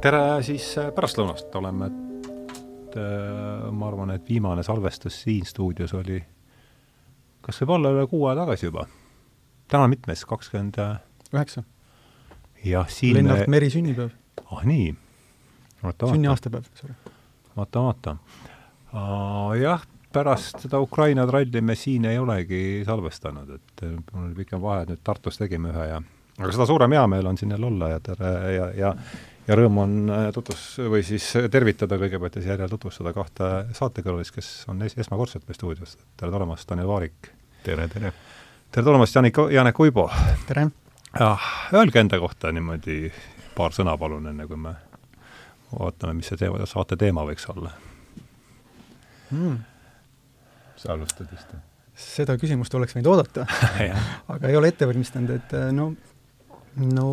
tere siis äh, pärastlõunast, oleme, et äh, ma arvan, et viimane salvestus siin stuudios oli kas võib olla üle kuu aja tagasi juba? täna mitmes, kakskümmend üheksa. jah, siin Lennart me... Meri sünnipäev. ah nii. sünniaastapäev, sorry. vaata, vaata. jah, pärast seda Ukraina tralli me siin ei olegi salvestanud, et äh, mul oli pikem vahe, et nüüd Tartus tegime ühe ja aga seda suurem heameel on siin jälle olla ja tere ja, ja ja rõõm on äh, tutvus- või siis tervitada kõigepealt ja seejärel tutvustada kahte saatekõlalist, kes on es esmakordselt meie stuudios. tere tulemast, Daniel Vaarik! tere, tere! tere tulemast, Janik, Janek Uibo! tere! jah, öelge enda kohta niimoodi paar sõna, palun, enne kui me vaatame, mis see teema, saate teema võiks olla hmm.. sa alustad vist? seda küsimust oleks võinud oodata aga ei ole ette valmistanud, et no, no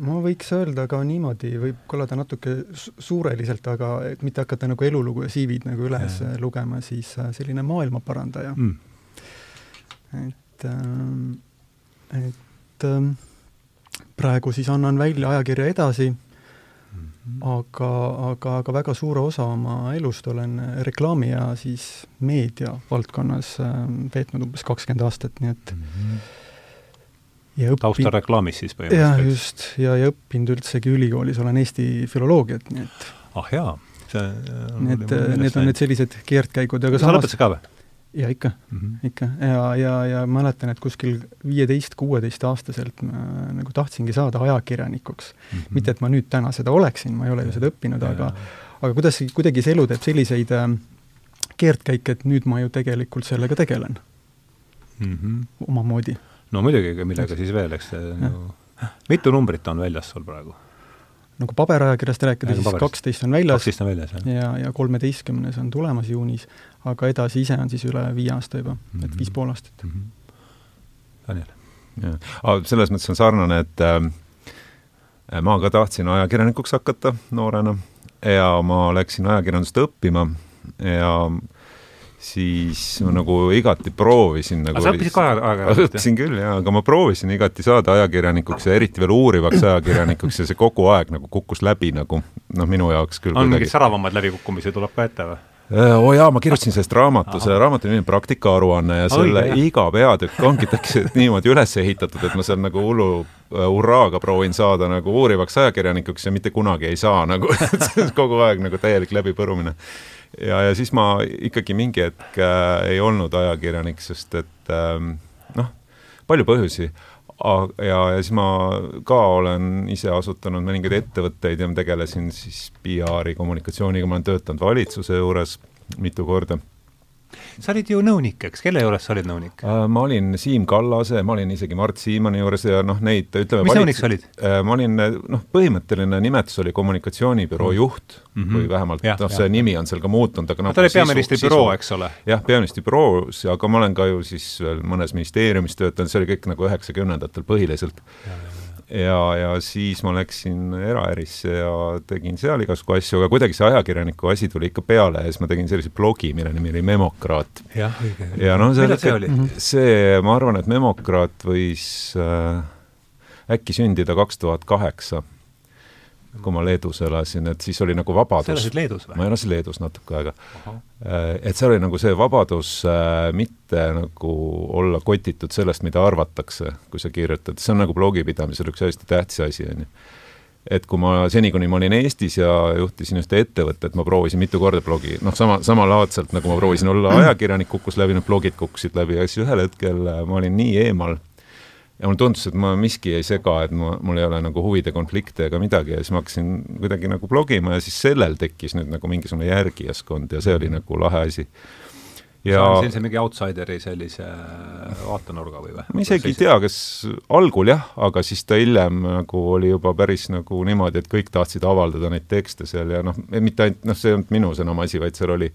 ma võiks öelda ka niimoodi, võib kõlada natuke suureliselt, aga et mitte hakata nagu elulugu ja CV-d nagu üles ja. lugema, siis äh, selline maailmaparandaja. Mm.. et, äh, et ähm, praegu siis annan välja ajakirja edasi mm, aga, aga, aga väga suure osa oma elust olen reklaami ja siis meedia valdkonnas ähm, veetnud umbes kakskümmend aastat, nii et mm -hmm ja õppi-... taustareklaamis siis põhimõtteliselt? jah, just, ja, ja õppinud üldsegi ülikoolis, olen Eesti filoloogiat, nii et ah jaa, see Need, need on need sellised keerdkäigud, aga sa samas... lõpetasid ka või? jaa, ikka mm, -hmm. ikka. ja, ja, ja mäletan, et kuskil viieteist, kuueteistaastaselt ma nagu tahtsingi saada ajakirjanikuks mm. -hmm. mitte, et ma nüüd täna seda oleksin, ma ei ole ju seda õppinud, aga aga kuidas, kuidagi see elu teeb selliseid äh, keerdkäike, et nüüd ma ju tegelikult sellega tegelen mm. -hmm. omamoodi no muidugi, millega siis veel, eks see no, mitu numbrit on väljas sul praegu? nagu paberajakirjast rääkida, siis kaksteist on väljas. kaksteist on väljas, jah? ja, ja kolmeteistkümnes on tulemas juunis, aga edasi ise on siis üle viie aasta juba mm, -hmm. et viis pool aastat mm. -hmm. Daniel? jah, selles mõttes on sarnane, et äh, ma ka tahtsin ajakirjanikuks hakata noorena ja ma läksin ajakirjandust õppima ja siis ma nagu igati proovisin nagu aga sa õppisid ka ajakirjandust? õppisin küll jaa, aga ma proovisin igati saada ajakirjanikuks ja eriti veel uurivaks ajakirjanikuks ja see kogu aeg nagu kukkus läbi nagu noh, minu jaoks küll on mingeid säravamaid läbikukkumisi tuleb ka ette või? Äh, oo oh jaa, ma kirjutasin sellest raamatu, selle raamatu nimi on Praktikaaruanne ja selle oh, iga peatükk ongi täpselt niimoodi üles ehitatud, et ma seal nagu hullu uh, hurraaga proovin saada nagu uurivaks ajakirjanikuks ja mitte kunagi ei saa nagu kogu aeg nagu täielik läbipõrumine ja, ja siis ma ikkagi mingi hetk äh, ei olnud ajakirjanik, sest et ähm, noh, palju põhjusi. ja, ja siis ma ka olen ise asutanud mõningaid ettevõtteid ja ma tegelesin siis PR-i kommunikatsiooniga, ma olen töötanud valitsuse juures mitu korda sa olid ju nõunik, eks, kelle juures sa olid nõunik uh,? ma olin Siim Kallase, ma olin isegi Mart Siimanni juures ja noh, neid ütleme mis nõunik sa olid uh,? ma olin, noh, põhimõtteline nimetus oli kommunikatsioonibüroo mm. juht mm -hmm. või vähemalt noh, see ja. nimi on seal ka muutunud, aga noh ta oli peaministri büroo, eks ole? jah, peaministri büroos, aga ma olen ka ju siis veel mõnes ministeeriumis töötanud, see oli kõik nagu üheksakümnendatel põhiliselt. ja, ja ja, ja siis ma läksin eraärisse ja tegin seal igasugu asju, aga kuidagi see ajakirjaniku asi tuli ikka peale ja siis ma tegin sellise blogi, mille nimi oli Memokraat. jah, õige. ja noh, see, see, see, ma arvan, et Memokraat võis äh, äkki sündida kaks tuhat kaheksa kui ma Leedus elasin, et siis oli nagu vabadus. sa elasid Leedus või? ma elasin Leedus natuke aega. Äh, et seal oli nagu see vabadus äh, mitte nagu olla kotitud sellest, mida arvatakse, kui sa kirjutad, see on nagu blogipidamisel üks hästi tähtis asi, on ju. et kui ma seni, kuni ma olin Eestis ja juhtisin ühte ettevõtet, ma proovisin mitu korda blogi, noh, sama, samalaadselt nagu ma proovisin olla ajakirjanik, kukkus läbi, need blogid kukkusid läbi ja siis ühel hetkel äh, ma olin nii eemal ja mulle tundus, et ma miski ei sega, et ma, mul ei ole nagu huvide konflikte ega midagi ja siis ma hakkasin kuidagi nagu blogima ja siis sellel tekkis nüüd nagu mingisugune järgijaskond ja see oli nagu lahe asi ja see on sellise mingi outsideri sellise vaatenurga või või? ma isegi ei tea, kas algul jah, aga siis ta hiljem nagu oli juba päris nagu niimoodi, et kõik tahtsid avaldada neid tekste seal ja noh, mitte ainult, noh, see ei olnud minu sõnum asi, vaid seal oli,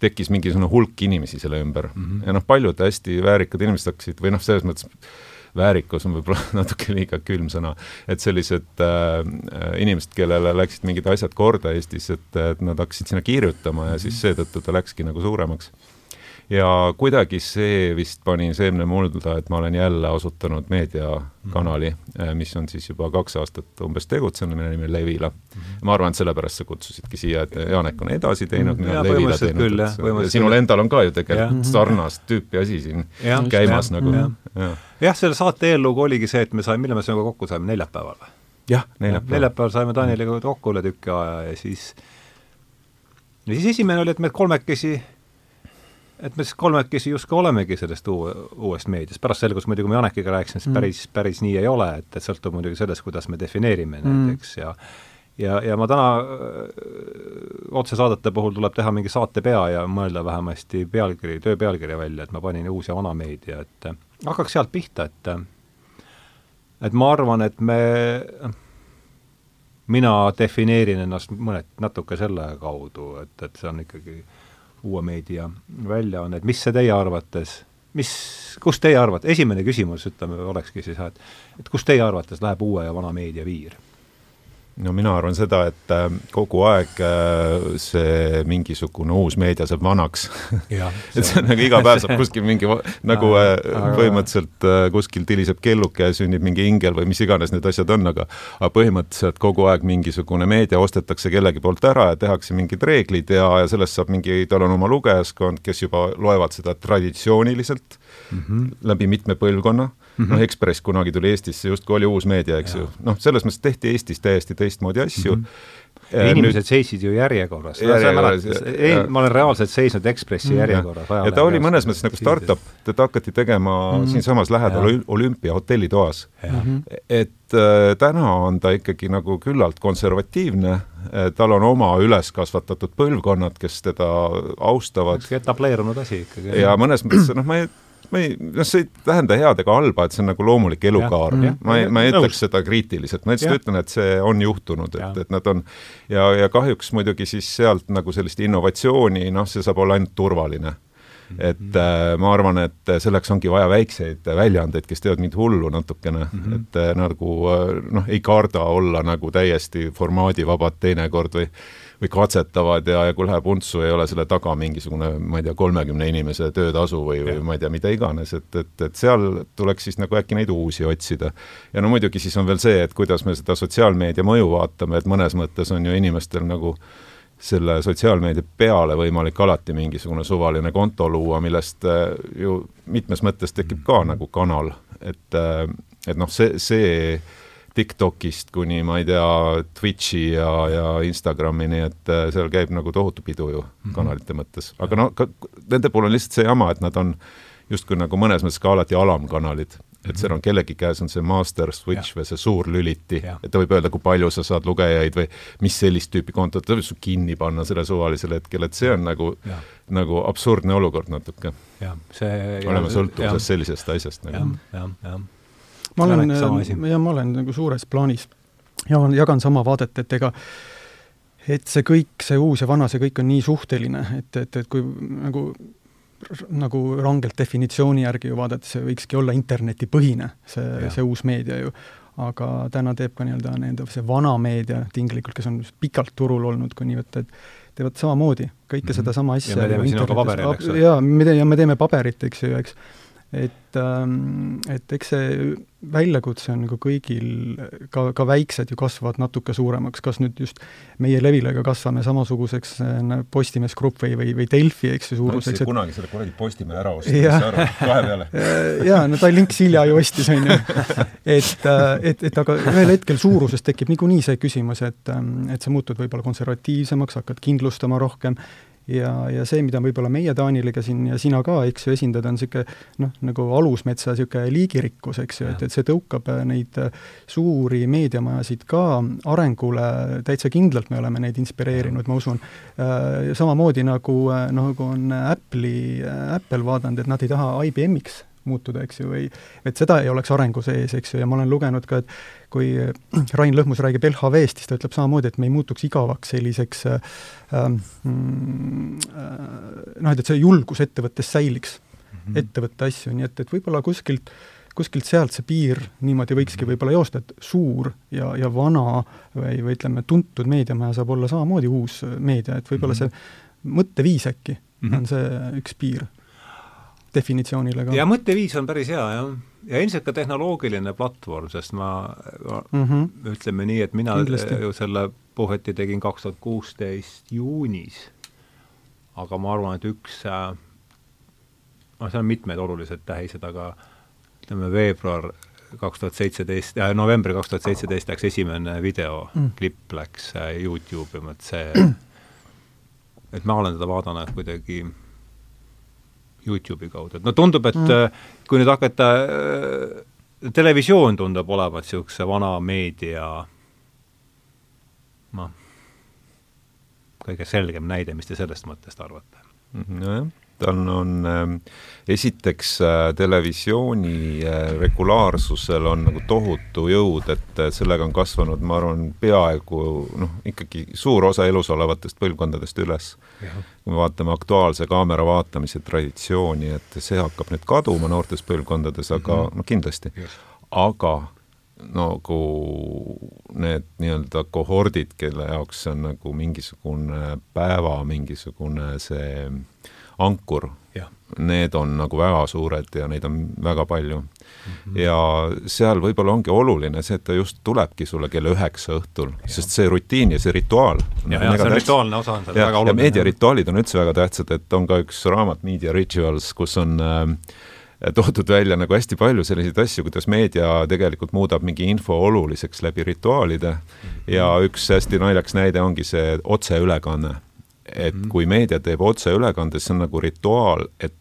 tekkis mingisugune hulk inimesi selle ümber mm -hmm. ja noh, paljud hästi väärikad inimesed hakkasid või noh, selles mõttes väärikus on võib-olla natuke liiga külm sõna, et sellised äh, inimesed, kellele läksid mingid asjad korda Eestis, et, et nad hakkasid sinna kirjutama ja siis seetõttu ta läkski nagu suuremaks. Ja kuidagi see vist pani seemne mulda, et ma olen jälle asutanud meediakanali mm, -hmm. mis on siis juba kaks aastat umbes tegutsenud, mille nimi on Levila. -hmm. ma arvan, et sellepärast sa kutsusidki siia, et Janek on edasi teinud -hmm. mina olen Levila teinud, ja sinul endal on ka ju tegelikult ja. sarnast tüüpi asi siin ja, käimas ja, nagu. jah ja. ja, selle saate eellugu oligi see, et me saime, millal me sinuga kokku saime, neljapäeval või? jah, neljapäeval. neljapäeval saime Danieliga kokku üle tüki aja ja siis ja siis esimene oli, et me kolmekesi et me siis kolmekesi justkui olemegi sellest uue, uuest meediast, pärast selgus muidugi, kui ma Janekiga rääkisin, siis mm. päris, päris nii ei ole, et, et sõltub muidugi sellest, kuidas me defineerime mm. näiteks ja ja, ja ma täna öö, otsesaadete puhul tuleb teha mingi saate pea ja mõelda vähemasti pealkiri, töö pealkirja välja, et ma panin uus ja vana meedia, et hakkaks sealt pihta, et et ma arvan, et me, mina defineerin ennast mõned, natuke selle kaudu, et, et see on ikkagi äh, uue meedia väljaanne, et mis see teie arvates, mis, kus teie arvate, esimene küsimus, ütleme, olekski siis, et et kus teie arvates läheb uue ja vana meedia piir? No mina arvan seda, et äh, kogu aeg äh, see mingisugune uus meedia saab vanaks. Et see on. nagu iga päev saab kuskil mingi nagu äh, põhimõtteliselt kuskil tiliseb kelluke ja sünnib mingi ingel või mis iganes need asjad on, aga aga põhimõtteliselt kogu aeg mingisugune meedia ostetakse kellegi poolt ära ja tehakse mingid reeglid ja, ja sellest saab mingi, tal on oma lugejaskond, kes juba loevad seda traditsiooniliselt mm -hmm. läbi mitme põlvkonna mm -hmm. noh, Ekspress kunagi tuli Eestisse, justkui oli uus meedia, eks ja. ju, noh, selles mõttes tehti Eestis täiesti teistmoodi asju mm. -hmm inimesed nüüd... seisid ju järjekorras, ei, ma olen reaalselt seisnud Ekspressi järjekorras. ja ta oli mõnes mõttes nagu startup, teda hakati tegema mm -hmm. siinsamas lähedal ja. olümpia hotellitoas. et äh, täna on ta ikkagi nagu küllalt konservatiivne äh,, tal on oma üles kasvatatud põlvkonnad, kes teda austavad. etableerunud asi ikkagi. ja mõnes mõttes, noh, ma ei ma ei, noh, see ei tähenda head ega halba, et see on nagu loomulik elukaar. ma ei, ma ei ütleks seda kriitiliselt, ma lihtsalt ütlen, et see on juhtunud, et, et nad on ja, ja kahjuks muidugi siis sealt nagu sellist innovatsiooni, noh, see saab olla ainult turvaline. Et mhm. äh, ma arvan, et selleks ongi vaja väikseid väljaandeid, kes teevad mind hullu natukene. Mm, -hmm. et äh, nagu äh, noh, ei karda olla nagu täiesti formaadivabad teinekord või või katsetavad ja, ja kui läheb untsu, ei ole selle taga mingisugune, ma ei tea, kolmekümne inimese töötasu või, või ma ei tea, mida iganes, et, et, et seal tuleks siis nagu äkki neid uusi otsida. ja no muidugi siis on veel see, et kuidas me seda sotsiaalmeedia mõju vaatame, et mõnes mõttes on ju inimestel nagu selle sotsiaalmeedia peale võimalik alati mingisugune suvaline konto luua, millest äh, ju mitmes mõttes tekib ka nagu kanal, et, äh, et noh, see, see TikTokist kuni ma ei tea, Twitchi ja, ja Instagramini, et äh, seal käib nagu tohutu pidu ju mm -hmm. kanalite mõttes, aga no ka, nende puhul on lihtsalt see jama, et nad on justkui nagu mõnes mõttes ka alati alamkanalid. Et seal on kellegi käes on see master switch ja. või see suur lüliti, et ta võib öelda, kui palju sa saad lugejaid või mis sellist tüüpi kontot, ta võib su kinni panna sellel suvalisel hetkel, et see on nagu, nagu absurdne olukord natuke. oleme sõltuvuses sellisest asjast nagu. jah, jah, jah ma olen, ja ma olen nagu suures plaanis ja jagan sama vaadet, et ega et see kõik, see uus ja vana, see kõik on nii suhteline, et, et, et kui nagu nagu rangelt definitsiooni järgi ju vaadates see võikski olla internetipõhine, see, see uus meedia ju. aga täna teeb ka nii-öelda nii-öelda see vana meedia tinglikult, kes on pikalt turul olnud, kui nii võtta, et teevad samamoodi kõike mm -hmm. sedasama asja. ja me teeme sinuga paberil, eks ole. jaa, me te-, ja me teeme paberit, eks ju, eks et, ähm, et eks see väljakutse on nagu kõigil, ka, ka väiksed ju kasvavad natuke suuremaks, kas nüüd just meie Levilega kasvame samasuguseks äh, Postimees Grupp või, või, või Delfi, eks ju, suuruseks. Et... kunagi selle kuradi Postimehe ära osta, mis sa arvad, kahe peale? jaa, no Tallink Silja ju ostis, on ju. et, äh, et, et aga ühel hetkel suuruses tekib niikuinii see küsimus, et, ähm, et sa muutud võib-olla konservatiivsemaks, hakkad kindlustama rohkem ja, ja see, mida võib-olla meie Taaniliga siin ja sina ka, eks ju, esindad, on niisugune noh, nagu alusmetsa niisugune liigirikkus, eks ju, et, et see tõukab äh, neid äh, suuri meediamajasid ka arengule täitsa kindlalt, me oleme neid inspireerinud, ma usun. Äh, samamoodi nagu, nagu on Apple'i, Apple vaadanud, et nad ei taha IBM-iks muutuda, eks ju, või et seda ei oleks arengu sees, eks ju, ja ma olen lugenud ka, et kui Rain Lõhmus räägib LHV-st, siis ta ütleb samamoodi, et me ei muutuks igavaks selliseks äh, ähm, äh, noh, et, et see julgus ettevõttes säiliks mm, -hmm. ettevõtte asju, nii et, et võib-olla kuskilt kuskilt sealt see piir niimoodi võikski mhm. võib-olla joosta, et suur ja, ja vana või, või ütleme, tuntud meediamaja saab olla samamoodi uus meedia, et võib-olla mm -hmm. see mõtteviis äkki mm -hmm. on see üks piir definitsioonile ka. ja mõtteviis on päris hea, jah. ja ilmselt ka tehnoloogiline platvorm, sest ma, ma mm, -hmm. ütleme nii, et mina Kindlasti. ju selle puhveti tegin kaks tuhat kuusteist juunis, aga ma arvan, et üks noh, seal on mitmed olulised tähised, aga ütleme, veebruar kaks tuhat seitseteist, äh, novembri kaks tuhat seitseteist läks esimene videoklipp mm., läks äh, Youtube'i, ma et see, et ma olen teda vaadanud kuidagi Youtube'i kaudu, et no tundub, et mm. Äh, kui nüüd hakata äh,, televisioon tundub olevat niisuguse vana meedia noh, kõige selgem näide, mis te sellest mõttest arvate? Mhm, nojah tal on äh, esiteks äh, televisiooni äh, regulaarsusel on nagu tohutu jõud, et äh, sellega on kasvanud, ma arvan, peaaegu noh, ikkagi suur osa elus olevatest põlvkondadest üles. kui me vaatame Aktuaalse kaamera vaatamise traditsiooni, et see hakkab nüüd kaduma noortes põlvkondades, aga -hmm. no kindlasti, aga nagu need nii-öelda kohordid, kelle jaoks see on nagu mingisugune päeva mingisugune see ankur, need on nagu väga suured ja neid on väga palju mm. -hmm. ja seal võib-olla ongi oluline see, et ta just tulebki sulle kella üheksa õhtul, sest see rutiin ja see rituaal ja, ja see rituaalne osa on seal väga oluline. meediarituaalid on üldse väga tähtsad, et on ka üks raamat Media Rituals, kus on äh, toodud välja nagu hästi palju selliseid asju, kuidas meedia tegelikult muudab mingi info oluliseks läbi rituaalide -hmm. ja üks hästi naljakas näide ongi see otseülekanne et -hmm. kui meedia teeb otseülekande, see on nagu rituaal, et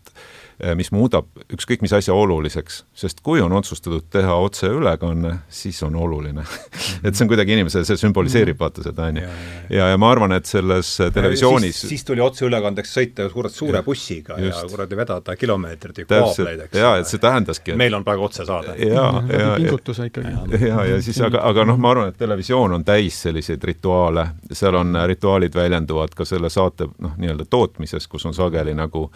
mis muudab ükskõik mis asja oluliseks, sest kui on otsustatud teha otseülekanne, siis on oluline et see on kuidagi inimesele, see sümboliseerib mm -hmm. vaata seda, on ju. ja, ja ma arvan, et selles televisioonis siis, siis tuli otseülekandeks sõita kurat suure bussiga just. ja kuradi vedada kilomeetreid kaableid, eks. jaa, et see tähendaski, et meil on praegu otse saade. jaa, ja pingutuse ikkagi. ja, ja siis aga, aga noh, ma arvan, et televisioon on täis selliseid rituaale, seal on rituaalid väljenduvad ka selle saate noh, nii-öelda tootmises, kus on sageli nagu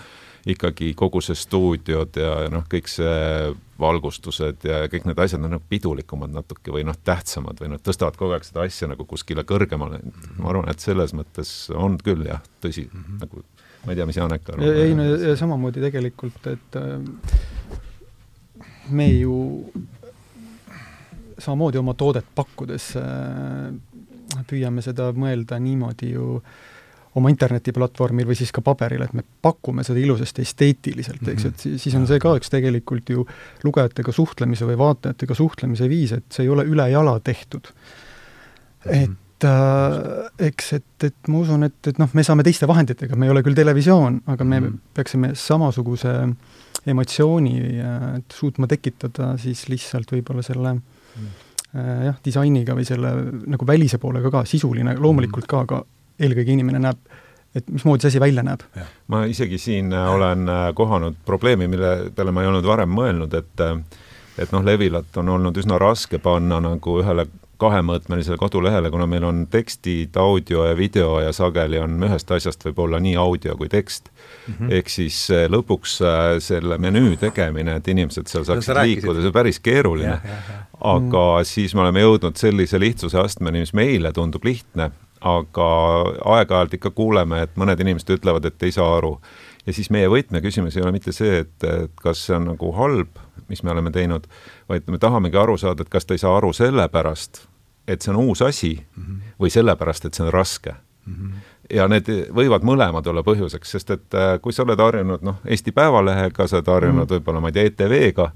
ikkagi kogu see stuudiod ja noh, kõik see valgustused ja kõik need asjad on nagu pidulikumad natuke või noh, tähtsamad või noh, tõstavad kogu aeg seda asja nagu kuskile kõrgemale, ma arvan, et selles mõttes on küll jah, tõsi mm, -hmm. nagu ma ei tea, mis Janek arvab. ei no ja samamoodi tegelikult, et äh, me ju samamoodi oma toodet pakkudes äh, püüame seda mõelda niimoodi ju äh, oma internetiplatvormil või siis ka paberil, et me pakume seda ilusasti esteetiliselt, eks ju, et mhm. siis on see ka üks tegelikult ju lugejatega suhtlemise või vaatajatega suhtlemise viis, et see ei ole ülejala tehtud. Mhm. et äh, eks, et, et ma usun, et, et noh, me saame teiste vahenditega, me ei ole küll televisioon, aga me mm. peaksime samasuguse emotsiooni äh, suutma tekitada siis lihtsalt võib-olla selle mm. äh, jah, disainiga või selle nagu välise poolega ka, sisuline loomulikult ka, aga eelkõige inimene näeb, et mismoodi see asi välja näeb. ma isegi siin äh, olen äh, kohanud probleemi, mille peale ma ei olnud varem mõelnud, et äh, et noh, Levilat on olnud üsna raske panna nagu ühele kahemõõtmelisele kodulehele, kuna meil on tekstid, audio ja video ja sageli on ühest asjast võib olla nii audio kui tekst mm. -hmm. ehk siis lõpuks selle menüü tegemine, et inimesed seal saaksid liikuda, see on päris keeruline. aga mm. siis me oleme jõudnud sellise lihtsuse astmeni, mis meile tundub lihtne aga aeg-ajalt ikka kuuleme, et mõned inimesed ütlevad, et ei saa aru. ja siis meie võtmeküsimus ei ole mitte see, et, et kas see on nagu halb, mis me oleme teinud, vaid me tahamegi aru saada, et kas ta ei saa aru sellepärast, et see on uus asi mm -hmm. või sellepärast, et see on raske mm. -hmm ja need võivad mõlemad olla põhjuseks, sest et äh, kui sa oled harjunud noh, Eesti Päevalehega, sa oled harjunud mm võib-olla, ma ei tea, ETV-ga,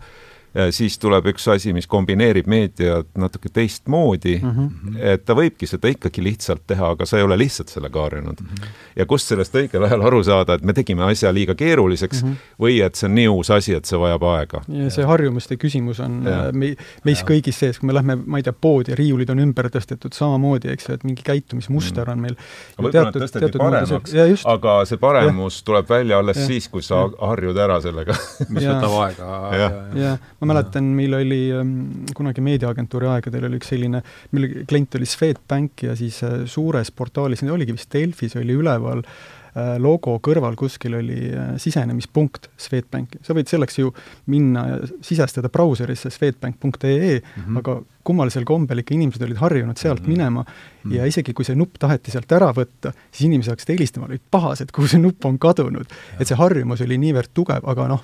siis tuleb üks asi, mis kombineerib meediat natuke teistmoodi mm, -hmm. et ta võibki seda ikkagi lihtsalt teha, aga sa ei ole lihtsalt sellega harjunud mm. -hmm. ja kust sellest õigel ajal aru saada, et me tegime asja liiga keeruliseks mm -hmm. või et see on nii uus asi, et see vajab aega. ja see harjumuste küsimus on ja. Äh, me, meis ja. kõigis sees, kui me lähme, ma ei tea, poodi ja riiulid on ümber tõstetud samamoodi, eks ju, et mingi käitumismuster mm -hmm. on meil võib-olla nad tõsteti paremaks, aga see paremus ja. tuleb välja alles ja. siis, kui sa ja. harjud ära sellega mis võtab aega. ja, ja. ja ma mäletan, meil oli ähm, kunagi meediaagentuuri aegadel oli üks selline, meil klient oli Swedbank ja siis äh, suures portaalis, oligi vist Delfis oli üleval äh, logo kõrval kuskil oli äh, sisenemispunkt Swedbanki. sa võid selleks ju minna ja sisestada brauserisse swedbank.ee mm, -hmm. aga kummalisel kombel ikka inimesed olid harjunud sealt mm -hmm. minema mm -hmm. ja isegi kui see nupp taheti sealt ära võtta, siis inimesed hakkasid helistama, olid pahased, kuhu see nupp on kadunud. et see harjumus oli niivõrd tugev, aga noh,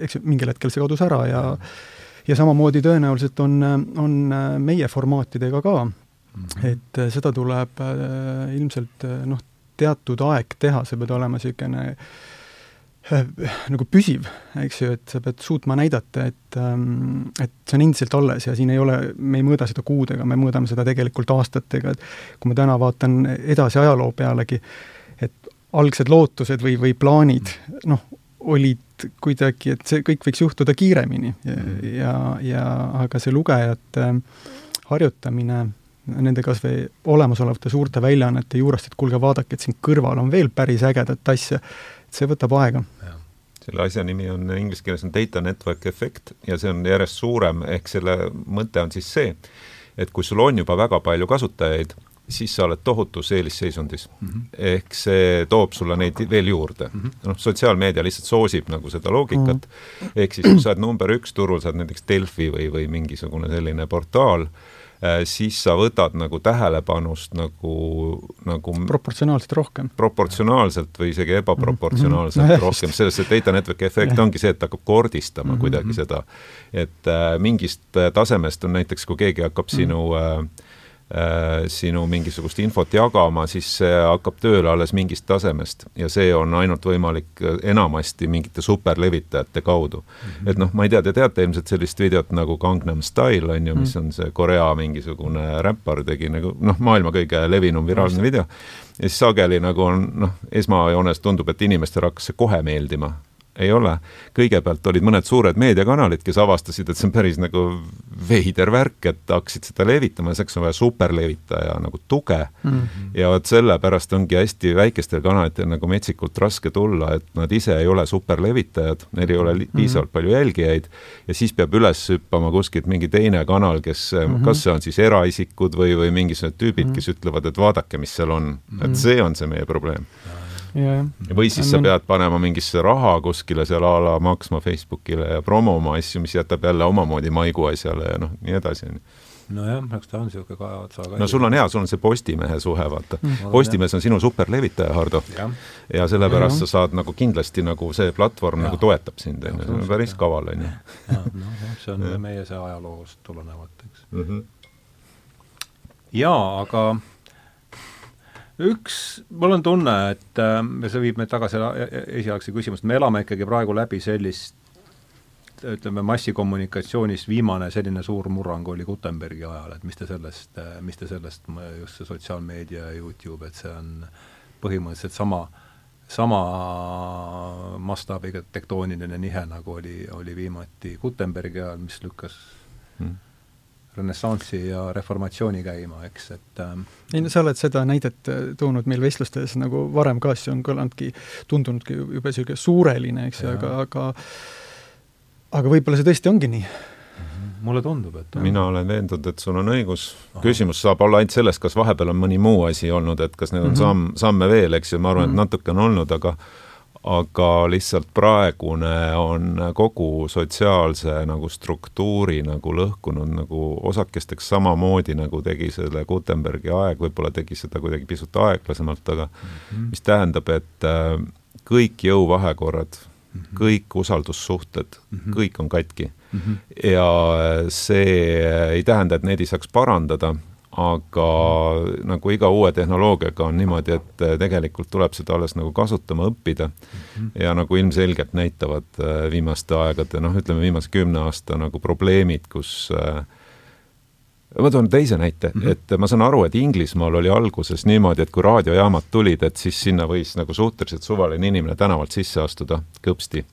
eks mingil hetkel see kadus ära ja ja samamoodi tõenäoliselt on, on meie formaatidega ka Mm -hmm. et äh, seda tuleb äh, ilmselt äh, noh, teatud aeg teha, see peab olema niisugune äh, nagu püsiv, eks ju, et sa pead suutma näidata, et ähm, et see on endiselt alles ja siin ei ole, me ei mõõda seda kuudega, me mõõdame seda tegelikult aastatega, et kui ma täna vaatan edasi ajaloo pealegi, et algsed lootused või, või plaanid, noh, olid kuidagi, et see kõik võiks juhtuda kiiremini ja, mhm. ja, ja aga see lugejate harjutamine nende kas või olemasolevate suurte väljaannete juurest, et kuulge, vaadake, et siin kõrval on veel päris ägedat asja, et see võtab aega. selle asja nimi on, inglise keeles on data network effect ja see on järjest suurem, ehk selle mõte on siis see, et kui sul on juba väga palju kasutajaid, siis sa oled tohutus eelisseisundis mm. -hmm. ehk see toob sulle neid veel juurde mm. -hmm. noh, sotsiaalmeedia lihtsalt soosib nagu seda loogikat mm, -hmm. ehk siis kui sa oled number üks turul, sa oled näiteks Delfi või, või mingisugune selline portaal, siis sa võtad nagu tähelepanust nagu, nagu proportsionaalselt rohkem. proportsionaalselt või isegi ebaproportsionaalselt mm -hmm. rohkem, selles see data network efekt ongi see, et hakkab kordistama mm -hmm. kuidagi seda. et äh, mingist äh, tasemest on näiteks, kui keegi hakkab mm -hmm. sinu äh, Äh, sinu mingisugust infot jagama, siis see hakkab tööle alles mingist tasemest ja see on ainult võimalik äh, enamasti mingite superlevitajate kaudu mm. -hmm. et noh, ma ei tea, te teate ilmselt sellist videot nagu Gangnam Style on ju, mis mhm. on see Korea mingisugune räppar tegi nagu noh, maailma kõige levinum viraalne video ja siis sageli nagu on noh, esmajoones tundub, et inimestele hakkas see kohe meeldima ei ole. kõigepealt olid mõned suured meediakanalid, kes avastasid, et see on päris nagu veider värk, et hakkasid seda levitama, selleks on vaja superlevitaja nagu tuge mm. -hmm. ja vot sellepärast ongi hästi väikestel kanalitel nagu metsikult raske tulla, et nad ise ei ole superlevitajad, neil ei ole piisavalt mm -hmm. palju jälgijaid ja siis peab üles hüppama kuskilt mingi teine kanal, kes mm, -hmm. kas see on siis eraisikud või, või mingisugused tüübid mm, -hmm. kes ütlevad, et vaadake, mis seal on mm, -hmm. et see on see meie probleem või siis sa pead panema mingisse raha kuskile seal a la maksma Facebookile ja promoma asju, mis jätab jälle omamoodi maigu asjale ja noh, nii edasi, on ju nojah, eks ta on niisugune kahe otsaga no sul on hea, sul on see Postimehe suhe, vaata mm.. Postimees on sinu superlevitaja, Hardo. ja sellepärast ja. sa saad nagu kindlasti nagu see platvorm ja. nagu toetab sind, on ju, see on päris kaval, on ju. noh, see on meie see ajaloost tulenevalt, eks mm. -hmm. jaa, aga üks, mul on tunne, et äh, ja see viib meid tagasi e-, e-, esialgse küsimust, me elame ikkagi praegu läbi sellist ütleme, massikommunikatsioonis viimane selline suur murrang oli Gutenbergi ajal, et mis te sellest, äh, mis te sellest, just see sotsiaalmeedia ja YouTube, et see on põhimõtteliselt sama, sama mastaabiga tektooniline nihe, nagu oli, oli viimati Gutenbergi ajal, mis lükkas mm renessansi ja reformatsiooni käima, eks, et ähm, ei no sa oled seda näidet äh, toonud meil vestlustes nagu varem ka, see on kõlanudki, tundunudki jube niisugune suureline, eks ju, aga, aga aga võib-olla see tõesti ongi nii mhm. mulle tundub, et on. mina olen veendunud, et sul on õigus. küsimus saab olla ainult selles, kas vahepeal on mõni muu asi olnud, et kas need on mm -hmm. samm, samme veel, eks ju, ma arvan mm, -hmm. et mhm. natuke on olnud, aga aga lihtsalt praegune on kogu sotsiaalse nagu struktuuri nagu lõhkunud nagu osakesteks samamoodi, nagu tegi selle Gutenbergi aeg, võib-olla tegi seda kuidagi pisut aeglasemalt, aga mm -hmm. mis tähendab, et äh, kõik jõuvahekorrad mm, -hmm. kõik usaldussuhted mm, -hmm. kõik on katki mm. -hmm. ja see ei tähenda, et neid ei saaks parandada, aga nagu iga uue tehnoloogiaga on niimoodi, et äh, tegelikult tuleb seda alles nagu kasutama õppida mm. -hmm. ja nagu ilmselgelt näitavad äh, viimaste aegade, noh, ütleme viimase kümne aasta nagu probleemid, kus äh, ma toon teise näite mm, -hmm. et ma saan aru, et Inglismaal oli alguses niimoodi, et kui raadiojaamad tulid, et siis sinna võis nagu suhteliselt suvaline inimene tänavalt sisse astuda kõpsti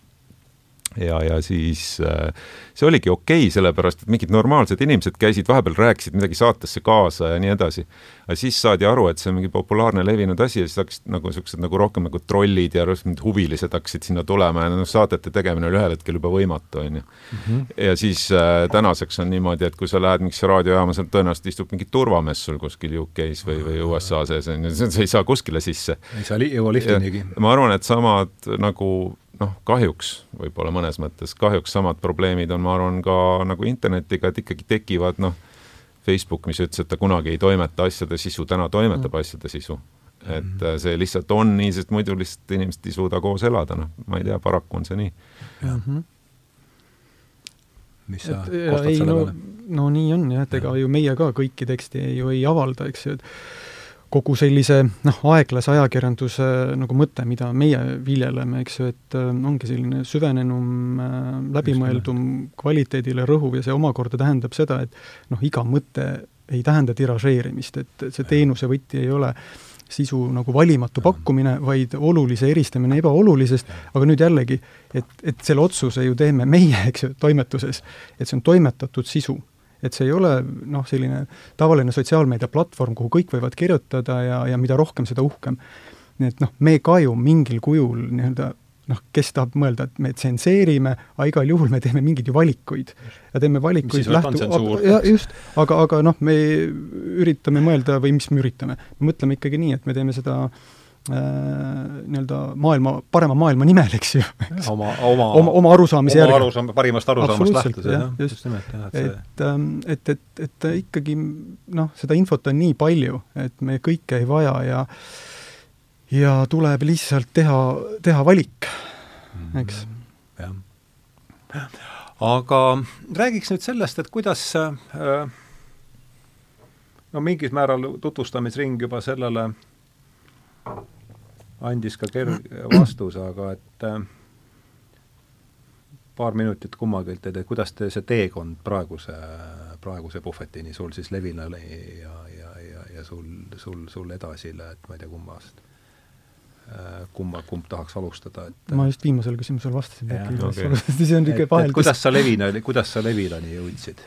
ja, ja siis äh, see oligi okei okay,, sellepärast et mingid normaalsed inimesed käisid, vahepeal rääkisid midagi saatesse kaasa ja nii edasi. aga siis saadi aru, et see on mingi populaarne levinud asi ja siis hakkasid nagu niisugused nagu rohkem nagu trollid ja mingid huvilised hakkasid sinna tulema ja noh, saadete tegemine oli ühel hetkel juba võimatu, on ju. Mhm. ja siis äh, tänaseks on niimoodi, et kui sa lähed mingisse raadiojaama, seal tõenäoliselt istub mingi turvamees sul kuskil UK-s või, või USA sees, on ju, sa ei saa kuskile sisse. ei saa li jõua liftinigi. ma arvan, et samad nagu noh, kahjuks võib-olla mõnes mõttes, kahjuks samad probleemid on, ma arvan, ka nagu internetiga, et ikkagi tekivad noh, Facebook, mis ütles, et ta kunagi ei toimeta asjade sisu, täna toimetab mm. asjade sisu. et mm. see lihtsalt on nii, sest muidu lihtsalt inimesed ei suuda koos elada, noh, ma ei tea, paraku on see nii. Mis sa kostad selle peale? no nii on jah, et ega ju meie ka kõiki teksti ju ei avalda, eks ju, et kogu sellise noh, aeglase ajakirjanduse nagu mõte, mida meie viljeleme, eks ju, et äh, ongi selline süvenenum äh,, läbimõeldum, kvaliteedile rõhuv ja see omakorda tähendab seda, et noh, iga mõte ei tähenda tiražeerimist, et see teenuse võti ei ole sisu nagu valimatu pakkumine, vaid olulise eristamine ebaolulisest, aga nüüd jällegi, et, et selle otsuse ju teeme meie, eks ju, toimetuses, et see on toimetatud sisu et see ei ole noh, selline tavaline sotsiaalmeedia platvorm, kuhu kõik võivad kirjutada ja, ja mida rohkem, seda uhkem. nii et noh, me ka ju mingil kujul nii-öelda noh, kes tahab mõelda, et me tsenseerime, aga igal juhul me teeme mingeid ju valikuid. ja teeme valikuid lähtu-, just, aga, aga noh, me üritame mõelda või mis me üritame, me mõtleme ikkagi nii, et me teeme seda Äh, nii-öelda maailma, parema maailma nimel, eks ju. oma, oma, oma, oma arusaamise järgi. arusaam, parimast arusaamast lähtudes, jah, just nimelt, jah, et see et, ähm, et, et, et ikkagi noh, seda infot on nii palju, et me kõike ei vaja ja ja tuleb lihtsalt teha, teha valik, eks. Mm, jah. aga räägiks nüüd sellest, et kuidas äh, no mingil määral tutvustamisring juba sellele andis ka kerge vastuse, aga et äh, paar minutit kummagilt, et kuidas te, see teekond praeguse, praeguse puhvetini sul siis Levinale ja, ja, ja, ja sul, sul, sul edasile, et ma ei tea, kummast äh, kumma, kumb tahaks alustada, et ma just viimasele küsimusele vastasin, äkki okay. see on niisugune vaheldus. kuidas sa Levinani, kuidas sa Levinani jõudsid?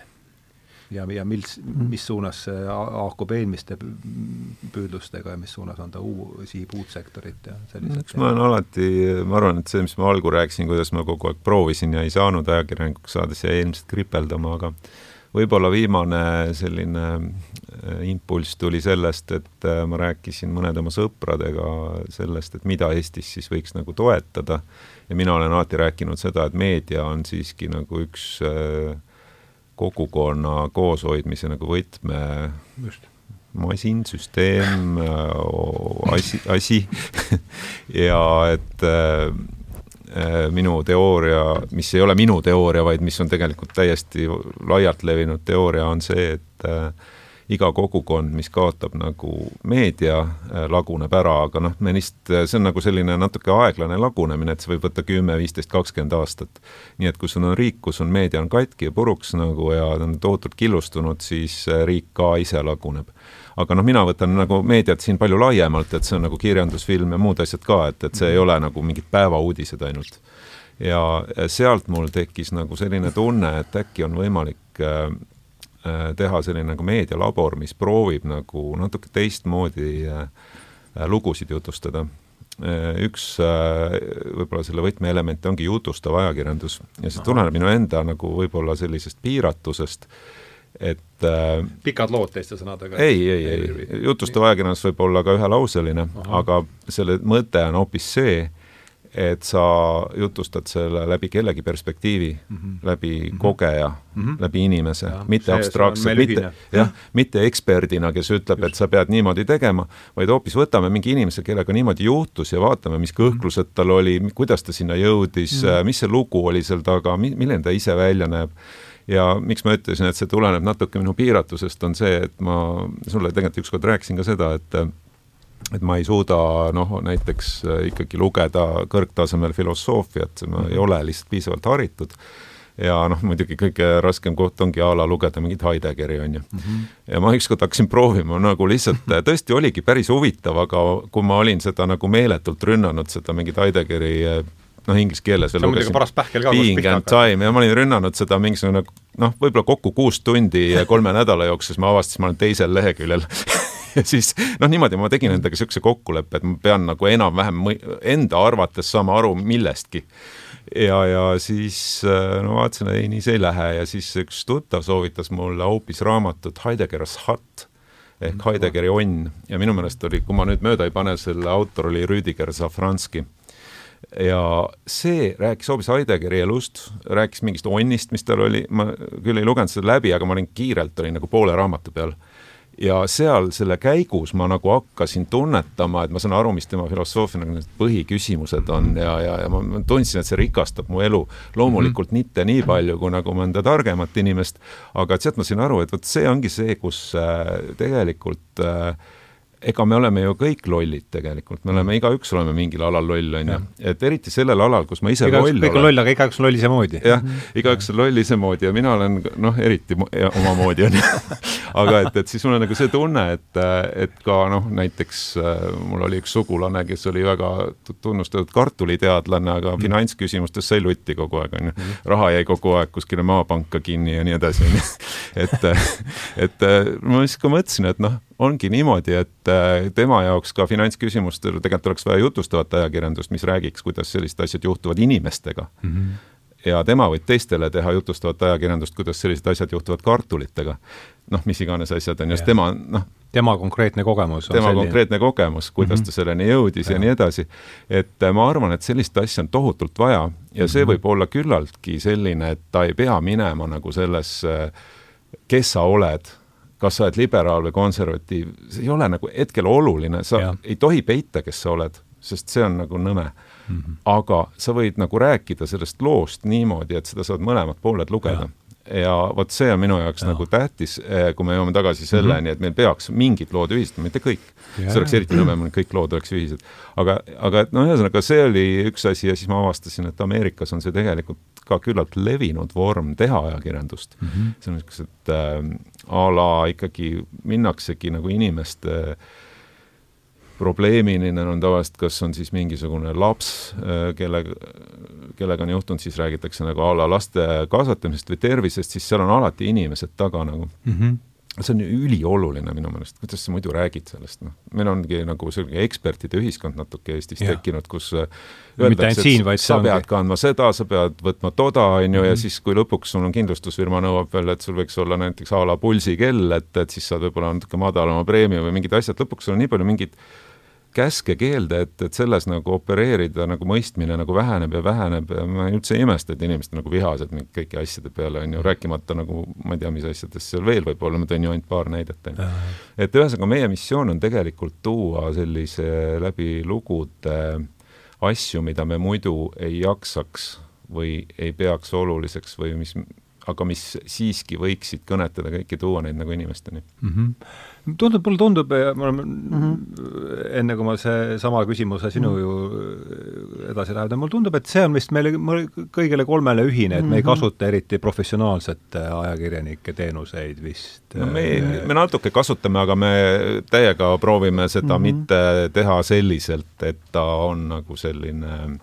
Ja, ja mis, mis suunas see haakub eelmiste püüdlustega ja mis suunas on ta uu-, sihib uut sektorit ja sellised eks ma olen alati, ma arvan, et see, mis ma algul rääkisin, kuidas ma kogu aeg proovisin ja ei saanud ajakirjanikuks saades jäi ilmselt kripeldama, aga võib-olla viimane selline äh, impulss tuli sellest, et äh, ma rääkisin mõnede oma sõpradega sellest, et mida Eestis siis võiks nagu toetada. Ja mina olen alati rääkinud seda, et meedia on siiski nagu üks äh, kogukonna kooshoidmise nagu võtme Just. masin, süsteem, äh, asi, asi ja et äh, äh, minu teooria, mis ei ole minu teooria, vaid mis on tegelikult täiesti laialt levinud teooria, on see, et äh, iga kogukond, mis kaotab nagu meedia, äh, laguneb ära, aga noh, me äh, see on nagu selline natuke aeglane lagunemine, et see võib võtta kümme, viisteist, kakskümmend aastat. nii et kui sul on riik, kus on meedia on katki ja puruks nagu ja on tohutult killustunud, siis äh, riik ka ise laguneb aga noh, mina võtan nagu meediat siin palju laiemalt, et see on nagu kirjandusfilm ja muud asjad ka, et, et see ei ole nagu mingid päevauudised ainult. ja sealt mul tekkis nagu selline tunne, et äkki on võimalik Äh, teha selline nagu meedialabor, mis proovib nagu natuke teistmoodi äh, lugusid jutustada. Äh, üks võib-olla selle võtmeelemente ongi jutustav ajakirjandus ja see tuleneb minu enda nagu võib-olla sellisest piiratusest, et äh, pikad lood teiste sõnadega? ei, ei, ei, jutustav ajakirjandus võib olla ka ühelauseline, aga selle mõte on hoopis see, et sa jutustad selle läbi kellegi perspektiivi mm, -hmm. läbi mm -hmm. kogeja mm, -hmm. läbi inimese, mitte abstraktselt, mitte jah, mitte eksperdina, kes ütleb, et sa pead niimoodi tegema, vaid hoopis võtame mingi inimese, kellega niimoodi juhtus ja vaatame, mis kõhklused tal oli, kuidas ta sinna jõudis mm, -hmm. mis see lugu oli seal taga, milline ta ise välja näeb ja miks ma ütlesin, et see tuleneb natuke minu piiratusest, on see, et ma sulle tegelikult ükskord rääkisin ka seda, et et ma ei suuda noh, näiteks äh, ikkagi lugeda kõrgtasemel filosoofiat, ma ei ole lihtsalt piisavalt haritud ja noh, muidugi kõige raskem koht ongi a la lugeda mingit Heideggeri, on ju mm. -hmm. ja ma ükskord hakkasin proovima, nagu lihtsalt tõesti oligi päris huvitav, aga kui ma olin seda nagu meeletult rünnanud, seda mingit Heideggeri noh, inglise keeles veel lugesin. paras pähkel ka. Being and time ja ma olin rünnanud seda mingisugune noh, võib-olla kokku kuus tundi kolme nädala jooksul, siis ma avastasin, ma olen teisel leheküljel ja siis noh, niimoodi ma tegin endaga niisuguse kokkuleppe, et ma pean nagu enam-vähem enda arvates saama aru millestki. ja, ja siis äh, no vaatasin, ei, nii see ei lähe ja siis üks tuttav soovitas mulle hoopis raamatut Heidegger's Hut ehk mm. Heideggeri onn ja minu meelest oli, kui ma nüüd mööda ei pane, selle autor oli Rüdiger Safranski ja see rääkis hoopis Heideggeri elust, rääkis mingist onnist, mis tal oli, ma küll ei lugenud seda läbi, aga ma olin kiirelt, olin nagu poole raamatu peal ja seal selle käigus ma nagu hakkasin tunnetama, et ma saan aru, mis tema filosoofia nagu need põhiküsimused on ja, ja, ja ma tundsin, et see rikastab mu elu. loomulikult mm -hmm. mitte nii palju kui nagu mõnda targemat inimest, aga sealt ma sain aru, et vot see ongi see, kus äh, tegelikult äh, ega me oleme ju kõik lollid tegelikult, me oleme, igaüks oleme mingil alal loll, on ju. et eriti sellel alal, kus ma ise igaüks, loll kõik on loll, aga igaüks on loll isemoodi. jah, igaüks on loll isemoodi ja mina olen noh, eriti omamoodi, on ju. aga et, et siis mul on nagu see tunne, et, et ka noh, näiteks äh, mul oli üks sugulane, kes oli väga tunnustatud kartuliteadlane, aga mm. finantsküsimustes sai lutti kogu aeg, on ju. Mhm. raha jäi kogu aeg kuskile maapanka kinni ja nii edasi, on ju. et, et ma siis ka mõtlesin, et noh ongi niimoodi, et äh, tema jaoks ka finantsküsimustel tegelikult oleks vaja jutustavat ajakirjandust, mis räägiks, kuidas sellised asjad juhtuvad inimestega mm. -hmm ja tema võib teistele teha jutustavat ajakirjandust, kuidas sellised asjad juhtuvad kartulitega. noh, mis iganes asjad on just tema noh, tema konkreetne kogemus tema selline. konkreetne kogemus, kuidas mm -hmm. ta selleni jõudis ja. ja nii edasi. et äh, ma arvan, et sellist asja on tohutult vaja ja see mm -hmm. võib olla küllaltki selline, et ta ei pea minema nagu sellesse, kes sa oled kas sa oled liberaal või konservatiiv, see ei ole nagu hetkel oluline, sa ja. ei tohi peita, kes sa oled, sest see on nagu nõme mm. -hmm. aga sa võid nagu rääkida sellest loost niimoodi, et seda saavad mõlemad pooled lugeda ja vot see on minu jaoks ja. nagu tähtis, eh, kui me jõuame tagasi selleni mm, -hmm. et meil peaks mingid lood ühistama, mitte kõik. see oleks eriti nõme, kui kõik lood oleks ühised. aga, aga et noh, ühesõnaga see oli üks asi ja siis ma avastasin, et Ameerikas on see tegelikult ka küllalt levinud vorm teha ajakirjandust mm. -hmm. see on niisugused äh, a la ikkagi minnaksegi nagu inimeste äh, probleemini on tavaliselt, kas on siis mingisugune laps, äh, kellega, kellega on juhtunud, siis räägitakse nagu a la laste kasvatamisest või tervisest, siis seal on alati inimesed taga nagu mm. -hmm see on ülioluline minu meelest, kuidas sa muidu räägid sellest, noh, meil ongi nagu selline ekspertide ühiskond natuke Eestis ja. tekkinud, kus äh, öeldakse, et sa pead kandma seda, sa pead võtma toda, on ju, ja mhm. siis, kui lõpuks sul on kindlustusfirma nõuab veel, et sul võiks olla näiteks a la pulsikell, et, et siis saad võib-olla natuke madalama preemia või mingid asjad, lõpuks sul on nii palju mingeid käske, keelde, et, et selles nagu opereerida nagu mõistmine nagu väheneb ja väheneb ja ma üldse ei imesta, et inimesed nagu vihased mingi kõiki asjade peale, on ju, rääkimata nagu ma ei tea, mis asjadest seal veel võib olla, ma tõin ju ainult paar näidet, on ju. et ühesõnaga, meie missioon on tegelikult tuua sellise läbi lugude asju, mida me muidu ei jaksaks või ei peaks oluliseks või mis aga mis siiski võiksid kõnetada kõiki, tuua neid nagu inimesteni mm. -hmm. Tundub, mulle tundub, me oleme mm, -hmm. enne kui ma seesama küsimuse sinu mm -hmm. ju edasi läheb, mulle tundub, et see on vist meile kõigile kolmele ühine, et me ei mhm. kasuta eriti professionaalsete ajakirjanike teenuseid vist. no me, me natuke kasutame, aga me täiega proovime seda mm -hmm. mitte teha selliselt, et ta on nagu selline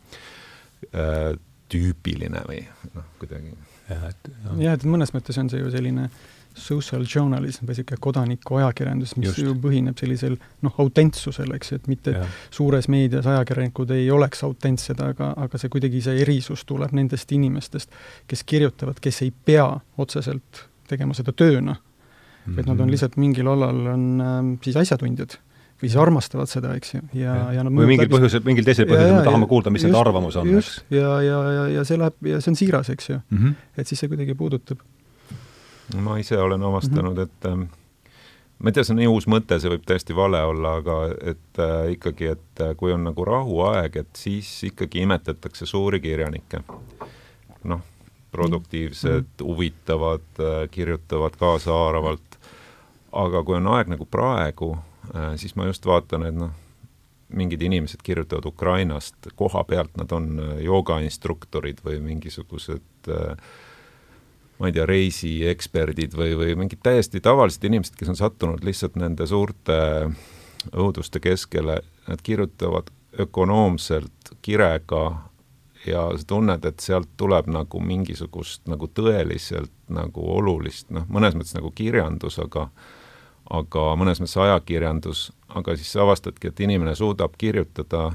äh, tüüpiline või noh, kuidagi jah, et jah, et mõnes mõttes on see ju selline social journalism või niisugune kodanikuajakirjandus, mis Just. ju põhineb sellisel noh, autentsusel, eks ju, et mitte ja. suures meedias ajakirjanikud ei oleks autentsed, aga, aga see kuidagi, see erisus tuleb nendest inimestest, kes kirjutavad, kes ei pea otseselt tegema seda tööna mm. -hmm. et nad on mhm. lihtsalt mingil alal, on äh, siis asjatundjad või siis armastavad seda, eks ju, ja, ja, ja nad või mingil põhjusel, mingil teisel põhjusel me tahame kuulda, mis nende arvamus on, eks. ja, ja, ja, ja see läheb, ja see on siiras, eks ju mm. -hmm. et siis see kuidagi puudutab. Ma ise olen avastanud mm, -hmm. et ähm, ma ei tea, see on nii uus mõte, see võib täiesti vale olla, aga et äh, ikkagi, et äh, kui on nagu rahuaeg, et siis ikkagi imetatakse suuri kirjanikke. noh, produktiivsed mm, -hmm. huvitavad äh,, kirjutavad kaasahaaravalt, aga kui on aeg nagu praegu, Äh, siis ma just vaatan, et noh, mingid inimesed kirjutavad Ukrainast, koha pealt nad on äh, joogainstruktorid või mingisugused äh, ma ei tea, reisieksperdid või, või mingid täiesti tavalised inimesed, kes on sattunud lihtsalt nende suurte õuduste keskele, nad kirjutavad ökonoomselt kirega ja sa tunned, et sealt tuleb nagu mingisugust nagu tõeliselt nagu olulist, noh, mõnes mõttes nagu kirjandus, aga aga mõnes mõttes ajakirjandus, aga siis sa avastadki, et inimene suudab kirjutada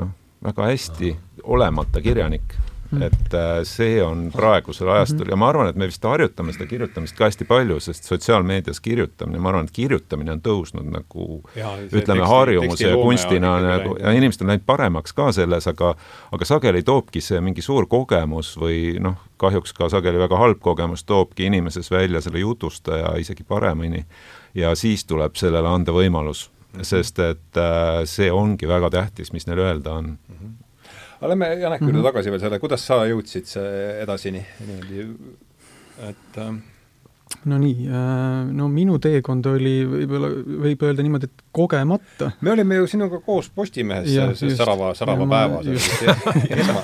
noh, väga hästi, olemata kirjanik. Et äh, see on praegusel ajastul mm -hmm. ja ma arvan, et me vist harjutame seda kirjutamist ka hästi palju, sest sotsiaalmeedias kirjutamine, ma arvan, et kirjutamine on tõusnud nagu ja, ütleme, harjumuse ja kunstina nagu ja inimestel on läinud paremaks ka selles, aga aga sageli toobki see mingi suur kogemus või noh, kahjuks ka sageli väga halb kogemus toobki inimeses välja selle jutustaja isegi paremini ja siis tuleb sellele anda võimalus, sest et äh, see ongi väga tähtis, mis neil öelda on mm. -hmm aga lähme Janek juurde mm -hmm. tagasi veel selle, kuidas sa jõudsid edasini niimoodi, et äh, no nii, äh, no minu teekond oli võib-olla, võib öelda niimoodi, et kogemata. me olime ju sinuga koos Postimehes särava, särava ja, päeva,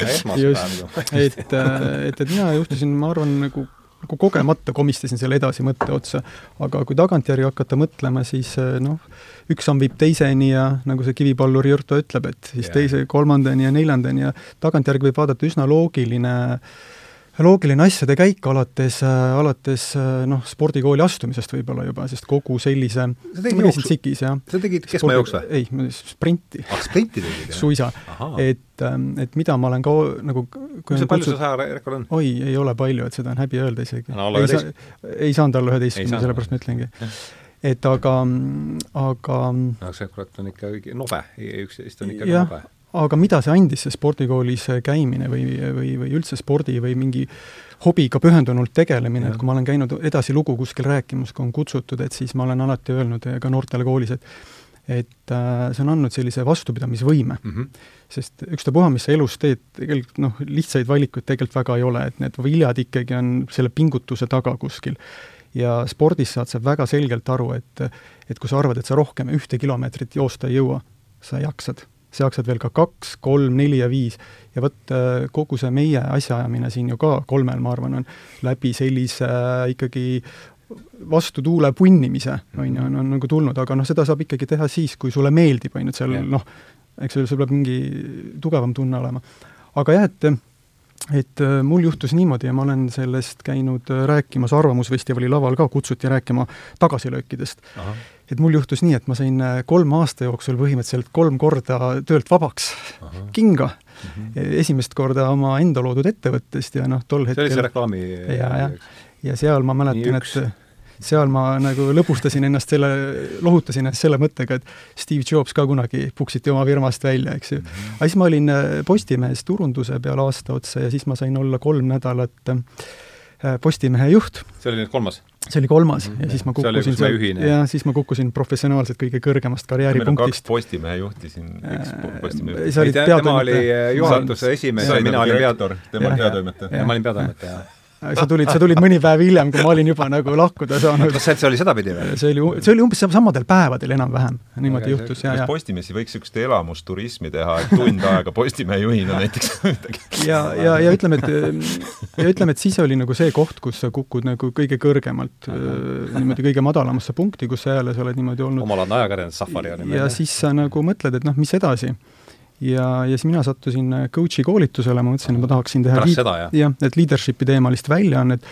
esma, esmaspäev et, äh, et, et mina juhtusin, ma arvan, nagu nagu kogemata komistasin selle edasi mõtte otsa. aga kui tagantjärgi hakata mõtlema, siis noh, üks samm viib teiseni ja nagu see kivipalluri Jürto ütleb, et siis yeah. teise, kolmandani ja neljandani ja tagantjärgi võib vaadata üsna loogiline loogiline asjade käik alates, alates noh, spordikooli astumisest võib-olla juba, sest kogu sellise ma käisin tsikis, jah. sa tegid keskmaajooks või? ei, sprinti. ah, sprinti tegid, jah? suisa. et, et mida ma olen ka nagu kui see palju kutsud... see sajarekord on? oi, ei ole palju, et seda on häbi öelda isegi no,. ei, sa, ei saanud alla üheteistkümne, sellepärast ma ütlengi et aga, aga no see kurat on ikka nobe, üksteist on ikka nobe. Aga mida see andis, see spordikoolis käimine või, või, või üldse spordi või mingi hobiga pühendunult tegelemine, et kui ma olen käinud edasi lugu kuskil rääkimas, kui on kutsutud, et siis ma olen alati öelnud ka noortele koolis, et et äh, see on andnud sellise vastupidamisvõime mm. -hmm. sest ükstapuha, mis sa elus teed, tegelikult noh, lihtsaid valikuid tegelikult väga ei ole, et need viljad ikkagi on selle pingutuse taga kuskil ja spordis saad sa väga selgelt aru, et et kui sa arvad, et sa rohkem ühte kilomeetrit joosta ei jõua, sa jaksad. Sa jaksad veel ka kaks, kolm, neli ja viis. ja vot äh, kogu see meie asjaajamine siin ju ka kolmel, ma arvan, on läbi sellise äh, ikkagi vastu tuule punnimise, on ju, on, on nagu tulnud, aga noh, seda saab ikkagi teha siis, kui sulle meeldib, on ju, et seal noh, eks ju, sul peab mingi tugevam tunne olema. aga jah, et et äh, mul juhtus niimoodi ja ma olen sellest käinud rääkimas Arvamusfestivali laval ka, kutsuti rääkima tagasilöökidest. Et mul juhtus nii, et ma sain äh, kolme aasta jooksul põhimõtteliselt kolm korda töölt vabaks, kinga mm, -hmm. esimest korda oma enda loodud ettevõttest ja noh, tol hetkel see oli see reklaami ja, ja, ja seal ma mäletan, et seal ma nagu lõbustasin ennast selle, lohutasin ennast selle mõttega, et Steve Jobs ka kunagi puksiti oma firmast välja, eks ju mm. -hmm. aga siis ma olin äh, Postimehes turunduse peal aasta otsa ja siis ma sain olla kolm nädalat äh, Postimehe juht. see oli nüüd kolmas? see oli kolmas mm -hmm. ja siis ma kukkusin seal, ja siis ma kukkusin professionaalselt kõige kõrgemast karjääripunktist. kaks Postimehe juhti siin, üks äh, Postimehe juht. tema oli juhatuse esimees ja mina olin peatoimetaja. tema oli peatoimetaja. ma olin peatoimetaja sa tulid, sa tulid mõni päev hiljem, kui ma olin juba nagu lahkuda saanud. kas see oli sedapidi või? see oli, see oli umbes samadel päevadel enam-vähem, niimoodi okay, juhtus, ja, ja. Postimehesse võiks niisugust elamusturismi teha, et tund aega Postimehe juhina näiteks ja, ja, ja ütleme, et ja ütleme, et siis oli nagu see koht, kus sa kukud nagu kõige kõrgemalt niimoodi kõige madalamasse punkti, kus sa jälle sa oled niimoodi olnud. omalaadne ajakirjandus, Safari oli meil. ja siis sa nagu mõtled, et noh, mis edasi ja, ja siis mina sattusin äh, coach'i koolitusele, ma mõtlesin, et ma tahaksin teha pärast seda, jah? jah, et leadership'i teemalist väljaannet,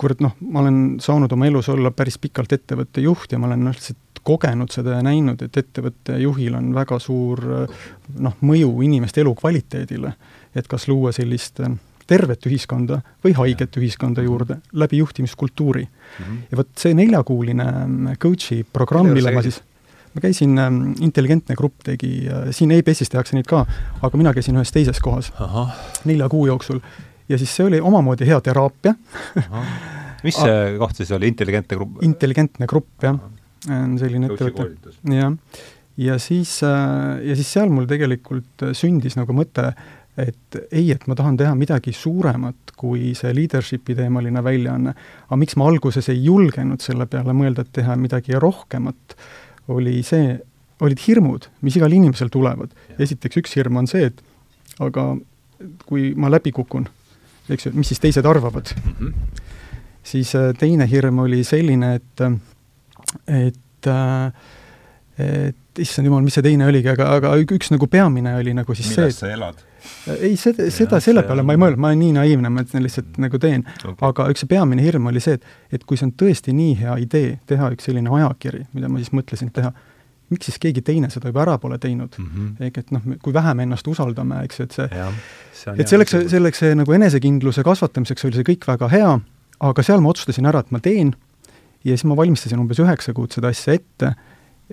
kurat noh, ma olen saanud oma elus olla päris pikalt ettevõtte juht ja ma olen lihtsalt kogenud seda ja näinud, et ettevõtte juhil on väga suur noh, mõju inimeste elukvaliteedile. et kas luua sellist äh, tervet ühiskonda või haiget ühiskonda juurde läbi juhtimiskultuuri mm. -hmm. ja vot see neljakuuline äh, coach'i programm, mille ma siis ma käisin ähm,, Intelligentne Grupp tegi äh,, siin EBS-is tehakse neid ka, aga mina käisin ühes teises kohas nelja kuu jooksul. ja siis see oli omamoodi hea teraapia mis see koht siis oli, Intelligentne Grupp? Intelligentne Grupp, jah. on selline ettevõte. jah. ja siis äh,, ja siis seal mul tegelikult sündis nagu mõte, et ei, et ma tahan teha midagi suuremat kui see leadership'i teemaline väljaanne. aga miks ma alguses ei julgenud selle peale mõelda, et teha midagi rohkemat oli see, olid hirmud, mis igal inimesel tulevad. esiteks üks hirm on see, et aga kui ma läbi kukun, eks ju, mis siis teised arvavad mm. -hmm. siis äh, teine hirm oli selline, et, et äh, et issand jumal, mis see teine oligi, aga, aga üks nagu peamine oli nagu siis Milles see, et sa elad? Ei, seda, seda selle peale ma ei mõelnud, ma olen nii naiivne, ma lihtsalt nagu teen okay.. aga üks peamine hirm oli see, et, et kui see on tõesti nii hea idee, teha üks selline ajakiri, mida ma siis mõtlesin teha, miks siis keegi teine seda juba ära pole teinud mm -hmm.? ehk et noh, kui vähe me ennast usaldame, eks ju, et see, see et selleks, selleks see nagu enesekindluse kasvatamiseks oli see kõik väga hea, aga seal ma otsustasin ära, et ma teen ja siis ma valmistasin umbes üheksa kuud seda asja ette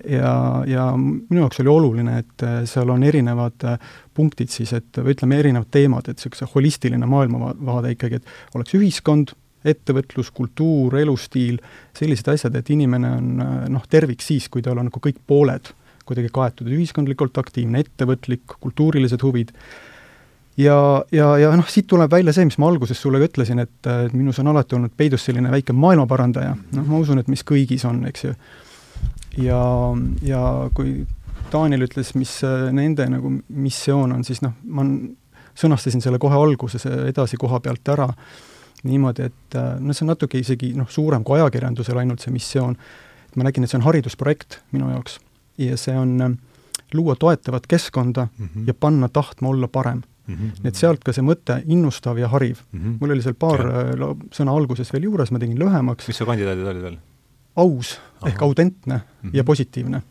ja, ja minu jaoks oli oluline, et äh, seal on erinevad äh, punktid siis, et või ütleme, erinevad teemad, et niisuguse holistiline maailmavaade ikkagi, et oleks ühiskond, ettevõtlus, kultuur, elustiil, sellised asjad, et inimene on äh, noh, tervik siis, kui tal on nagu kõik pooled kuidagi kaetud, ühiskondlikult aktiivne, ettevõtlik, kultuurilised huvid, ja, ja, ja noh, siit tuleb välja see, mis ma alguses sulle ka ütlesin, et minus on alati olnud peidus selline väike maailmaparandaja, noh, ma usun, et mis kõigis on, eks ju ja, ja kui Taaniel ütles, mis nende nagu missioon on, siis noh, ma sõnastasin selle kohe alguses edasi koha pealt ära niimoodi, et noh, see on natuke isegi noh, suurem kui ajakirjandusel ainult see missioon. ma nägin, et see on haridusprojekt minu jaoks ja see on äh, luua toetavat keskkonda mm -hmm. ja panna tahtma olla parem Mm -hmm. nii et sealt ka see mõte innustav ja hariv mm. -hmm. mul oli seal paar ja. Äh, sõna alguses veel juures, ma tegin lühemaks. mis su kandidaadid olid veel? Aus Aha. ehk autentne mm -hmm. ja positiivne.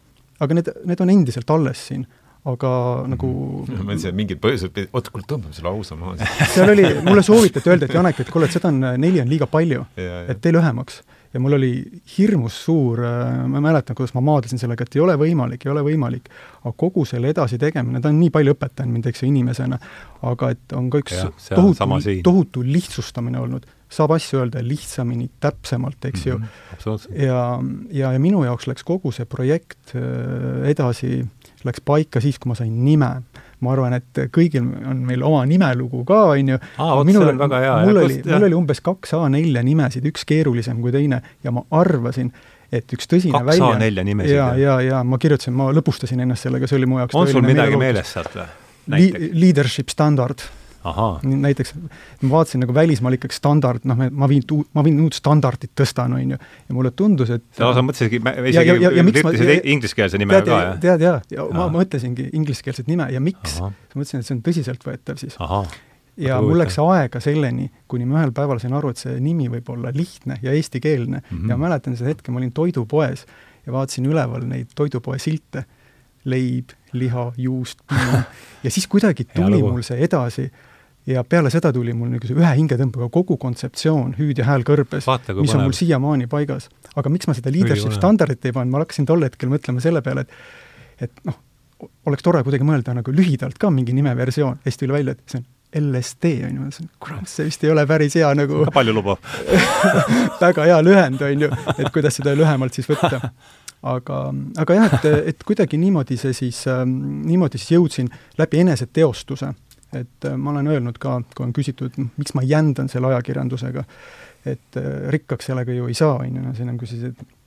aga need, need on endiselt alles siin, aga nagu ma mõtlesin, et mingid põhjused, oota, kuule, tõmbame selle ausa maha seal oli, mulle soovitati, öeldi, et Janek, et kuule, et seda on, neli on liiga palju, et tee lühemaks. ja mul oli hirmus suur, äh, ma mäletan, kuidas ma maadlesin sellega, et ei ole võimalik, ei ole võimalik. aga kogu selle edasi tegemine, ta on nii palju õpetanud mind, eks ju, inimesena, aga et on ka üks ja, tohutu, tohutu lihtsustamine olnud saab asju öelda lihtsamini, täpsemalt, eks ju mm. -hmm, ja, ja, ja minu jaoks läks kogu see projekt äh, edasi, läks paika siis, kui ma sain nime. ma arvan, et kõigil on meil oma nimelugu ka, on ju. minul, mul oli, mul oli umbes kaks A4 nimesid, üks keerulisem kui teine ja ma arvasin, et üks tõsine kaks välja A4 nimesid? ja, ja, ja ma kirjutasin, ma lõbustasin ennast sellega, see oli mu jaoks on sul midagi meeles sealt või? Leadership standard näiteks ma vaatasin nagu välismaal ikkagi standard, noh, ma viin, ma viin uut standardit tõstan, on ju, ja mulle tundus, et sa lausa mõtlesidki, isegi üritasid ingliskeelse nime ka, jah? tead, jaa, ja ma mõtlesingi ingliskeelset nime ja miks, ma mõtlesin, et see on tõsiseltvõetav siis. ja mul läks aega selleni, kuni ma ühel päeval sain aru, et see nimi võib olla lihtne ja eestikeelne. Mm -hmm. ja ma mäletan seda hetke, ma olin toidupoes ja vaatasin üleval neid toidupoe silte, leib, liha, juust, piim ja siis kuidagi tuli mul see edasi ja peale seda tuli mul niisuguse ühe hingetõmbega kogu kontseptsioon Hüüd ja hääl kõrbes, mis on mul siiamaani paigas. aga miks ma seda leadership standardit ei pannud, ma hakkasin tol hetkel mõtlema selle peale, et et noh, oleks tore kuidagi mõelda nagu lühidalt ka mingi nimeversioon, siis tuli välja, et see on LSD, on ju, ma mõtlesin, kurat, see vist ei ole päris hea nagu ka palju lubav väga hea lühend, on ju, et kuidas seda lühemalt siis võtta. aga, aga jah, et, et kuidagi niimoodi see siis ähm,, niimoodi siis jõudsin läbi eneseteostuse et äh, ma olen öelnud ka, kui on küsitud, miks ma jändan selle ajakirjandusega, et äh, rikkaks sellega ju ei saa, on ju, no siin on küsisid, et,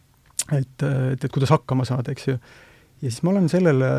et, et, et kuidas hakkama saada, eks ju. ja siis ma olen sellele,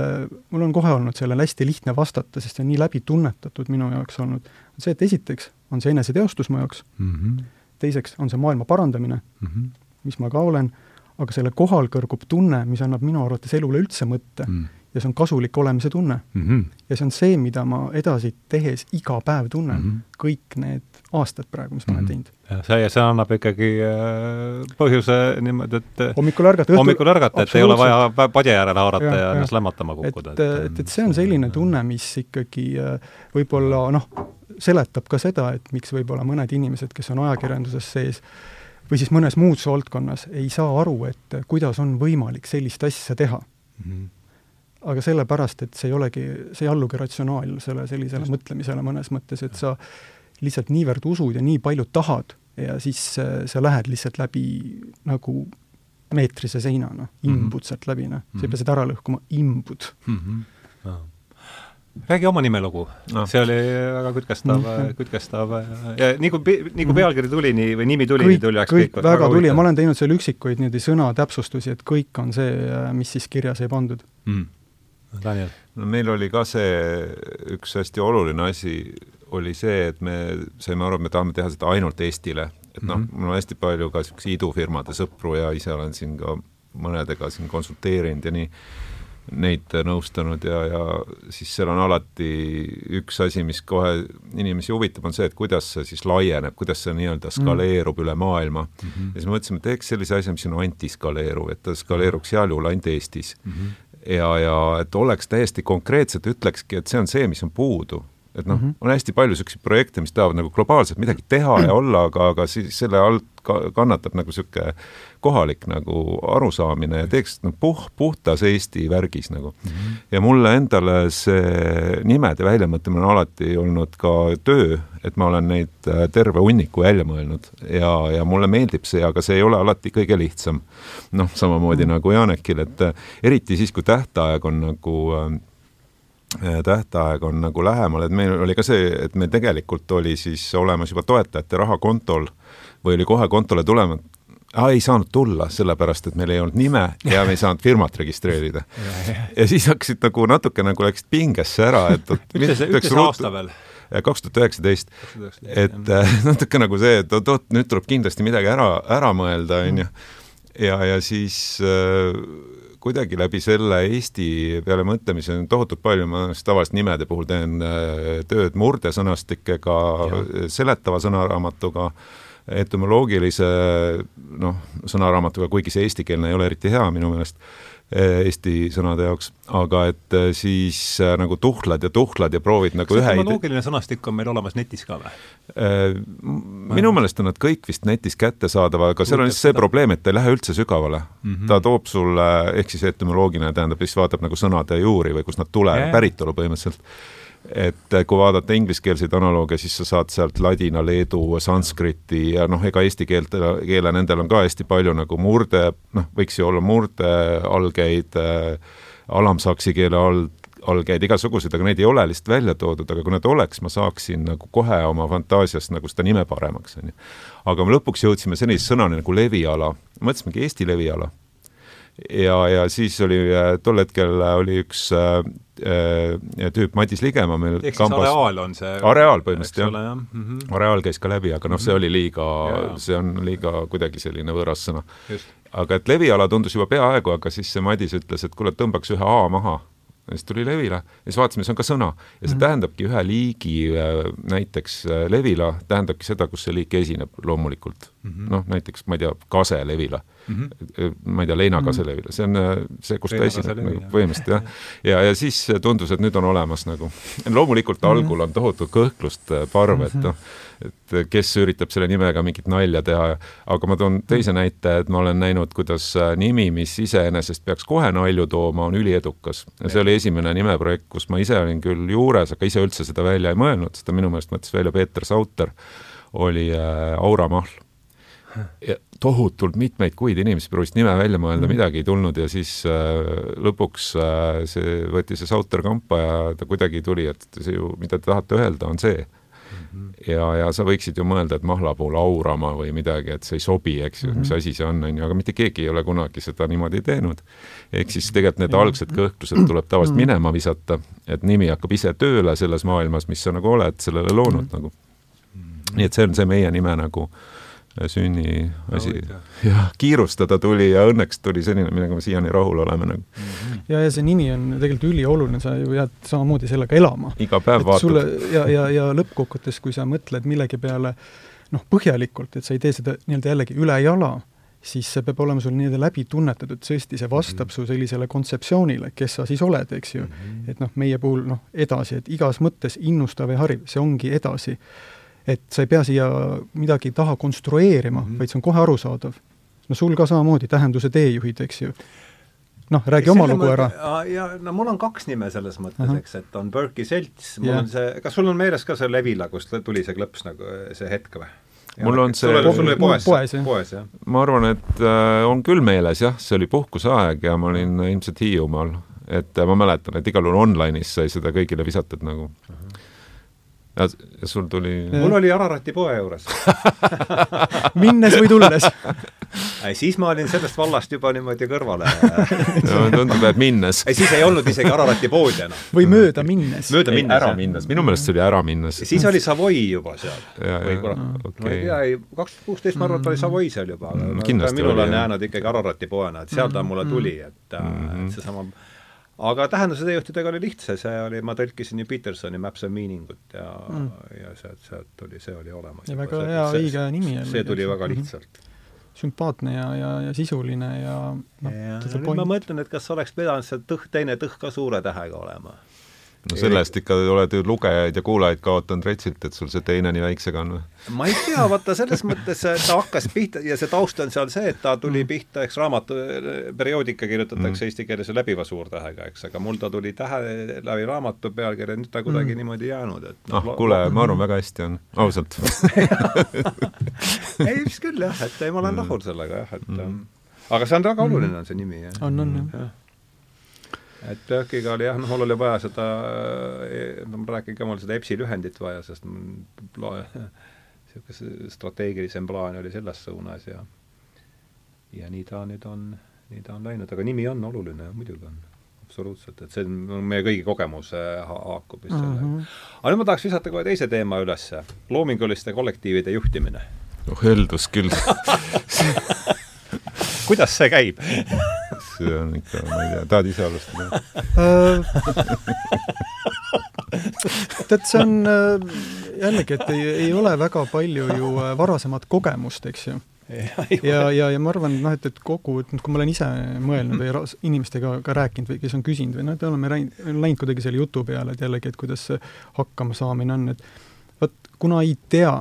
mul on kohe olnud sellele hästi lihtne vastata, sest see on nii läbitunnetatud minu jaoks olnud, see, et esiteks on see eneseteostus mu jaoks mm, -hmm. teiseks on see maailma parandamine mm, -hmm. mis ma ka olen, aga selle kohal kõrgub tunne, mis annab minu arvates elule üldse mõtte mm. -hmm ja see on kasulik olemise tunne mm. -hmm. ja see on see, mida ma edasi tehes iga päev tunnen mm, -hmm. kõik need aastad praegu, mis ma olen mhm. teinud. ja see, see annab ikkagi äh, põhjuse niimoodi, et hommikul ärgata, hommikul ärgata, et ei ole vaja padja järele haarata ja, ja ennast lämmatama kukkuda. et, et, et see on selline tunne, mis ikkagi äh, võib-olla noh, seletab ka seda, et miks võib-olla mõned inimesed, kes on ajakirjanduses sees, või siis mõnes muus valdkonnas, ei saa aru, et kuidas on võimalik sellist asja teha mm. -hmm aga sellepärast, et see ei olegi, see ei allugi ratsionaalsele sellisele Just. mõtlemisele mõnes mõttes, et sa lihtsalt niivõrd usud ja nii palju tahad ja siis äh, sa lähed lihtsalt läbi nagu meetrise seinana, mhm. imbud mm -hmm. sealt läbi, noh, sa ei mhm. pea seda ära lõhkuma, imbud mm. -hmm. No räägi oma nimelugu no., see oli väga kütkestav mm., kütkestav ja nii kui, nii kui pealkiri tuli, nii, või nimi tuli, nii tuli, läks kõik, kõik väga tuli ja ma olen teinud seal üksikuid niimoodi sõnatäpsustusi, et kõik on see, mis siis kirja sai pandud mm Daniel? no meil oli ka see üks hästi oluline asi, oli see, et me saime aru, et me tahame teha seda ainult Eestile. et noh mm -hmm., mul on hästi palju ka niisuguseid idufirmade sõpru ja ise olen siin ka mõnedega siin konsulteerinud ja nii. neid nõustanud ja, ja siis seal on alati üks asi, mis kohe inimesi huvitab, on see, et kuidas see siis laieneb, kuidas see nii-öelda skaleerub mm. üle maailma mm. -hmm. ja siis mõtlesime, et teeks sellise asja, mis on antiskaleeruv, et ta skaleeruks heal juhul ainult Eestis mm. -hmm. Ja, ja et oleks täiesti konkreetselt, ütlekski, et see on see, mis on puudu et noh mm, -hmm. on hästi palju niisuguseid projekte, mis tahavad nagu globaalselt midagi teha ja olla, aga, aga siis selle alt ka, kannatab nagu niisugune kohalik nagu arusaamine ja teeks noh, puh-, puhtas Eesti värgis nagu mm. -hmm. ja mulle endale see nimede väljamõtlemine on alati olnud ka töö, et ma olen neid äh, terve hunniku välja mõelnud ja, ja mulle meeldib see, aga see ei ole alati kõige lihtsam. noh, samamoodi mm -hmm. nagu Janekil, et äh, eriti siis, kui tähtaeg on nagu äh, tähtaeg on nagu lähemal, et meil oli ka see, et meil tegelikult oli siis olemas juba toetajate raha kontol või oli kohe kontole tulema, aa, ei saanud tulla, sellepärast et meil ei olnud nime ja me ei saanud firmat registreerida. ja siis hakkasid nagu natuke nagu läksid pingesse ära, et ütle see, ütle see aasta veel? Kaks tuhat üheksateist, et äh, natuke nagu see, et oot-oot, nüüd tuleb kindlasti midagi ära, ära mõelda, on ju. ja, ja siis äh, kuidagi läbi selle Eesti peale mõtlemise on tohutult palju, ma tavaliselt nimede puhul teen äh, tööd murdesõnastikega, seletava sõnaraamatuga, etümoloogilise noh, sõnaraamatuga, kuigi see eestikeelne ei ole eriti hea minu meelest Eh, Eesti sõnade jaoks, aga et eh, siis äh, nagu tuhlad ja tuhlad ja proovid nagu kas ühe etümoloogiline sõnastik on meil olemas netis ka või äh,? Minu meelest on nad kõik vist netis kättesaadavad, aga seal on lihtsalt see probleem, et ta ei lähe üldse sügavale mm. -hmm. ta toob sulle, ehk siis etümoloogiline tähendab, siis vaatab nagu sõnade juuri või kust nad tulevad, päritolu põhimõtteliselt et kui vaadata ingliskeelseid analooge, siis sa saad sealt ladina, leedu, sanskriti ja noh, ega eesti keelt, keele nendel on ka hästi palju nagu murde, noh, võiks ju olla murde algeid äh,, alamsaksi keele all, algeid, igasuguseid, aga neid ei ole lihtsalt välja toodud, aga kui need oleks, ma saaksin nagu kohe oma fantaasiast nagu seda nime paremaks, on ju. aga me lõpuks jõudsime sellise sõnani nagu leviala, mõtlesimegi Eesti leviala ja, ja siis oli äh, tol hetkel oli üks äh, äh, tüüp Madis Ligemaa meil ehk kambas, Areaal on see Areaal põhimõtteliselt jah, jah. Mm -hmm. Areaal käis ka läbi, aga noh, see oli liiga, see on liiga kuidagi selline võõras sõna. aga et leviala tundus juba peaaegu, aga siis see Madis ütles, et kuule, tõmbaks ühe A maha. Ja siis tuli Levila. Ja siis vaatasime, see on ka sõna. Ja see mm -hmm. tähendabki ühe liigi, äh, näiteks äh, Levila tähendabki seda, kus see liik esineb loomulikult mm -hmm.. noh, näiteks ma ei tea, kaselevila mm, -hmm. ma ei tea, leinakaselevila, mhm. see on see, kus ta esineb nagu põhimõtteliselt jah. ja, ja siis tundus, et nüüd on olemas nagu, loomulikult mhm. algul on tohutu kõhklust parv, et mhm. noh, et kes üritab selle nimega mingit nalja teha, aga ma toon teise näite, et ma olen näinud, kuidas nimi, mis iseenesest peaks kohe nalju tooma, on üliedukas. ja see oli esimene nimeprojekt, kus ma ise olin küll juures, aga ise üldse seda välja ei mõelnud, seda minu meelest mõtles välja Peeter Sauter, oli Aura Mahl ja tohutult mitmeid kuid inimesi proovisid nime välja mõelda mm., midagi ei tulnud ja siis äh, lõpuks äh, see, võeti see Sauter kampa ja ta kuidagi tuli, et see ju, mida te tahate öelda, on see -hmm. ja, ja sa võiksid ju mõelda, et mahlapuu laurama või midagi, et see ei sobi, eks ju mm, -hmm. mis asi see on, on ju, aga mitte keegi ei ole kunagi seda niimoodi teinud. ehk siis tegelikult need algsed kõhklused tuleb tavaliselt mhm. minema visata, et nimi hakkab ise tööle selles maailmas, mis sa nagu oled sellele loonud mm -hmm. nagu. nii et see on see meie nime nagu äh, sünniasi no,. jah, kiirustada tuli ja õnneks tuli selline, millega me siiani rahul oleme nagu mm. -hmm. ja, ja see nimi on tegelikult ülioluline, sa ju jääd samamoodi sellega elama. iga päev et vaatad. ja, ja, ja lõppkokkuvõttes, kui sa mõtled millegi peale noh, põhjalikult, et sa ei tee seda nii-öelda jällegi ülejala, siis see peab olema sul nii-öelda läbi tunnetatud, tõesti, see vastab mm -hmm. su sellisele kontseptsioonile, kes sa siis oled, eks ju mm. -hmm. et noh, meie puhul noh, edasi, et igas mõttes innustav ja hariv, see ongi edasi et sa ei pea siia midagi taha konstrueerima mm, -hmm. vaid see on kohe arusaadav. no sul ka samamoodi, tähenduse teejuhid, eks ju. noh, räägi oma lugu ära. ja no mul on kaks nime selles mõttes uh, -huh. eks, et on Berkey Selts, mul yeah. on see, kas sul on meeles ka see Levila, kust tuli see klõps nagu, see hetk või? mul on see sul oli poes, poes, jah? poes, jah? ma arvan, et äh, on küll meeles jah, see oli puhkuseaeg ja ma olin ilmselt Hiiumaal, et äh, ma mäletan, et igal juhul online'is sai seda kõigile visatud nagu uh. -huh ja, sul tuli mul oli Ararati poe juures minnes või tulles siis ma olin sellest vallast juba niimoodi kõrvale no tundub, et minnes. ei, siis ei olnud isegi Ararati poodi enam. või mööda minnes. mööda minnes, ära minnes, minu meelest see oli ära minnes. siis oli Savoy juba seal. või kurat, ma ei tea, ei, kaks tuhat kuusteist ma arvan, et oli Savoy seal juba, aga mm, minul on jäänud ikkagi Ararati poena, et seal ta mulle tuli, et mm, -hmm. et seesama aga tähenduse teejuhtidega oli lihtsa, see oli, ma tõlkisin ju Petersoni Maps and Meaning ut ja mm., ja sealt, sealt tuli, see oli olemas. ja väga hea, õige nimi see tuli väga mhm. lihtsalt mm. -hmm sümpaatne ja, ja, ja sisuline ja noh, nüüd ma mõtlen, et kas oleks pidanud see tõh, teine tõh ka suure tähega olema no sellest ikka oled ju lugejaid ja kuulajaid kaotanud retsilt, et sul see teine nii väiksega on või? ma ei tea, vaata selles mõttes ta hakkas pihta ja see taust on seal see, et ta tuli mm. pihta, eks raamatu, perioodika kirjutatakse mm. eesti keeles läbiva suurtähega, eks, aga mul ta tuli tähe läbi raamatu pealkirja, nüüd ta kuidagi mm. niimoodi jäänud, et noh ah, kuule, ma arvan, väga hästi on, ausalt ei, vist küll jah, et ei, ma olen mm. rahul sellega jah, et mm. aga see on väga oluline, on see nimi, jah. on, on jah ja et Türkiga oli jah, noh, mul oli vaja seda, no ma räägin ka, mul seda EPS-i lühendit vaja, sest niisugune strateegilisem plaan oli selles suunas ja ja nii ta nüüd on, nii ta on läinud, aga nimi on oluline, muidugi on, absoluutselt, et see on meie kõigi kogemus ha haakub just sellega mm. -hmm. aga nüüd ma tahaks visata kohe teise teema üles, loominguliste kollektiivide juhtimine. oh heldus küll kuidas see käib? See on ikka, ma ei tea, tahad ise alustada? Äh, tead, see on äh, jällegi, et ei, ei ole väga palju ju äh, varasemat kogemust, eks ju. Ja, ja, ja ma arvan, noh, et, et kogu, et noh, kui ma olen ise mõelnud või inimestega ka rääkinud või kes on küsinud või noh, et oleme läinud, läinud kuidagi selle jutu peale, et jällegi, et kuidas see hakkama saamine on, et vot kuna ei tea,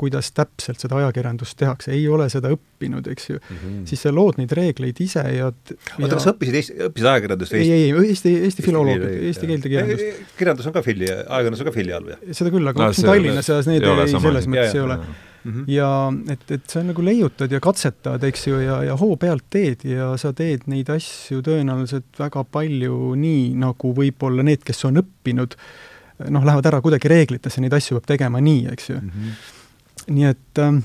kuidas täpselt seda ajakirjandust tehakse, ei ole seda õppinud, eks ju mm, -hmm. siis sa lood neid reegleid ise ja oota, kas sa õppisid Eesti, õppisid ajakirjandust või ei, ei, Eesti, Eesti filoloogiat, eesti keelde kirjandust. kirjandus on ka filli, ajakirjandus on ka filli all või? seda küll, aga no, Tallinnas ja need ei, ei, selles mõttes ei ole. Mm -hmm. ja et, et sa nagu leiutad ja katsetad, eks ju, ja, ja hoo pealt teed ja sa teed neid asju tõenäoliselt väga palju nii, nagu võib-olla need, kes on õppinud, noh, lähevad ära kuidagi reeglitesse, neid asju peab tegema nii, eks ju mm. -hmm nii et äh,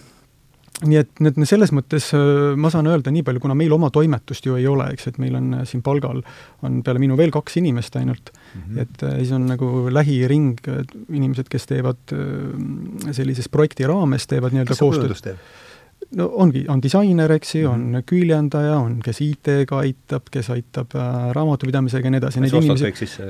nii et need, selles mõttes äh, ma saan öelda nii palju, kuna meil oma toimetust ju ei ole, eks, et meil on äh, siin palgal, on peale minu veel kaks inimest ainult. Mm, -hmm. et äh, siis on nagu lähiring inimesed, kes teevad sellises projekti raames, teevad nii-öelda koostööd no ongi, on disainer, eks ju, on mm -hmm. küljendaja, on, kes IT-ga aitab, kes aitab äh, raamatupidamisega ja nii edasi.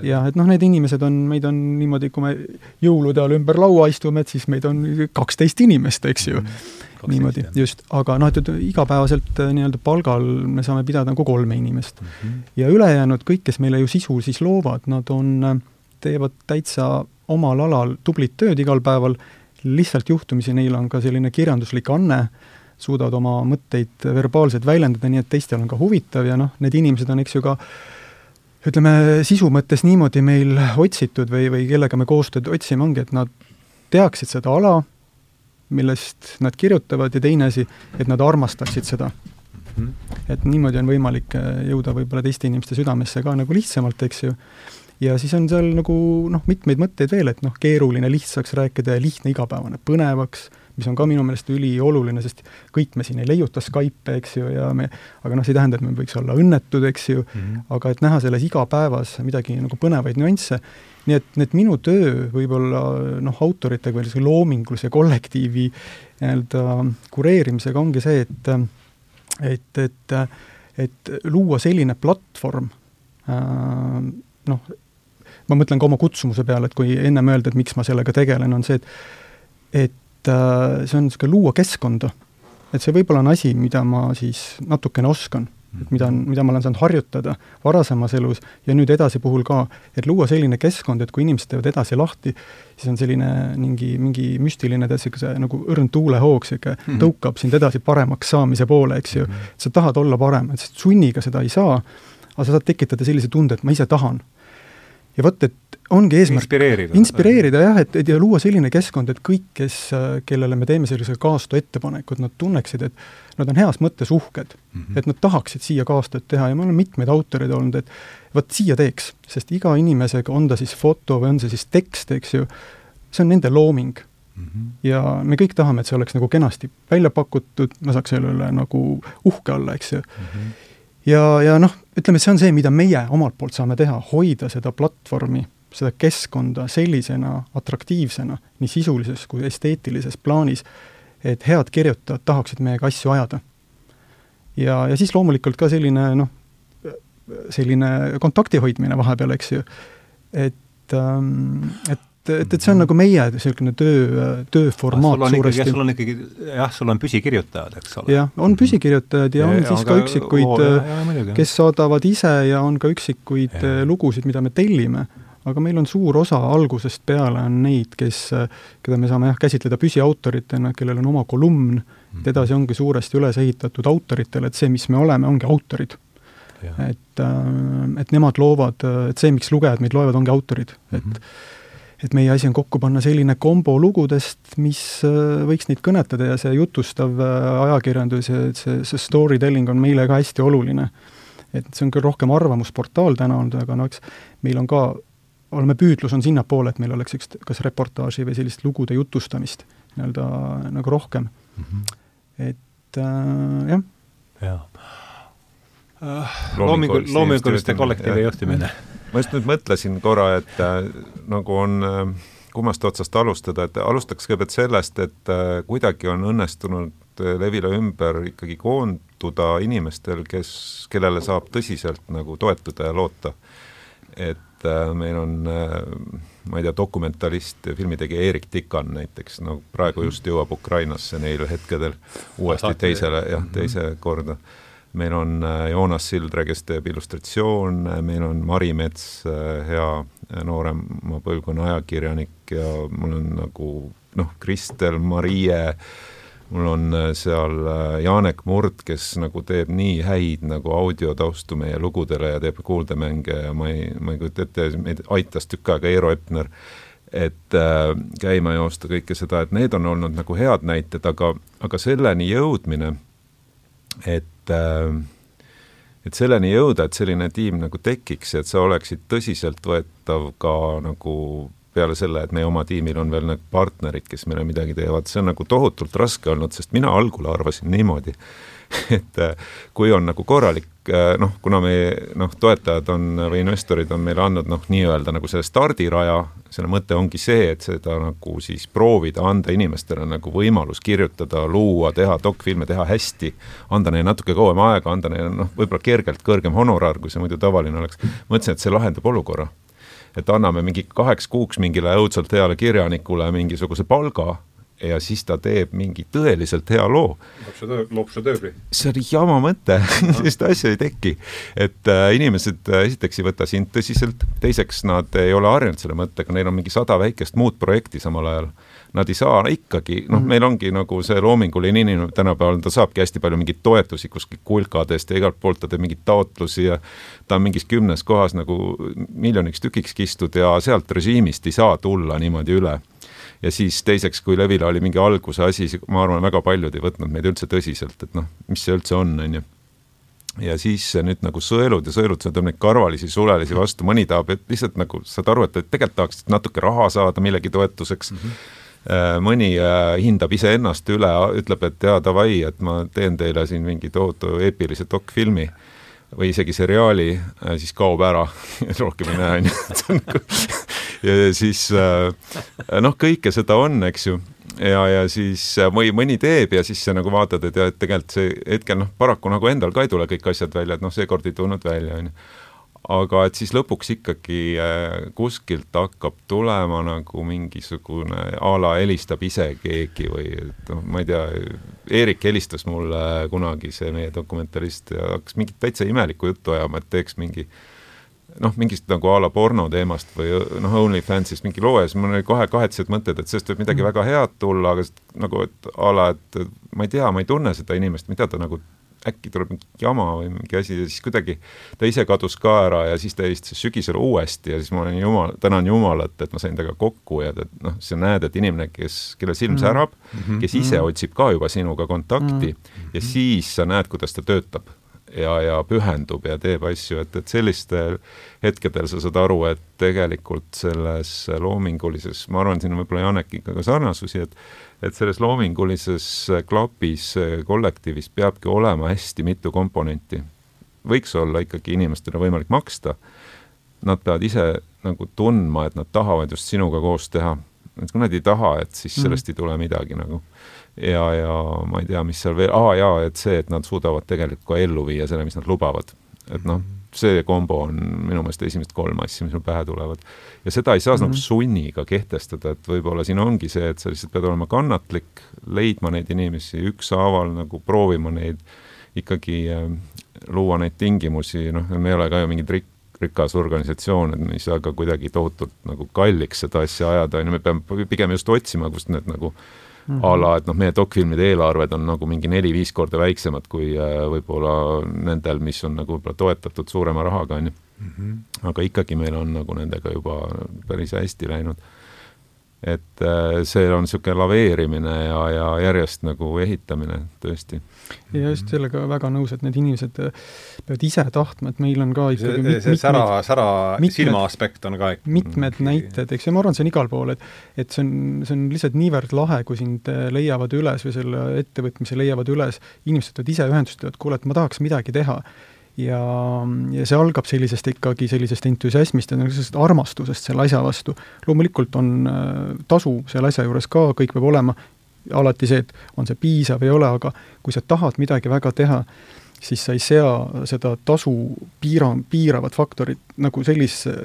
jah, et noh, need inimesed on, meid on niimoodi, kui me jõulude ajal ümber laua istume, et siis meid on kaksteist inimest, eks ju mm. niimoodi, just, aga noh, et, igapäevaselt äh, nii-öelda palgal me saame pidada nagu kolme inimest mm. -hmm. ja ülejäänud kõik, kes meile ju sisu siis loovad, nad on, äh, teevad täitsa omal alal tublit tööd igal päeval, lihtsalt juhtumisi neil on ka selline kirjanduslik anne, suudavad oma mõtteid verbaalselt väljendada, nii et teistel on ka huvitav ja noh, need inimesed on, eks ju, ka ütleme, sisu mõttes niimoodi meil otsitud või, või kellega me koostööd otsime, ongi, et nad teaksid seda ala, millest nad kirjutavad ja teine asi, et nad armastaksid seda. -hmm. et niimoodi on võimalik jõuda võib-olla teiste inimeste südamesse ka nagu lihtsamalt, eks ju. ja siis on seal nagu noh, mitmeid mõtteid veel, et noh, keeruline lihtsaks rääkida ja lihtne igapäevane põnevaks mis on ka minu meelest ülioluline, sest kõik me siin ei leiuta Skype'e, eks ju, ja me, aga noh, see ei tähenda, et me võiks olla õnnetud, eks ju mm, -hmm. aga et näha selles igapäevas midagi nagu põnevaid nüansse, nii et need minu töö võib-olla noh, autoritega või sellise loomingulise kollektiivi nii-öelda kureerimisega ongi see, et et, et, et luua selline platvorm äh,, noh, ma mõtlen ka oma kutsumuse peale, et kui ennem öelda, et miks ma sellega tegelen, on see, et et et äh, see on niisugune luua keskkonda. et see võib-olla on asi, mida ma siis natukene oskan, et mida on, mida ma olen saanud harjutada varasemas elus ja nüüd edasi puhul ka, et luua selline keskkond, et kui inimesed teevad edasi lahti, siis on selline mingi, mingi müstiline, tead, niisuguse nagu õrn tuulehoog, niisugune mm -hmm. tõukab sind edasi paremaks saamise poole, eks ju mm. -hmm. sa tahad olla parem, et sunniga seda ei saa, aga sa saad tekitada sellise tunde, et ma ise tahan. ja vot, et ongi eesmärk inspireerida, inspireerida jah, et, et ja luua selline keskkond, et kõik, kes, kellele me teeme sellise kaastu ettepaneku, et nad tunneksid, et nad on heas mõttes uhked mm, -hmm. et nad tahaksid siia kaastööd teha ja mul on mitmeid autoreid olnud, et vot siia teeks, sest iga inimesega, on ta siis foto või on see siis tekst, eks ju, see on nende looming mm. -hmm. ja me kõik tahame, et see oleks nagu kenasti välja pakutud, ma saaks selle üle nagu uhke olla, eks ju mm. -hmm. ja, ja noh, ütleme, see on see, mida meie omalt poolt saame teha, hoida seda platvormi seda keskkonda sellisena atraktiivsena nii sisulises kui esteetilises plaanis, et head kirjutajad tahaksid meiega asju ajada. ja, ja siis loomulikult ka selline noh, selline kontakti hoidmine vahepeal, eks ju. et, ähm, et et, et see on nagu meie niisugune töö, tööformaat suuresti. sul on ikkagi, jah, sul on püsikirjutajad, eks ole. jah, on püsikirjutajad ja, ja on ja, siis on ka üksikuid, kes saadavad ise ja on ka üksikuid ja. lugusid, mida me tellime aga meil on suur osa algusest peale on neid, kes, keda me saame jah, käsitleda püsiautoritena, kellel on oma kolumn, et mhm. edasi ongi suuresti üles ehitatud autoritele, et see, mis me oleme, ongi autorid. et, äh, et nemad loovad, et see, miks lugejad meid loevad, ongi autorid, et mm -hmm et meie asi on kokku panna selline kombo lugudest, mis äh, võiks neid kõnetada ja see jutustav äh, ajakirjandus ja see, see story telling on meile ka hästi oluline. et see on küll rohkem arvamusportaal täna olnud, aga no eks meil on ka oleme, püüdlus on sinnapoole, et meil oleks üks kas reportaaži või sellist lugude jutustamist nii-öelda nagu rohkem mm. -hmm. et äh, jah. jaa äh,. loomingul-, loominguliste kollektiivi juhtimine. ma just nüüd mõtlesin korra, et äh, nagu on äh, kummast otsast alustada, et alustaks kõigepealt sellest, et äh, kuidagi on õnnestunud äh, Levila ümber ikkagi koonduda inimestel, kes, kellele saab tõsiselt nagu toetuda ja loota. et et äh, meil on äh, ma ei tea, dokumentalist, filmitegija Erik Tikan näiteks, no praegu mhm. just jõuab Ukrainasse neil hetkedel uuesti teisele, jah, mhm. teise korda. meil on äh, Joonas Sildre, kes teeb illustratsioone, meil on Mari Mets, hea noorema põlvkonna ajakirjanik ja mul on nagu noh, Kristel, Marie mul on äh, seal äh, Janek Murd, kes nagu teeb nii häid nagu audiotaustu meie lugudele ja teeb kuuldemänge ja ma ei, ma ei kujuta ette, meid aitas tükk aega Eero Epner, et äh, käima joosta kõike seda, et need on olnud nagu head näited, aga, aga selleni jõudmine, et äh, et selleni jõuda, et selline tiim nagu tekiks ja et sa oleksid tõsiseltvõetav ka nagu peale selle, et meie oma tiimil on veel nagu partnerid, kes meile midagi teevad, see on nagu tohutult raske olnud, sest mina algul arvasin niimoodi, et äh, kui on nagu korralik äh, noh, kuna meie noh, toetajad on või investorid on meile andnud noh, nii-öelda nagu selle stardiraja, selle mõte ongi see, et seda nagu siis proovida anda inimestele nagu võimalus kirjutada, luua, teha dokfilme, teha hästi, anda neile natuke kauem aega, anda neile noh, võib-olla kergelt kõrgem honorar, kui see muidu tavaline oleks. mõtlesin, et see lahendab olukorra et anname mingi kaheks kuuks mingile õudselt heale kirjanikule mingisuguse palga ja siis ta teeb mingi tõeliselt hea loo. loob šedöövri. see oli jama mõte sellist asja ei teki. et äh, inimesed äh, esiteks ei võta sind tõsiselt, teiseks nad ei ole harjunud selle mõttega, neil on mingi sada väikest muud projekti samal ajal nad ei saa ikkagi, noh -hmm., meil ongi nagu see loominguline inimene tänapäeval, ta saabki hästi palju mingeid toetusi kuskilt kulkadest ja igalt poolt ta teeb mingeid taotlusi ja ta on mingis kümnes kohas nagu miljoniks tükiks kistud ja sealt režiimist ei saa tulla niimoodi üle ja siis teiseks, kui Levila oli mingi alguse asi, ma arvan, väga paljud ei võtnud meid üldse tõsiselt, et noh, mis see üldse on, on ju ja siis nüüd nagu sõelud ja sõelud, sa tõmbad neid karvalisi sulelisi vastu, mõni tahab, et lihtsalt nagu saad aru, et, tegelikult tahaks natuke raha saada millegi toetuseks mm. -hmm mõni äh, hindab iseennast üle, ütleb, et jaa, davai, et ma teen teile siin mingi tohutu eepilise dokfilmi või isegi seriaali, äh, siis kaob ära. Rohkem ei näe, on ju. Nagu ja siis noh, kõike seda on, eks ju, ja, ja siis või mõni teeb ja siis sa nagu vaatad, et jah, et tegelikult see hetkel noh, paraku nagu endal ka ei tule kõik asjad välja, et noh, seekord ei tulnud välja, on ju aga et siis lõpuks ikkagi äh, kuskilt hakkab tulema nagu mingisugune a la helistab ise keegi või et noh, ma ei tea, Eerik helistas mulle kunagi, see meie dokumentarist, ja hakkas mingit täitsa imelikku juttu ajama, et teeks mingi noh, mingist nagu a la porno teemast või noh, OnlyFansist mingi loo ja siis mul oli kohe kahetsed mõtted, et sellest võib midagi mm. väga head tulla, aga nagu, et a la, et ma ei tea, ma ei tunne seda inimest, mida ta nagu äkki tuleb mingi jama või mingi asi ja siis kuidagi ta ise kadus ka ära ja siis ta helistas sügisel uuesti ja siis ma olin jumal, tänan Jumalat, et ma sain temaga kokku ja et noh, sa näed, et inimene, kes, kelle silm mm. särab mm, -hmm. kes ise mm. otsib ka juba sinuga kontakti mm -hmm. ja siis sa näed, kuidas ta töötab ja, ja pühendub ja teeb asju, et, et sellistel hetkedel sa saad aru, et tegelikult selles loomingulises, ma arvan, siin on võib-olla Janekiga ka sarnasusi, et et selles loomingulises klapis, kollektiivis peabki olema hästi mitu komponenti. võiks olla ikkagi inimestele võimalik maksta, nad peavad ise nagu tundma, et nad tahavad just sinuga koos teha. et kui nad ei taha, et siis mhm. sellest mm. ei tule midagi nagu. ja, ja ma ei tea, mis seal veel, aa jaa, et see, et nad suudavad tegelikult ka ellu viia selle, mis nad lubavad. et noh, see kombo on minu meelest esimesed kolm asja, mis mul pähe tulevad. ja seda ei saa mm -hmm. nagu sunniga kehtestada, et võib-olla siin ongi see, et sa lihtsalt pead olema kannatlik, leidma neid inimesi ükshaaval, nagu proovima neid ikkagi äh, luua neid tingimusi, noh, me ei ole ka ju mingid rik-, rikas organisatsioon, et me ei saa ka kuidagi tohutult nagu kalliks seda asja ajada, on ju, me peame pigem just otsima, kust need nagu mm -hmm. a la, et noh, meie dokfilmide eelarved on nagu mingi neli-viis korda väiksemad kui äh, võib-olla nendel, mis on nagu võib-olla toetatud suurema rahaga, on ju. Mhm. aga ikkagi meil on nagu nendega juba päris hästi läinud et äh, see on niisugune laveerimine ja, ja järjest nagu ehitamine tõesti. ja just sellega väga nõus, et need inimesed äh, peavad ise tahtma, et meil on ka ikkagi see, see sära, sära silma aspekt on ka ikka mitmed mm. näited, eks, ja ma arvan, see on igal pool, et et see on, see on lihtsalt niivõrd lahe, kui sind äh, leiavad üles või selle ettevõtmise leiavad üles, inimesed võtavad ise ühendust, ütlevad, kuule, et ma tahaks midagi teha ja, ja see algab sellisest ikkagi sellisest entusiasmist ja sellisest armastusest selle asja vastu. loomulikult on äh, tasu selle asja juures ka, kõik peab olema, alati see, et on see piisav, ei ole, aga kui sa tahad midagi väga teha, siis sa ei sea seda tasu piira, piiravat faktorit nagu sellise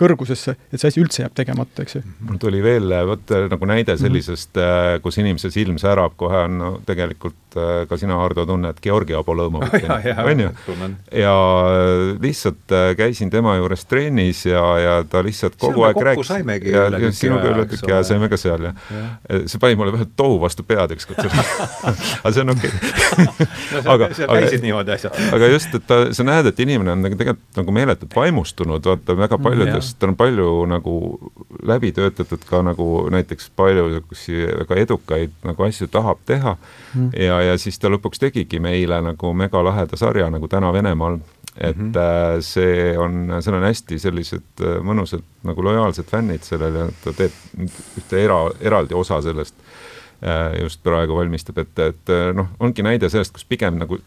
kõrgusesse, et see asi üldse jääb tegemata, eks ju. mul tuli veel vot nagu näide mhm. sellisest mm, -hmm. kus inimese silm särab, kohe on no, tegelikult äh, ka sina, Hardo, tunned Georgi Abolomovit, on ju? ja lihtsalt äh, käisin tema juures trennis ja, ja ta lihtsalt kogu aeg rääkis. ja, ja sinuga üle tüki aja saime ka seal ja, ja see pani mulle vähe tohu vastu pead ükskord aga see on okei okay. aga, aga, aga just, et ta, sa näed, et inimene on nagu tegelikult nagu meeletult vaimustunud, vaata väga mm, paljudest sest on palju nagu läbi töötatud ka nagu näiteks palju niisuguseid väga edukaid nagu asju tahab teha mm. ja, ja siis ta lõpuks tegigi meile nagu megalaheda sarja nagu Täna Venemaal, et mm -hmm. see on, seal on hästi sellised äh, mõnusad nagu lojaalsed fännid sellel ja ta teeb ühte era, eraldi osa sellest äh, just praegu valmistab, et, et noh, ongi näide sellest, kus pigem nagu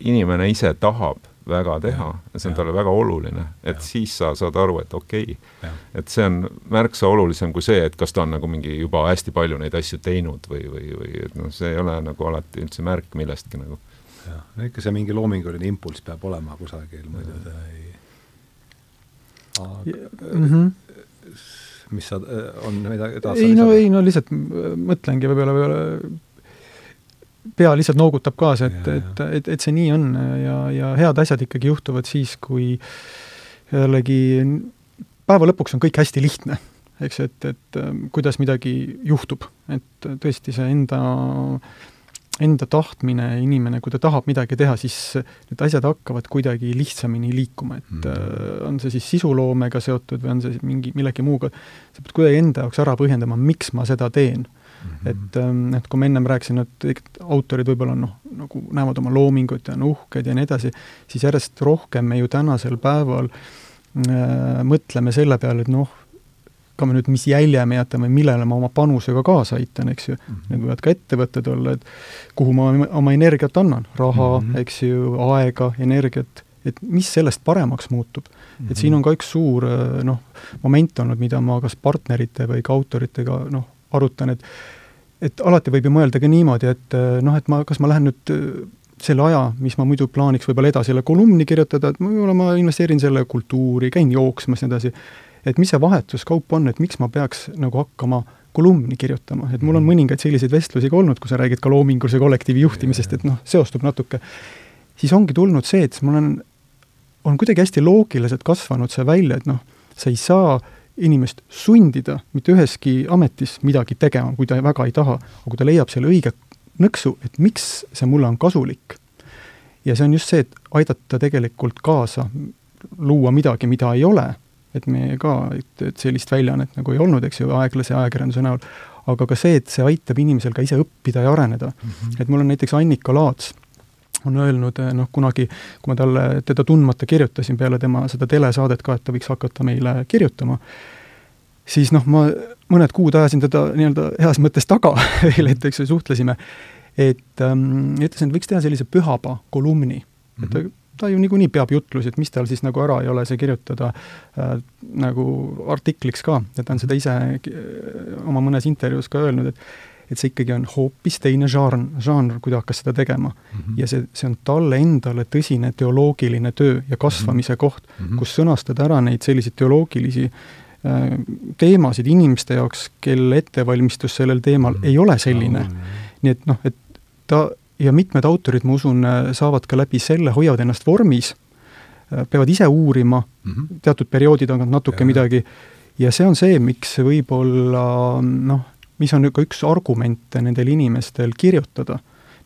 inimene ise tahab väga teha ja see on ja. talle väga oluline, et ja. siis sa saad aru, et okei okay,, et see on märksa olulisem kui see, et kas ta on nagu mingi juba hästi palju neid asju teinud või, või, või et noh, see ei ole nagu alati üldse märk millestki nagu. jah, no ikka see mingi loominguline impulss peab olema kusagil, muidu ta ei aga mm -hmm mis sa, on midagi edasi? ei no, ei no lihtsalt mõtlengi võib-olla, võib-olla pea lihtsalt noogutab kaasa, et, et, et, et see nii on ja, ja head asjad ikkagi juhtuvad siis, kui jällegi päeva lõpuks on kõik hästi lihtne, eks, et, et kuidas midagi juhtub, et tõesti see enda, enda tahtmine, inimene, kui ta tahab midagi teha, siis need asjad hakkavad kuidagi lihtsamini liikuma, et mm. on see siis sisuloomega seotud või on see mingi, millegi muuga, sa pead kuidagi enda jaoks ära põhjendama, miks ma seda teen. -hmm. Et, ähm, et kui ma ennem rääkisin, et autorid võib-olla noh, nagu näevad oma loomingut ja on uhked ja nii edasi, siis järjest rohkem me ju tänasel päeval äh, mõtleme selle peale, et noh, ka me nüüd, mis jälje me jätame, millele ma oma panusega kaasa aitan, eks ju mm. -hmm. Need võivad ka ettevõtted olla, et kuhu ma oma energiat annan, raha mm, -hmm. eks ju, aega, energiat, et mis sellest paremaks muutub mm. -hmm. et siin on ka üks suur äh, noh, moment olnud, mida ma kas partnerite või ka autoritega noh, arutan, et et alati võib ju mõelda ka niimoodi, et eh, noh, et ma, kas ma lähen nüüd eh, selle aja, mis ma muidu plaaniks võib-olla edasi jälle kolumni kirjutada, et võib-olla ma investeerin selle kultuuri, käin jooksmas ja nii edasi, et mis see vahetuskaup on, et miks ma peaks nagu hakkama kolumni kirjutama, et mul on mhm. mõningaid selliseid vestlusi ka olnud, kui sa räägid ka loomingulise kollektiivi juhtimisest, et noh, seostub natuke, siis ongi tulnud see, et mul on, on kuidagi hästi loogiliselt kasvanud see välja, et noh, sa ei saa äh, inimest sundida mitte üheski ametis midagi tegema, kui ta väga ei taha, aga kui ta leiab selle õige nõksu, et miks see mulle on kasulik. ja see on just see, et aidata tegelikult kaasa, luua midagi, mida ei ole, et me ka, et, et sellist väljaannet nagu ei olnud, eks ju, aeglase ajakirjanduse näol, aga ka see, et see aitab inimesel ka ise õppida ja areneda mm. -hmm. et mul on näiteks Annika Laats, on öelnud eh, noh, kunagi, kui ma talle, teda tundmata kirjutasin peale tema seda telesaadet ka, et ta võiks hakata meile kirjutama, siis noh, ma mõned kuud ajasin teda nii-öelda heas mõttes taga veel, et eks ju, suhtlesime, et ähm, ütlesin, et võiks teha sellise pühapa kolumni mm. -hmm. et ta, ta ju niikuinii peab jutlusi, et mis tal siis nagu ära ei ole see kirjutada äh, nagu artikliks ka, et ta on seda ise äh, oma mõnes intervjuus ka öelnud, et et see ikkagi on hoopis teine žanr, žanr, kui ta hakkas seda tegema mm. -hmm. ja see, see on talle endale tõsine teoloogiline töö ja kasvamise mm -hmm. koht mm, -hmm. kus sõnastada ära neid selliseid teoloogilisi äh, teemasid inimeste jaoks, kelle ettevalmistus sellel teemal mm -hmm. ei ole selline oh,. nii et noh, et ta ja mitmed autorid, ma usun, äh, saavad ka läbi selle, hoiavad ennast vormis, äh, peavad ise uurima mm -hmm. teatud perioodi tagant natuke ja. midagi ja see on see, miks võib-olla noh, mis on ka üks argumente nendel inimestel kirjutada.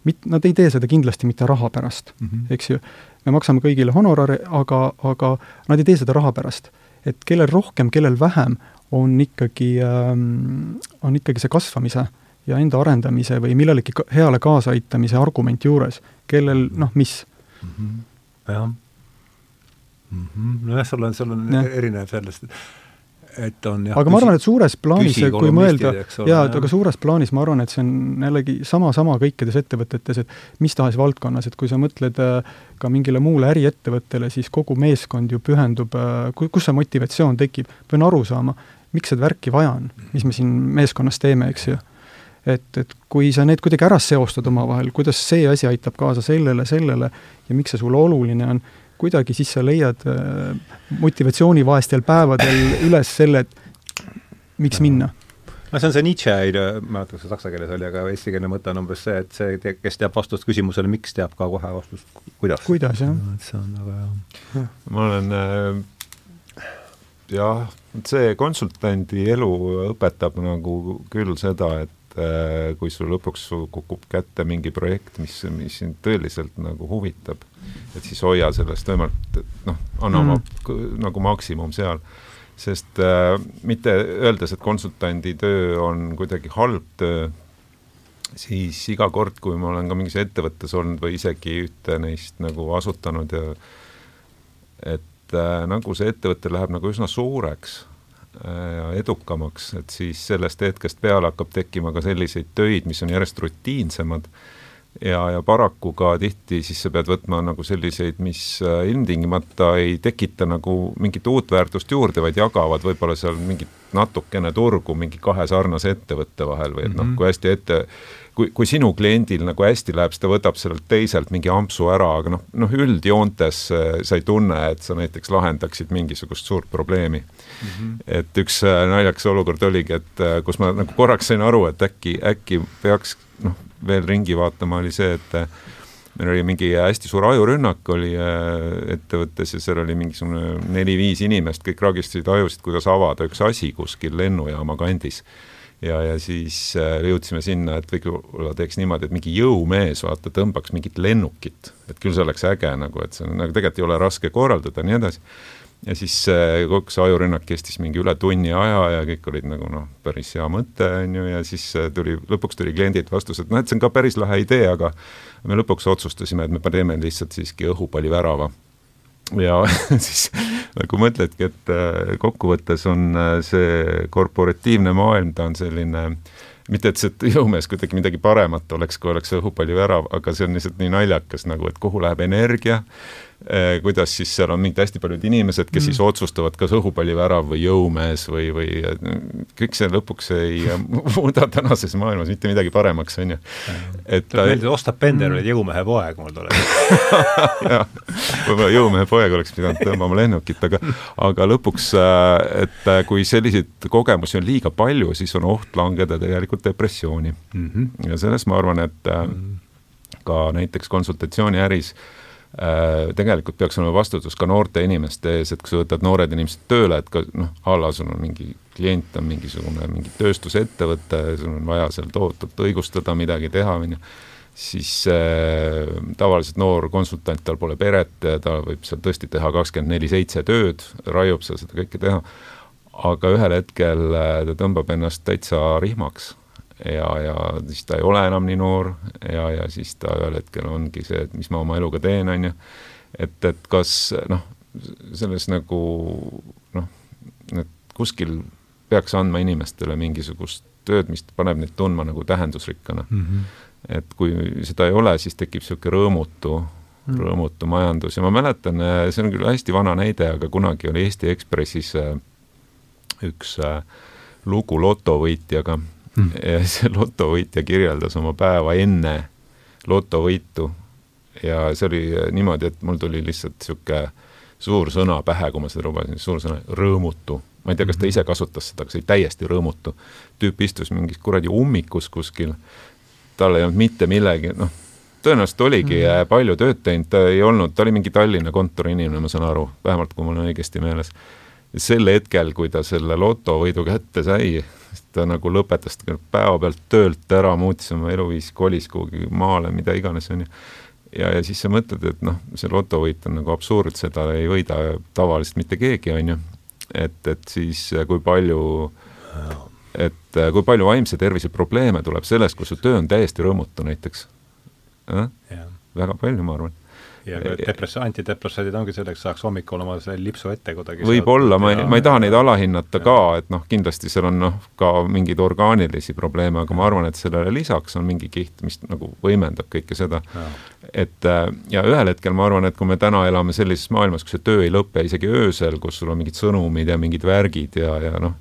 Mit-, nad ei tee seda kindlasti mitte raha pärast mm, -hmm. eks ju. me maksame kõigile honorare, aga, aga nad ei tee seda raha pärast. et kellel rohkem, kellel vähem, on ikkagi ähm,, on ikkagi see kasvamise ja enda arendamise või millelegi heale kaasaaitamise argument juures, kellel noh, mis mm. -hmm. jah mm -hmm.. nojah, sul on, sul on ja. erinev sellest, et on jah, aga ma arvan, et suures plaanis, kui mõelda, jaa, et aga suures plaanis ma arvan, et see on jällegi sama-sama kõikides ettevõtetes, et mis tahes valdkonnas, et kui sa mõtled äh, ka mingile muule äriettevõttele, siis kogu meeskond ju pühendub, äh, kus see motivatsioon tekib, pean aru saama, miks seda värki vaja on, mis me siin meeskonnas teeme, eks ju? Et, et kui sa need kuidagi ära seostad omavahel, kuidas see asi aitab kaasa sellele, sellele ja miks see sulle oluline on, kuidagi siis sa leiad äh, motivatsiooni vaestel päevadel üles selle, et miks minna no see on see Nietzsche ma ei mäleta, kas see saksa keeles oli, aga eestikeelne mõte on umbes see, et see, kes teab vastust küsimusele miks, teab ka kohe vastust kuidas. kuidas, jah. et see on väga hea. ma olen äh, jah, see konsultandi elu õpetab nagu küll seda, et Äh, kui sul lõpuks kukub kätte mingi projekt, mis, mis sind tõeliselt nagu huvitab, et siis hoia sellest võimalikult, noh, anna oma mm. nagu maksimum seal. sest äh, mitte öeldes, et konsultandi töö on kuidagi halb töö, siis iga kord, kui ma olen ka mingis ettevõttes olnud või isegi ühte neist nagu asutanud ja et äh, nagu see ettevõte läheb nagu üsna suureks edukamaks, et siis sellest hetkest peale hakkab tekkima ka selliseid töid, mis on järjest rutiinsemad ja, ja paraku ka tihti siis sa pead võtma nagu selliseid, mis äh, ilmtingimata ei tekita nagu mingit uut väärtust juurde, vaid jagavad võib-olla seal mingit natukene turgu mingi kahe sarnase ettevõtte vahel või et noh, mhm. kui hästi ette kui, kui sinu kliendil nagu hästi läheb, siis ta võtab sellelt teiselt mingi ampsu ära, aga noh, noh üldjoontes äh, sa ei tunne, et sa näiteks lahendaksid mingisugust suurt probleemi mm. -hmm. et üks äh, naljakas olukord oligi, et äh, kus ma nagu korraks sain aru, et äkki, äkki peaks noh, veel ringi vaatama, oli see, et meil oli mingi hästi suur ajurünnak oli ettevõttes ja seal oli mingisugune neli-viis inimest, kõik ragistasid ajusid, kuidas avada üks asi kuskil lennujaama kandis ja, ja siis äh, jõudsime sinna, et võib-olla teeks niimoodi, et mingi jõumees, vaata, tõmbaks mingit lennukit, et küll see oleks äge nagu, et see on, nagu tegelikult ei ole raske korraldada ja nii edasi. Ja siis kogu see ajurünnak kestis mingi üle tunni aja ja kõik olid nagu noh, päris hea mõte, on ju, ja siis äh, tuli, lõpuks tuli kliendilt vastus, et noh, et see on ka päris lahe idee, aga me lõpuks otsustasime, et me teeme lihtsalt siiski õhupallivärava ja siis nagu mõtledki, et äh, kokkuvõttes on äh, see korporatiivne maailm, ta on selline mitte, et see jõumees kuidagi midagi paremat oleks, kui oleks õhupallivärav, aga see on lihtsalt nii naljakas nagu, et kuhu läheb energia kuidas siis seal on mingid hästi paljud inimesed, kes mm. siis otsustavad, kas õhupallivärav või jõumees või, või kõik see lõpuks ei muuda tänases maailmas mitte midagi paremaks, on ju. et ta meeldib, Ostap Bender oli jõumehe poeg mul tuleb jah, võib-olla jõumehe poeg oleks pidanud tõmbama lennukit, aga aga lõpuks, äh, et äh, kui selliseid kogemusi on liiga palju, siis on oht langeda tegelikult depressiooni mm. -hmm. ja sellest ma arvan, et mm -hmm. ka näiteks konsultatsiooniäris äh, Äh, tegelikult peaks olema vastutus ka noorte inimeste ees, et kui sa võtad noored inimesed tööle, et ka noh, a la sul on mingi klient on mingisugune mingi tööstusettevõte, sul on vaja seal tohutult õigustada midagi teha, on ju, siis äh, tavaliselt noor konsultant, tal pole peret, ta võib seal tõesti teha kakskümmend neli seitse tööd, raiub seal seda kõike teha, aga ühel hetkel äh, ta tõmbab ennast täitsa rihmaks ja, ja siis ta ei ole enam nii noor ja, ja siis ta ühel hetkel ongi see, et mis ma oma eluga teen, on ju. et, et kas noh, selles nagu noh, et kuskil peaks andma inimestele mingisugust tööd, mis paneb neid tundma nagu tähendusrikkana mm. -hmm. et kui seda ei ole, siis tekib niisugune rõõmutu mm, -hmm. rõõmutu majandus ja ma mäletan, see on küll hästi vana näide, aga kunagi oli Eesti Ekspressis äh, üks äh, lugu lotovõitjaga mm. ja see lotovõitja kirjeldas oma päeva enne lotovõitu ja see oli niimoodi, et mul tuli lihtsalt niisugune suur sõna pähe, kui ma seda lubasin, suur sõna, rõõmutu. ma ei tea, kas ta mhm. ise kasutas seda, aga see oli täiesti rõõmutu. tüüp istus mingis kuradi ummikus kuskil, tal ei olnud mitte millegi, noh, tõenäoliselt oligi mm palju tööd teinud, ta ei olnud, ta oli mingi Tallinna kontoriinimene, ma saan aru, vähemalt kui mul on õigesti meeles. sel hetkel, kui ta selle lotovõidu kätte sai, ta nagu lõpetas päevapealt töölt ära, muutis oma eluviisi, kolis kuhugi maale, mida iganes, on ju. ja, ja siis sa mõtled, et noh, see lotovõit on nagu absurd, seda ei võida tavaliselt mitte keegi, on ju. et, et siis kui palju, et kui palju vaimse tervise probleeme tuleb sellest, kui su töö on täiesti rõõmutu näiteks äh?. väga palju, ma arvan ja depress-, antidepressaadid ongi selleks, saaks hommikul oma selle lipsu ette kuidagi võib-olla, ma ei, ma ei taha neid alahinnata ja. ka, et noh, kindlasti seal on noh, ka mingeid orgaanilisi probleeme, aga ma arvan, et sellele lisaks on mingi kiht, mis nagu võimendab kõike seda. et äh, ja ühel hetkel ma arvan, et kui me täna elame sellises maailmas, kus see töö ei lõpe isegi öösel, kus sul on mingid sõnumid ja mingid värgid ja, ja noh,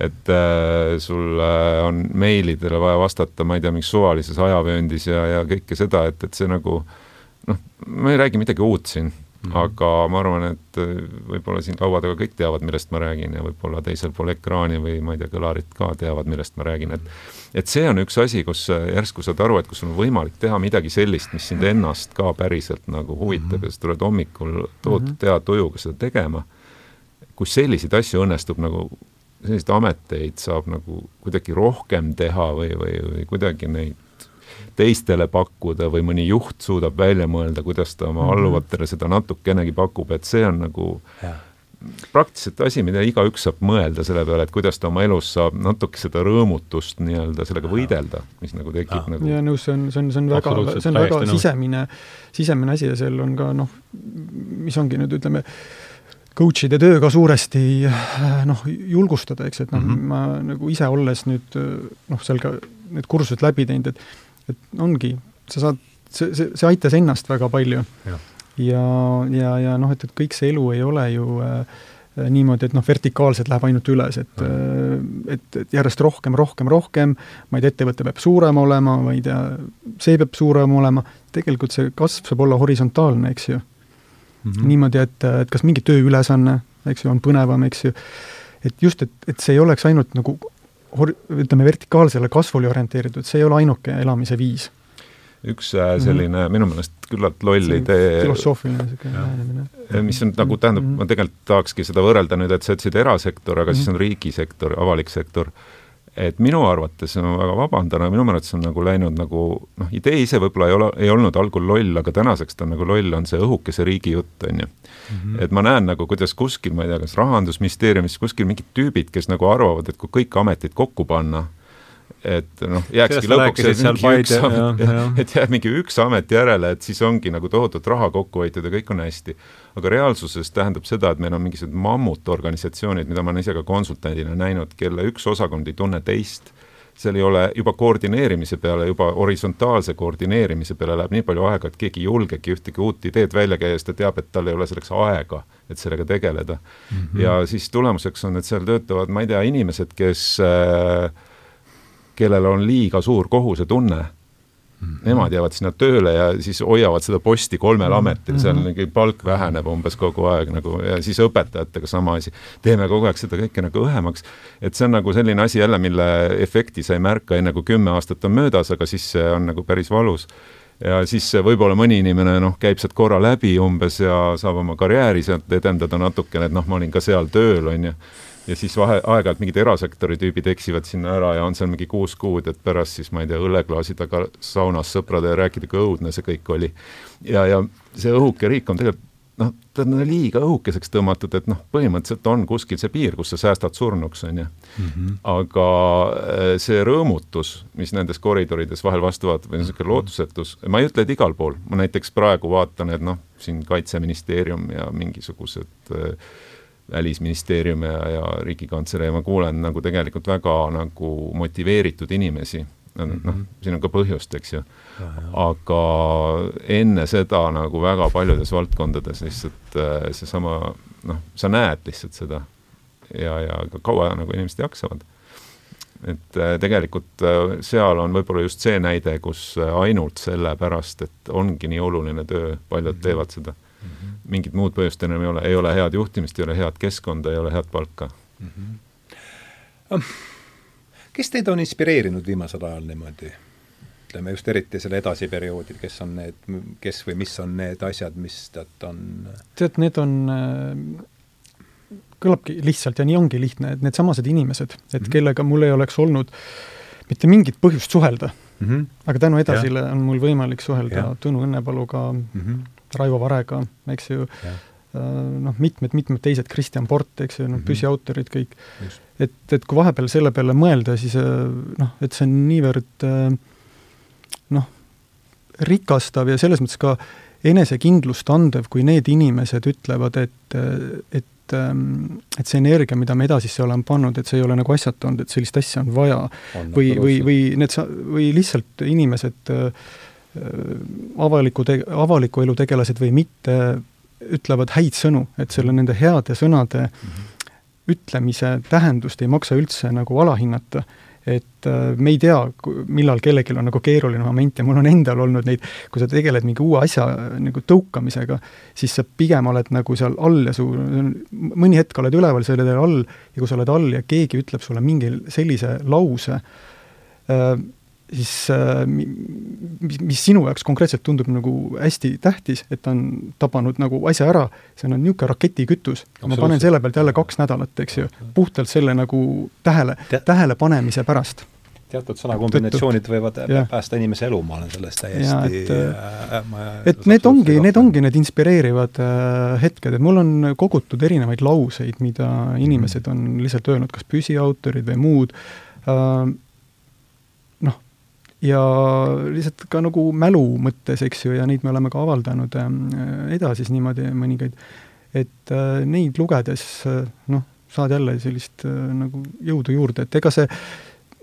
et äh, sul äh, on meilidele vaja vastata, ma ei tea, mingis suvalises ajavööndis ja, ja kõike seda, et, et see nagu äh, noh, ma ei räägi midagi uut siin mm, -hmm. aga ma arvan, et äh, võib-olla siin laua taga kõik teavad, millest ma räägin ja võib-olla teisel pool ekraani või ma ei tea, kõlarid ka teavad, millest ma räägin, et et see on üks asi, kus äh, järsku saad aru, et kus on võimalik teha midagi sellist, mis sind ennast ka päriselt nagu huvitab mm -hmm. ja sa tuled hommikul tohutult mm -hmm. hea tujuga seda tegema, kus selliseid asju õnnestub nagu selliseid ameteid saab nagu kuidagi rohkem teha või, või, või kuidagi neid teistele pakkuda või mõni juht suudab välja mõelda, kuidas ta oma -hmm. alluvatele seda natukenegi pakub, et see on nagu ja. praktiliselt asi, mida igaüks saab mõelda selle peale, et kuidas ta oma elus saab natuke seda rõõmutust nii-öelda sellega võidelda, mis nagu tekib ja. nagu ja nõus, see on, see on, see on väga, see on väga sisemine, sisemine asi ja seal on ka noh, mis ongi nüüd ütleme, coach'ide töö ka suuresti noh, julgustada, eks, et noh mm, -hmm. ma nagu ise olles nüüd noh, seal ka need kursused läbi teinud, et et ongi, sa saad, see, see, see aitas ennast väga palju. ja, ja, ja, ja noh, et, et kõik see elu ei ole ju äh, niimoodi, et noh, vertikaalselt läheb ainult üles, et äh, et, et järjest rohkem, rohkem, rohkem, ma ei tea, ettevõte peab suurem olema, ma ei tea, see peab suurem olema, tegelikult see kasv saab olla horisontaalne, eks ju mm. -hmm. niimoodi, et, et kas mingi tööülesanne, eks ju, on põnevam, eks ju, et just, et, et see ei oleks ainult nagu hor-, ütleme, vertikaalsele kasvule orienteeritud, see ei ole ainuke elamise viis. üks äh, selline mm -hmm. minu meelest küllalt loll idee filosoofiline niisugune lähenemine. Äh, mis on nagu, tähendab mm, -hmm. ma tegelikult tahakski seda võrrelda nüüd, et sa ütlesid erasektor, aga mm -hmm. siis on riigisektor, avalik sektor et minu arvates, ma väga vabandan, aga minu arvates on nagu läinud nagu noh, idee ise võib-olla ei ole, ei olnud algul loll, aga tänaseks ta on nagu loll, on see õhukese riigi jutt, on ju. Mhm. et ma näen nagu, kuidas kuskil, ma ei tea, kas Rahandusministeeriumis kuskil mingid tüübid, kes nagu arvavad, et kui kõik ametid kokku panna, et noh, jääkski lõpuks mingi üks amet, et jääb mingi üks amet järele, et siis ongi nagu tohutut raha kokku hoitud ja kõik on hästi. aga reaalsuses tähendab seda, et meil on mingisugused mammutorganisatsioonid, mida ma olen ise ka konsultandina näinud, kelle üks osakond ei tunne teist, seal ei ole juba koordineerimise peale, juba horisontaalse koordineerimise peale läheb nii palju aega, et keegi ei julgegi ühtegi uut ideed välja käia, sest ta teab, et tal ei ole selleks aega, et sellega tegeleda mm. -hmm. ja siis tulemuseks on, et seal töötavad, ma ei tea, inimesed, kes äh, kellel on liiga suur kohusetunne mm, -hmm. nemad jäävad sinna tööle ja siis hoiavad seda posti kolmel mhm. ametil, seal mingi mhm. palk väheneb umbes kogu aeg nagu ja siis õpetajatega sama asi. teeme kogu aeg seda kõike nagu õhemaks. et see on nagu selline asi jälle, mille efekti sa ei märka enne, kui kümme aastat on möödas, aga siis see on nagu päris valus ja siis võib-olla mõni inimene noh, käib sealt korra läbi umbes ja saab oma karjääri sealt edendada natukene, et noh, ma olin ka seal tööl, on ju ja siis vahe, aeg-ajalt mingid erasektori tüübid eksivad sinna ära ja on seal mingi kuus kuud, et pärast siis ma ei tea, õlleklaasi taga saunas sõpradega rääkida, kui õudne see kõik oli. ja, ja see õhuke riik on tegelikult noh, ta on liiga õhukeseks tõmmatud, et noh, põhimõtteliselt on kuskil see piir, kus sa säästad surnuks, on ju. Mhm. aga äh, see rõõmutus, mis nendes koridorides vahel vastu vaatab, või niisugune lootusetus, ma ei ütle, et igal pool, ma näiteks praegu vaatan, et noh, siin Kaitseministeerium ja mingisugused äh, välisministeerium ja, ja Riigikantselei, ma kuulen nagu tegelikult väga nagu motiveeritud inimesi. noh mm -hmm., siin on ka põhjust, eks ju. aga enne seda nagu väga paljudes valdkondades lihtsalt äh, seesama noh, sa näed lihtsalt seda ja, ja ka kaua nagu inimesed jaksavad et äh, tegelikult äh, seal on võib-olla just see näide, kus ainult sellepärast, et ongi nii oluline töö, paljud mhm. teevad seda mm. -hmm. Mingit muud põhjust enam ei ole, ei ole head juhtimist, ei ole head keskkonda, ei ole head palka mm. -hmm. kes teid on inspireerinud viimasel ajal niimoodi? ütleme just eriti selle edasiperioodil, kes on need, kes või mis on need asjad, mis tead on tead, need on kõlabki lihtsalt ja nii ongi lihtne, et needsamased inimesed, et mm -hmm. kellega mul ei oleks olnud mitte mingit põhjust suhelda mm, -hmm. aga tänu edasile ja. on mul võimalik suhelda ja. Tõnu Õnnepaluga mm, -hmm. Raivo Varega, eks ju, äh, noh, mitmed-mitmed teised, Kristjan Port, eks ju, noh, mhm. püsiautorid kõik. et, et kui vahepeal selle peale mõelda, siis äh, noh, et see on niivõrd äh, noh, rikastav ja selles mõttes ka enesekindlust andev, kui need inimesed ütlevad, et, et et, ähm, et see energia, mida me edasisse oleme pannud, et see ei ole nagu asjata olnud, et sellist asja on vaja. või, või, või need sa-, või lihtsalt inimesed äh, avaliku te-, avaliku elu tegelased või mitte, ütlevad häid sõnu, et selle nende heade sõnade mm -hmm. ütlemise tähendust ei maksa üldse nagu alahinnata et äh, me ei tea, millal kellelgi on nagu keeruline moment ja mul on endal olnud neid, kui sa tegeled mingi uue asja äh, nagu tõukamisega, siis sa pigem oled nagu seal all ja su, mõni hetk oled üleval, sa oled all ja kui sa oled all ja keegi ütleb sulle mingi sellise lause äh,, siis äh, mis, mis sinu jaoks konkreetselt tundub nagu hästi tähtis, et ta on tabanud nagu asja ära, see on niisugune raketikütus. ma panen selle pealt jälle kaks nädalat, eks ju, puhtalt selle nagu tähele tähelepanemise pärast. teatud sõnakombinatsioonid võivad ja. päästa inimese elu, ma olen sellest täiesti et, äh, et need ongi, need ongi need inspireerivad äh, hetked, et mul on kogutud erinevaid lauseid, mida inimesed on lihtsalt öelnud, kas püsiautorid või muud äh,, ja lihtsalt ka nagu mälu mõttes, eks ju, ja neid me oleme ka avaldanud äh, edasi niimoodi mõningaid, et äh, neid lugedes äh, noh, saad jälle sellist nagu jõudu juurde, et ega see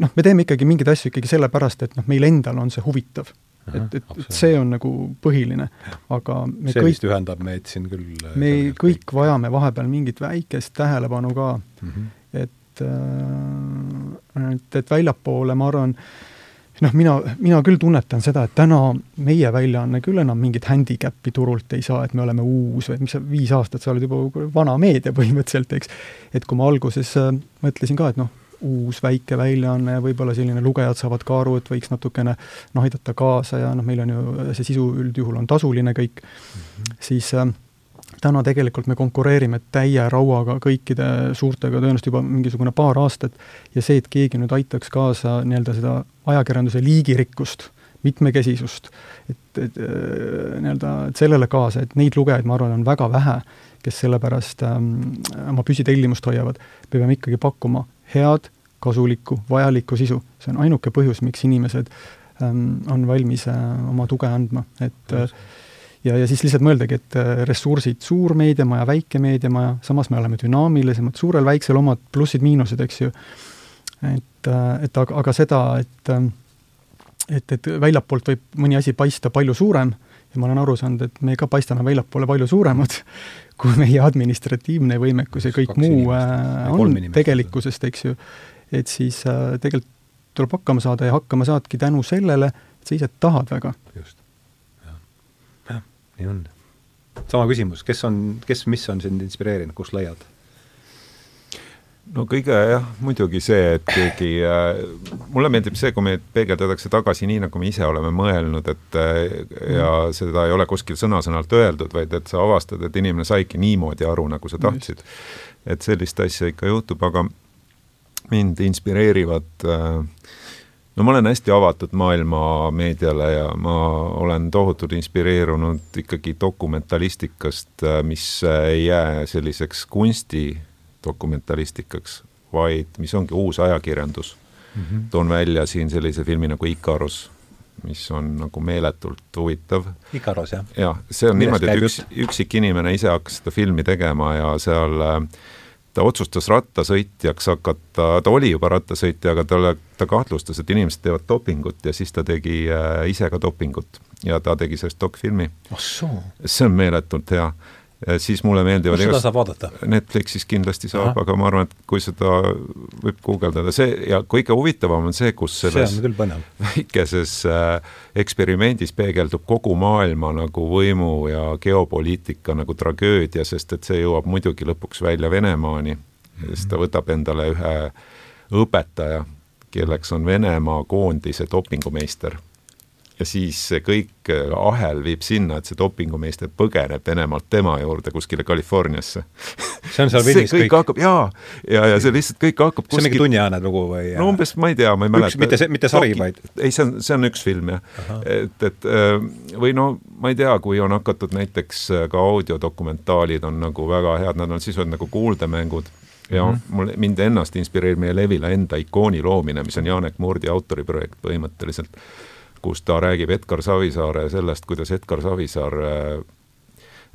noh, me teeme ikkagi mingeid asju ikkagi sellepärast, et noh, meil endal on see huvitav. et, et, et see on nagu põhiline, aga me see kõik, vist ühendab meid siin küll me kõik küll. vajame vahepeal mingit väikest tähelepanu ka mm, -hmm. et, et, et väljapoole, ma arvan, noh, mina, mina küll tunnetan seda, et täna meie väljaanne küll enam mingit handicap'i turult ei saa, et me oleme uus või mis sa, viis aastat, sa oled juba vana meedia põhimõtteliselt, eks. et kui ma alguses äh, mõtlesin ka, et noh, uus väike väljaanne ja võib-olla selline lugejad saavad ka aru, et võiks natukene noh, aidata kaasa ja noh, meil on ju see sisu üldjuhul on tasuline kõik mm, -hmm. siis äh, täna tegelikult me konkureerime täie rauaga kõikide suurtega tõenäoliselt juba mingisugune paar aastat ja see, et keegi nüüd aitaks kaasa nii-öelda seda ajakirjanduse liigirikkust, mitmekesisust, et, et äh, nii-öelda, sellele kaasa, et neid lugejaid, ma arvan, on väga vähe, kes selle pärast ähm, oma püsitellimust hoiavad, me peame ikkagi pakkuma head, kasulikku, vajalikku sisu. see on ainuke põhjus, miks inimesed ähm, on valmis äh, oma tuge andma, et äh, ja, ja siis lihtsalt mõeldagi, et äh, ressursid, suur meediamaja, väike meediamaja, samas me oleme dünaamilisemad, suurel-väiksel omad plussid-miinused, eks ju. et, äh, et aga, aga seda, et äh, et, et väljapoolt võib mõni asi paista palju suurem ja ma olen aru saanud, et me ka paistame väljapoole palju suuremad, kui meie administratiivne võimekus ja kõik muu äh, on tegelikkusest, eks ju. et siis äh, tegelikult tuleb hakkama saada ja hakkama saadki tänu sellele, et sa ise tahad väga. just nii on. sama küsimus, kes on, kes, mis on sind inspireerinud, kus leiad? no kõige jah, muidugi see, et keegi äh,, mulle meeldib see, kui meid peegeldatakse tagasi nii, nagu me ise oleme mõelnud, et äh, ja mm. seda ei ole kuskil sõna-sõnalt öeldud, vaid et sa avastad, et inimene saigi niimoodi aru, nagu sa tahtsid. et sellist asja ikka juhtub, aga mind inspireerivad äh, no ma olen hästi avatud maailma meediale ja ma olen tohutult inspireerunud ikkagi dokumentalistikast, mis ei jää selliseks kunsti dokumentalistikaks, vaid mis ongi uus ajakirjandus mm. -hmm. toon välja siin sellise filmi nagu Ikarus, mis on nagu meeletult huvitav. Ikaros, jah? jah, see on Millest niimoodi, et üks, üksik inimene ise hakkas seda filmi tegema ja seal äh, ta otsustas rattasõitjaks hakata, ta oli juba rattasõitja, aga talle, ta kahtlustas, et inimesed teevad dopingut ja siis ta tegi äh, ise ka dopingut. Ja ta tegi sellest dokfilmi. See on meeletult hea siis mulle meeldivad kus seda saab vaadata? Netflixis kindlasti saab, aga ma arvan, et kui seda võib guugeldada, see ja kõige huvitavam on see, kus selles väikeses äh, eksperimendis peegeldub kogu maailma nagu võimu ja geopoliitika nagu tragöödia, sest et see jõuab muidugi lõpuks välja Venemaani. Mm, -hmm. sest ta võtab endale ühe õpetaja, kelleks on Venemaa koondise dopingumeister ja siis see kõik äh, ahel viib sinna, et see dopingumeister põgeneb Venemaalt tema juurde kuskile Californiasse. see on seal filmis kõik? hakkab, jaa, ja, ja see lihtsalt kõik hakkab kuskil... see on mingi tunniajane lugu või? no umbes, ma ei tea, ma ei mäleta. mitte see, mitte sari, vaid? ei, see on, see on üks film, jah. et, et äh, või no ma ei tea, kui on hakatud näiteks äh, ka audiodokumentaalid on nagu väga head, nad on sisuliselt nagu kuuldemängud ja mm -hmm. mul, mind ennast inspireerib meie Levila enda ikooni loomine, mis on Janek Murdi autoriprojekt põhimõtteliselt kus ta räägib Edgar Savisaare sellest, kuidas Edgar Savisaar äh,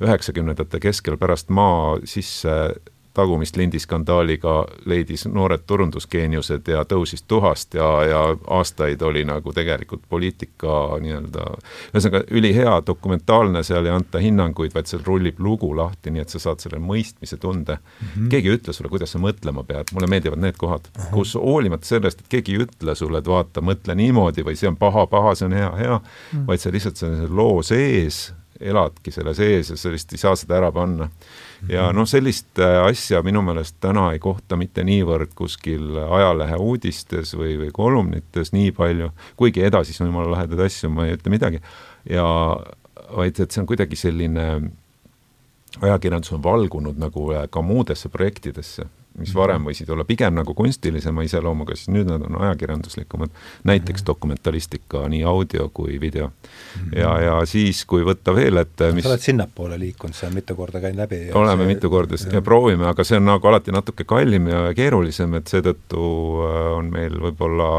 üheksakümnendate keskel pärast maa sisse tagumist lindiskandaaliga leidis noored turundusgeeniused ja tõusis tuhast ja, ja aastaid oli nagu tegelikult poliitika nii-öelda, ühesõnaga ülihea dokumentaalne, seal ei anta hinnanguid, vaid seal rullib lugu lahti, nii et sa saad selle mõistmise tunde mm. -hmm. keegi ei ütle sulle, kuidas sa mõtlema pead, mulle meeldivad need kohad uh, -huh. kus hoolimata sellest, et keegi ei ütle sulle, et vaata, mõtle niimoodi või see on paha, paha, see on hea, hea mm, -hmm. vaid sa lihtsalt selle loo sees eladki selle sees ja sa lihtsalt ei saa seda ära panna ja noh, sellist äh, asja minu meelest täna ei kohta mitte niivõrd kuskil ajalehe uudistes või, või kolumnites nii palju, kuigi edasisi on jumala lahedaid asju, ma ei ütle midagi, ja vaid et see on kuidagi selline, ajakirjandus on valgunud nagu äh, ka muudesse projektidesse mis varem võisid olla pigem nagu kunstilisema iseloomuga, siis nüüd nad on ajakirjanduslikumad, näiteks mhm. dokumentalistika, nii audio kui video. Mhm. ja, ja siis, kui võtta veel, et mis sa oled sinnapoole liikunud, see on mitu korda käinud läbi. oleme see... mitu korda ja proovime, aga see on nagu alati natuke kallim ja keerulisem, et seetõttu äh, on meil võib-olla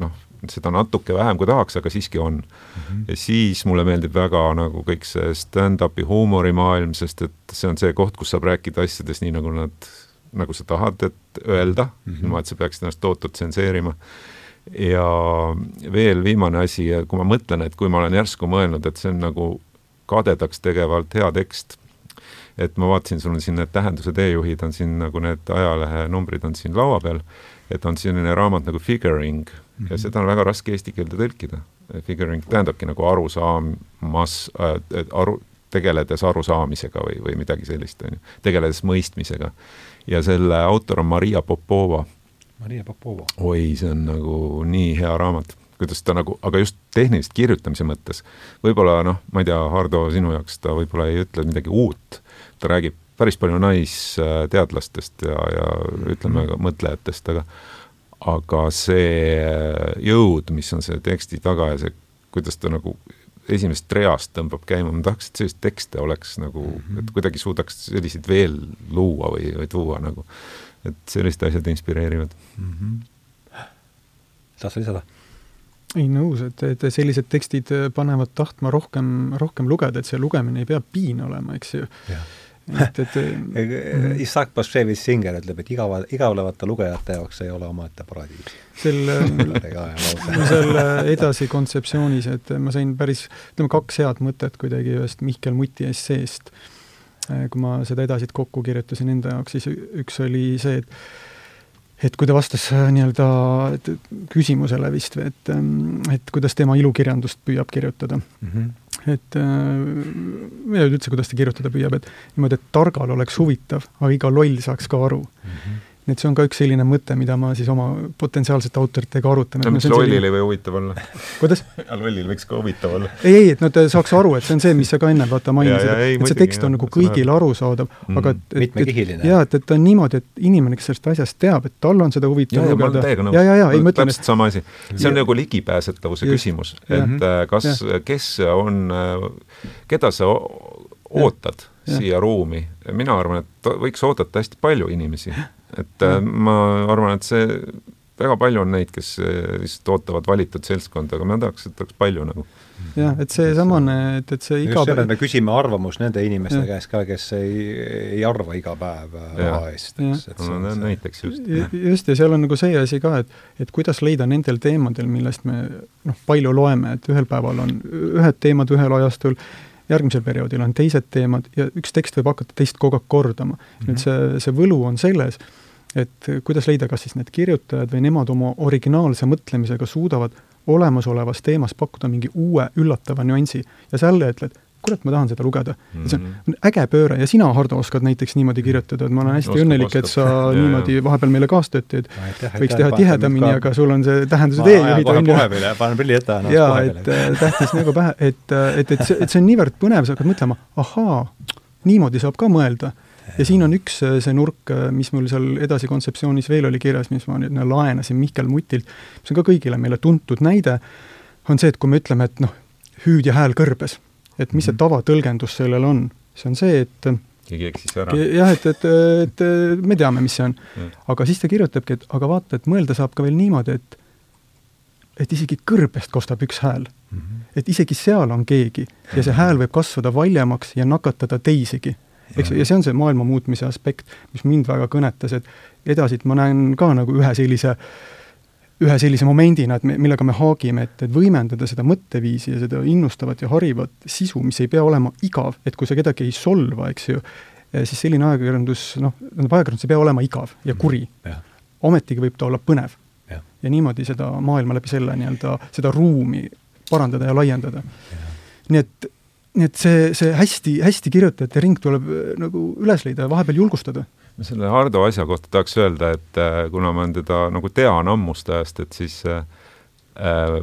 noh, seda natuke vähem, kui tahaks, aga siiski on mm. -hmm. ja siis mulle meeldib väga nagu kõik see stand-up'i huumorimaailm, sest et see on see koht, kus saab rääkida asjadest nii, nagu nad nagu sa tahad, et öelda mm, -hmm. ilma et sa peaksid ennast tohutult tsenseerima. ja veel viimane asi, kui ma mõtlen, et kui ma olen järsku mõelnud, et see on nagu kadedaks tegevalt hea tekst, et ma vaatasin, sul on siin need tähenduse teejuhid on siin nagu need ajalehe numbrid on siin laua peal, et on selline raamat nagu Figuring mm -hmm. ja mhm. seda on väga raske eesti keelde tõlkida. Figuring tähendabki nagu arusaamas äh,, aru, tegeledes arusaamisega või, või midagi sellist, on ju, tegeledes mõistmisega ja selle autor on Maria Popova. Maria Popova. oi, see on nagu nii hea raamat, kuidas ta nagu, aga just tehnilist kirjutamise mõttes, võib-olla noh, ma ei tea, Hardo, sinu jaoks ta võib-olla ei ütle midagi uut, ta räägib päris palju naisteadlastest ja, ja ütleme ka mõtlejatest, aga aga see jõud, mis on selle teksti taga ja see, kuidas ta nagu esimesest reast tõmbab käima, ma tahaks, et selliseid tekste oleks nagu mm, -hmm. et kuidagi suudaks selliseid veel luua või, või tuua nagu. et sellised asjad inspireerivad mm. -hmm. tahad sa lisada? ei, nõus, et, et sellised tekstid panevad tahtma rohkem, rohkem lugeda, et see lugemine ei pea piin olema, eks ju et, et mm. Isaac Bashevis Singer ütleb, et igava, igavlevate lugejate jaoks ei ole omaette paradiis. selle, selle edasi kontseptsioonis, et ma sain päris, ütleme, kaks head mõtet kuidagi ühest Mihkel Muti esseest, kui ma seda edasit kokku kirjutasin enda jaoks, siis üks oli see, et et kui ta vastas nii-öelda küsimusele vist, et, et kuidas tema ilukirjandust püüab kirjutada mm. -hmm et äh, ma ei tea üldse, kuidas ta kirjutada püüab, et niimoodi, et targal oleks huvitav, aga iga loll saaks ka aru mm. -hmm nii et see on ka üks selline mõte, mida ma siis oma potentsiaalsete autoritega arutan. no miks lollil selline... ei või huvitav olla? kuidas? lollil võiks ka huvitav olla. ei, ei, et nad saaks aru, et see on see, mis sa ka enne vaata mainisid, et see tekst on nagu kõigile arusaadav mm., aga et, et, mitmekihiline. jaa, et, et ta on niimoodi, et inimene, kes sellest asjast teab, et tal on seda huvitav ja, lugeda. ja, ja, ja, ei ma ütlen, et täpselt sama asi. see on ja. nagu ligipääsetavuse just, küsimus, et ja. Äh, kas, kes on, äh, keda sa ootad ja. siia ruumi, mina arvan, et võiks oodata hästi palju inimesi et äh, ma arvan, et see, väga palju on neid, kes äh, lihtsalt ootavad valitud seltskonda, aga ma tahaks, et oleks palju nagu. jah, et seesamane, et, et see iga päev me küsime arvamust nende inimeste ja. käest ka, kes ei, ei arva iga päev raha eest, eks, et see on no, näiteks just. just, ja seal on nagu see asi ka, et, et kuidas leida nendel teemadel, millest me noh, palju loeme, et ühel päeval on ühed teemad ühel ajastul, järgmisel perioodil on teised teemad ja üks tekst võib hakata teist kogu aeg kordama mm. -hmm. nüüd see, see võlu on selles, et kuidas leida, kas siis need kirjutajad või nemad oma originaalse mõtlemisega suudavad olemasolevas teemas pakkuda mingi uue üllatava nüansi ja sa jälle ütled, kurat, ma tahan seda lugeda mm. -hmm. see on mhm. äge pööre ja sina, Hardo, oskad näiteks niimoodi kirjutada, et ma olen hästi oskab, õnnelik, et sa ja, niimoodi ja. vahepeal meile kaastööd teed. võiks teha tihedamini, aga sul on see tähenduse teejuhid on ju. panen prillid ette. jaa, et äh, tähtis nagu pähe, et, äh, et, et see, et see on niivõrd põnev, sa hakkad mõtlema, ahaa, niimoodi saab ka mõelda ja siin on üks äh, see nurk, mis mul seal edasi kontseptsioonis veel oli kirjas, mis ma nüüd laenasin Mihkel Mutilt, mis on ka kõigile meile tuntud näide, on see, et kui me ütleme, et noh, hüüd ja hääl kõrbes et mis see mhm. tavatõlgendus sellel on, see on see, et keegi eksis ära. jah, et, et, et me teame, mis see on. aga siis ta kirjutabki, et aga vaata, et mõelda saab ka veel niimoodi, et et isegi kõrbest kostab üks hääl mm. -hmm. et isegi seal on keegi ja see hääl võib kasvada valjemaks ja nakatada teisigi. eks ja see on see maailma muutmise aspekt, mis mind väga kõnetas, et edasi, et ma näen ka nagu ühe sellise äh, ühe sellise momendina, et me, millega me haagime, et, et võimendada seda mõtteviisi ja seda innustavat ja harivat sisu, mis ei pea olema igav, et kui sa kedagi ei solva, eks ju, eh, siis selline ajakirjandus, noh, tähendab, ajakirjandus ei pea olema igav ja kuri. ometigi võib ta olla põnev. ja niimoodi seda maailma läbi selle nii-öelda, seda ruumi parandada ja laiendada. nii et, nii et see, see hästi, hästi kirjutajate ring tuleb eh, nagu üles leida ja vahepeal julgustada selle Hardo asja kohta tahaks öelda, et äh, kuna ma teda nagu tean ammust ajast, et siis äh, äh,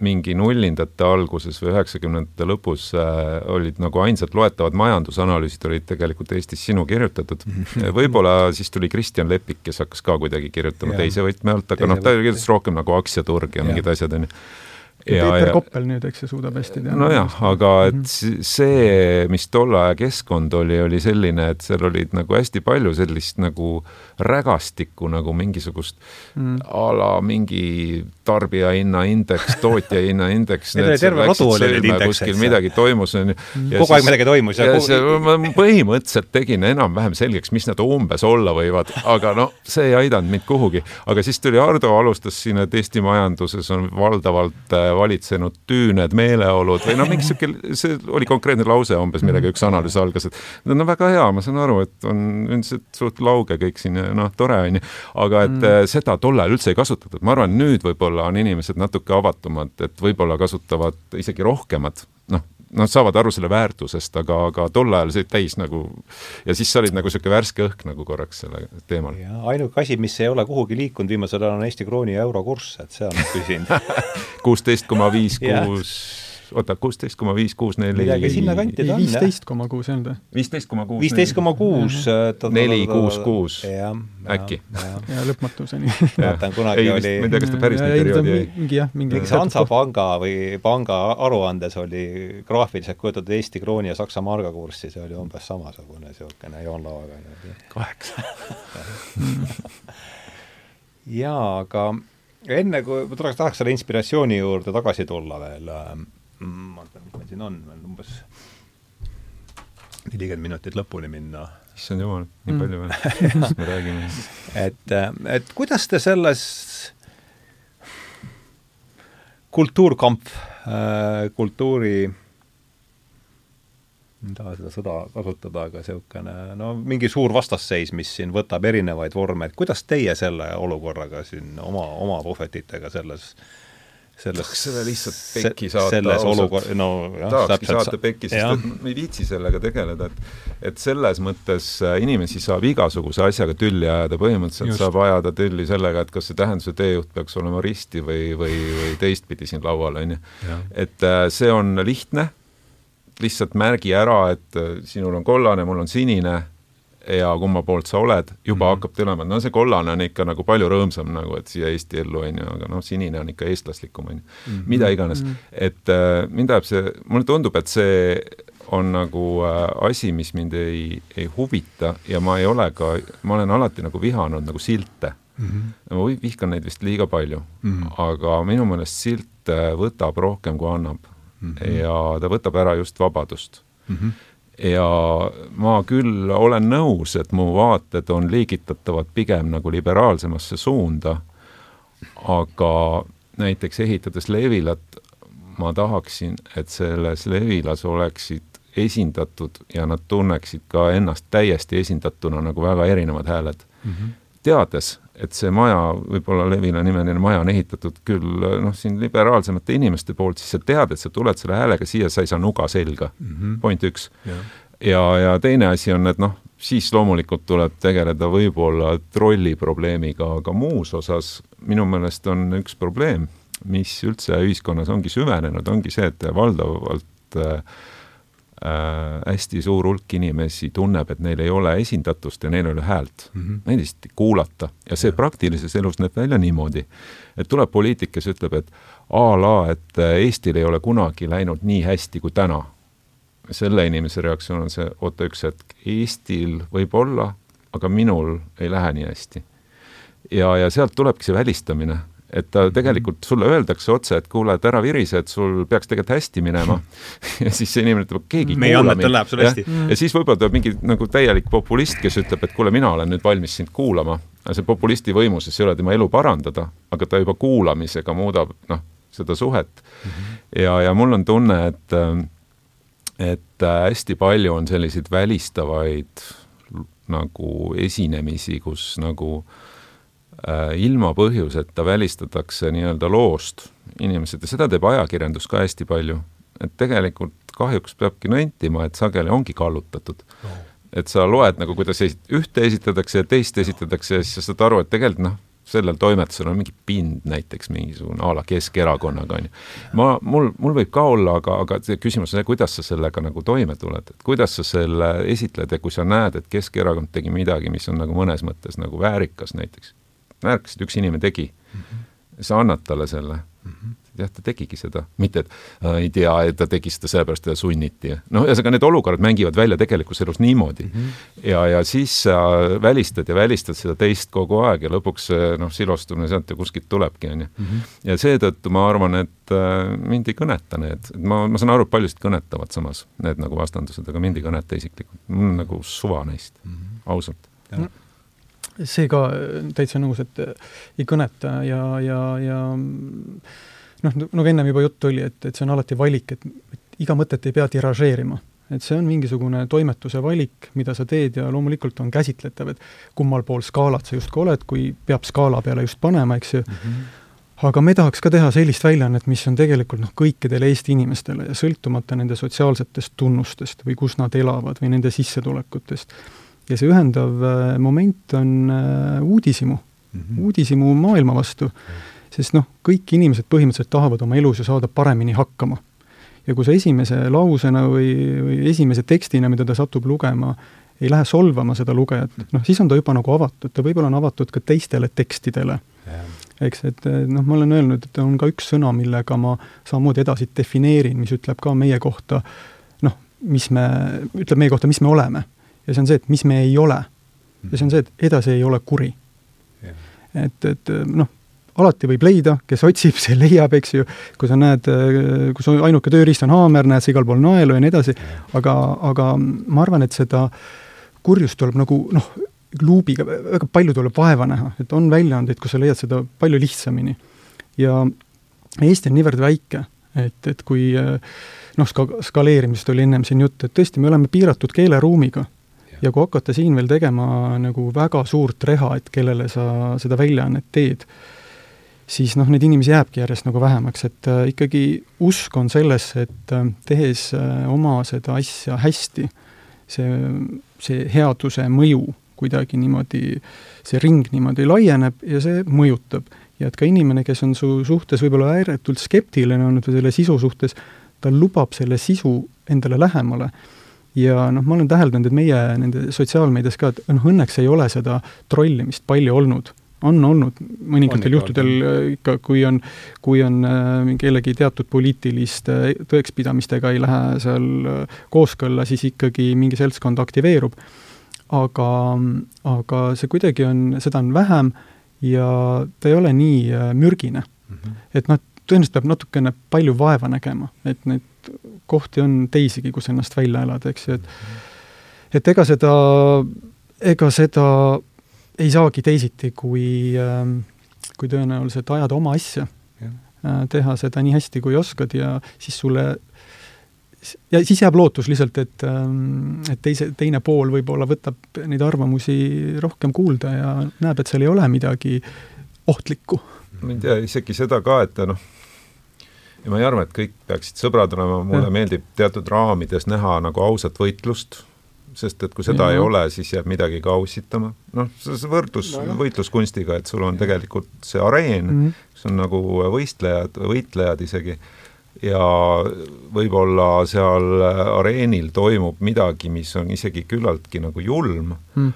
mingi nullindate alguses või üheksakümnendate lõpus äh, olid nagu ainsad loetavad majandusanalüüsid olid tegelikult Eestis sinu kirjutatud. võib-olla siis tuli Kristjan Lepik, kes hakkas ka kuidagi kirjutama ja. teise võtme alt, aga noh, ta kirjutas rohkem nagu aktsiaturg ja, ja. mingid asjad, on ju ja Peeter ja, Koppel nüüd, eks ju, suudab hästi teha. nojah, aga et mhm. see, mis tolle aja keskkond oli, oli selline, et seal olid nagu hästi palju sellist nagu rägastikku nagu mingisugust mm. a la mingi tarbijahinnaindeks, tootjahinnaindeks. Need oli terve rodu oli neid indekseid. kuskil midagi toimus, on ju. Mm. kogu aeg midagi toimus. ja, see, ma põhimõtteliselt tegin enam-vähem selgeks, mis nad umbes olla võivad, aga no see ei aidanud mind kuhugi. aga siis tuli Ardo, alustas siin, et Eesti majanduses on valdavalt äh, valitsenud tüüned meeleolud või noh, mingi niisugune, see oli konkreetne lause umbes, millega üks analüüs algas, et no väga hea, ma saan aru, et on üldiselt suht lauge kõik siin ja noh, tore on ju, aga et mm. seda tol ajal üldse ei kasutatud, ma arvan, nüüd võib-olla on inimesed natuke avatumad, et võib-olla kasutavad isegi rohkemat, noh, nad saavad aru selle väärtusest, aga, aga tol ajal see täis nagu ja siis sa olid nagu niisugune värske õhk nagu korraks selle teemal. ainuke asi, mis ei ole kuhugi liikunud viimasel ajal, on Eesti krooni ja euro kurss, et see on püsinud kuusteist koma viis, kuus oota, kuusteist koma viis, kuus, neli. midagi sinnakanti ta on, jah. viisteist koma kuus ei olnud või? viisteist koma kuus. viisteist koma kuus. neli, kuus, kuus. äkki. ja lõpmatuseni. vaatan, kunagi ei, oli. ma ei tea, kas ta päris nii perioodi jäi. mingi jah, mingi. mingi Hansapanga või panga aruandes oli graafiliselt kujutatud Eesti krooni ja Saksa marga kurssi, see oli umbes samasugune niisugune joonlauaga. kaheksa jaa, aga enne kui ma tuleks, tahaks selle inspiratsiooni juurde tagasi tulla veel ähm,, vaatan, mis meil siin on, veel umbes nelikümmend minutit lõpuni minna. issand jumal, nii mm. palju veel, millest me räägime? et, et kuidas te selles kultuurkamp, äh, kultuuri ei taha seda sõda kasutada, aga niisugune no mingi suur vastasseis, mis siin võtab erinevaid vorme, et kuidas teie selle olukorraga siin oma, oma puhvetitega selles äh, selles tahaks selle lihtsalt pekki saata selles olukorras, no jah, tahakski saata pekki, sest et me ei viitsi sellega tegeleda, et et selles mõttes äh, inimesi saab igasuguse asjaga tülli ajada, põhimõtteliselt Just. saab ajada tülli sellega, et kas see tähenduse teejuht peaks olema risti või, või, või teistpidi siin laual, on ju. et äh, see on lihtne, lihtsalt märgi ära, et äh, sinul on kollane, mul on sinine ja kumma poolt sa oled, juba mm -hmm. hakkab tulema, no see kollane on ikka nagu palju rõõmsam nagu, et siia Eesti ellu, on ju, aga noh, sinine on ikka eestlaslikum, on ju. Mhm. mida iganes mm, -hmm. et äh, mind ajab see, mulle tundub, et see on nagu äh, asi, mis mind ei, ei huvita ja ma ei ole ka, ma olen alati nagu vihanud nagu silte mm. -hmm. ma vihkan neid vist liiga palju mm, -hmm. aga minu meelest silt äh, võtab rohkem, kui annab mm. -hmm. ja ta võtab ära just vabadust mm. -hmm ja ma küll olen nõus, et mu vaated on liigitatavad pigem nagu liberaalsemasse suunda, aga näiteks ehitades Levilat, ma tahaksin, et selles Levilas oleksid esindatud ja nad tunneksid ka ennast täiesti esindatuna nagu väga erinevad hääled mm. -hmm. teades, et see maja, võib-olla Levila nimeline maja on ehitatud küll noh, siin liberaalsemate inimeste poolt, siis sa tead, et sa tuled selle häälega siia, sa ei saa nuga selga mm, -hmm. point üks. ja, ja teine asi on, et noh, siis loomulikult tuleb tegeleda võib-olla trolli probleemiga, aga muus osas minu meelest on üks probleem, mis üldse ühiskonnas ongi süvenenud, ongi see, et valdavalt äh, äh, hästi suur hulk inimesi tunneb, et neil ei ole esindatust ja neil ei ole häält mm. -hmm. Neid lihtsalt ei kuulata ja see praktilises elus näeb välja niimoodi, et tuleb poliitik, kes ütleb, et a la, et Eestil ei ole kunagi läinud nii hästi kui täna. selle inimese reaktsioon on see, oota üks hetk, Eestil võib olla, aga minul ei lähe nii hästi. ja, ja sealt tulebki see välistamine et ta tegelikult sulle öeldakse otse, et kuule, et ära virise, et sul peaks tegelikult hästi minema ja siis see inimene ütleb, keegi meie andmetel läheb sul hästi. ja siis võib-olla tuleb mingi nagu täielik populist, kes ütleb, et kuule, mina olen nüüd valmis sind kuulama. see populisti võimuses ei ole tema elu parandada, aga ta juba kuulamisega muudab noh, seda suhet mm. -hmm. ja, ja mul on tunne, et et hästi palju on selliseid välistavaid nagu esinemisi, kus nagu äh, Äh, ilma põhjuseta välistatakse nii-öelda loost inimesed ja seda teeb ajakirjandus ka hästi palju. et tegelikult kahjuks peabki nentima, et sageli ongi kallutatud no.. et sa loed nagu, kuidas esit-, ühte esitatakse ja teist esitatakse ja siis sa saad aru, et tegelikult noh, sellel toimetusel on mingi pind näiteks mingisugune a la Keskerakonnaga, on ju. ma, mul, mul võib ka olla, aga, aga see küsimus on see, kuidas sa sellega nagu toime tuled, et kuidas sa selle esitled ja kui sa näed, et Keskerakond tegi midagi, mis on nagu mõnes mõttes nagu väärikas näiteks, märkasid, üks inimene tegi mm. -hmm. sa annad talle selle mm. -hmm. jah, ta tegigi seda, mitte et äh, ei tea, et ta tegi seda sellepärast, teda sunniti. noh, ühesõnaga need olukorrad mängivad välja tegelikus elus niimoodi mm. -hmm. ja, ja siis sa välistad ja välistad seda teist kogu aeg ja lõpuks see noh, silostumine sealt ju kuskilt tulebki, on ju. Mhm. ja seetõttu ma arvan, et äh, mind ei kõneta need, ma, ma saan aru, et paljusid kõnetavad samas need nagu vastandused, aga mind ei kõneta isiklikult, mul on nagu suva neist mm, -hmm. ausalt see ka äh, täitsa nõus, et äh, ei kõneta ja, ja, ja noh, nagu ennem juba juttu oli, et, et see on alati valik, et, et iga mõtet ei pea tiražeerima. et see on mingisugune toimetuse valik, mida sa teed ja loomulikult on käsitletav, et kummal pool skaalat sa justkui oled, kui peab skaala peale just panema, eks ju mm, -hmm aga me tahaks ka teha sellist väljaannet, mis on tegelikult noh, kõikidele Eesti inimestele ja sõltumata nende sotsiaalsetest tunnustest või kus nad elavad või nende sissetulekutest ja see ühendav äh, moment on äh, uudishimu mm, -hmm. uudishimu maailma vastu mm. -hmm. sest noh, kõik inimesed põhimõtteliselt tahavad oma elus ju saada paremini hakkama. ja kui sa esimese lausena või, või esimese tekstina, mida ta satub lugema, ei lähe solvama seda lugejat, noh siis on ta juba nagu avatud, ta võib-olla on avatud ka teistele tekstidele yeah.. eks, et noh, ma olen öelnud, et on ka üks sõna, millega ma samamoodi edasi defineerin, mis ütleb ka meie kohta noh, mis me, ütleb meie kohta, mis me oleme ja see on see, et mis me ei ole. ja see on see, et edasi ei ole kuri. et, et noh, alati võib leida, kes otsib, see leiab, eks ju, kui sa näed, kui su ainuke tööriist on haamer, näed sa igal pool naelu ja nii edasi, aga, aga ma arvan, et seda kurjust tuleb nagu noh, luubiga, väga palju tuleb vaeva näha, et on väljaandeid, kus sa leiad seda palju lihtsamini. ja Eesti on niivõrd väike, et, et kui noh, ska-, skaleerimisest oli ennem siin jutt, et tõesti, me oleme piiratud keeleruumiga ja kui hakata siin veel tegema nagu väga suurt reha, et kellele sa seda väljaannet teed, siis noh, neid inimesi jääbki järjest nagu vähemaks, et äh, ikkagi usk on sellesse, et äh, tehes äh, oma seda asja hästi, see, see headuse mõju kuidagi niimoodi, see ring niimoodi laieneb ja see mõjutab. ja et ka inimene, kes on su suhtes võib-olla ääretult skeptiline olnud või selle sisu suhtes, ta lubab selle sisu endale lähemale ja noh, ma olen täheldanud, et meie nende sotsiaalmeedias ka, et noh, õnneks ei ole seda trollimist palju olnud. on olnud mõningatel juhtudel äh, ikka, kui on, kui on äh, kellegi teatud poliitiliste tõekspidamistega ei lähe seal äh, kooskõlla, siis ikkagi mingi seltskond aktiveerub. aga, aga see kuidagi on, seda on vähem ja ta ei ole nii mürgine mm. -hmm. et noh, tõenäoliselt peab natukene palju vaeva nägema, et neid kohti on teisigi, kus ennast välja elada, eks ju, et et ega seda, ega seda ei saagi teisiti, kui, ähm, kui tõenäoliselt ajada oma asja. Äh, teha seda nii hästi, kui oskad ja siis sulle ja siis jääb lootus lihtsalt, et, ähm, et teise, teine pool võib-olla võtab neid arvamusi rohkem kuulda ja näeb, et seal ei ole midagi ohtlikku. ma ei tea, isegi seda ka, et noh, ja ma ei arva, et kõik peaksid sõbrad olema, mulle ja. meeldib teatud raamides näha nagu ausat võitlust, sest et kui seda ja. ei ole, siis jääb midagi ka aussitama. noh, see võrdlus no, võitluskunstiga, et sul on tegelikult see areen mm, -hmm. kus on nagu võistlejad, võitlejad isegi ja võib-olla seal areenil toimub midagi, mis on isegi küllaltki nagu julm mm.,